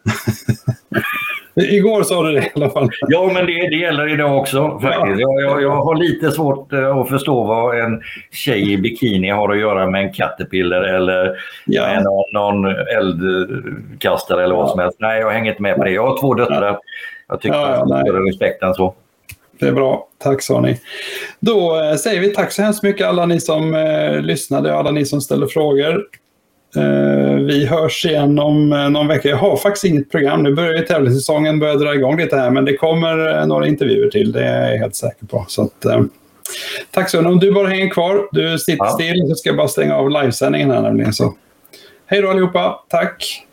Igår sa du det i alla fall. Ja, men det, det gäller idag också. faktiskt. Jag, jag, jag har lite svårt eh, att förstå vad en tjej i bikini har att göra med en caterpillar eller ja. med någon, någon eldkastare eller vad som helst. Nej, jag hänger inte med på det. Jag har två döttrar. Jag tycker ja, ja, större respekt än så. Det är bra. Tack Sani. Då eh, säger vi tack så hemskt mycket alla ni som eh, lyssnade och alla ni som ställde frågor. Eh, vi hörs igen om eh, någon vecka. Jag har faktiskt inget program. Nu börjar ju tävlingssäsongen börja dra igång lite här, men det kommer eh, några intervjuer till. Det är jag helt säker på. Så att, tack så. Om du bara hänger kvar, du sitter ja. still, så ska jag bara stänga av livesändningen här nämligen. Så. Hej då allihopa. Tack!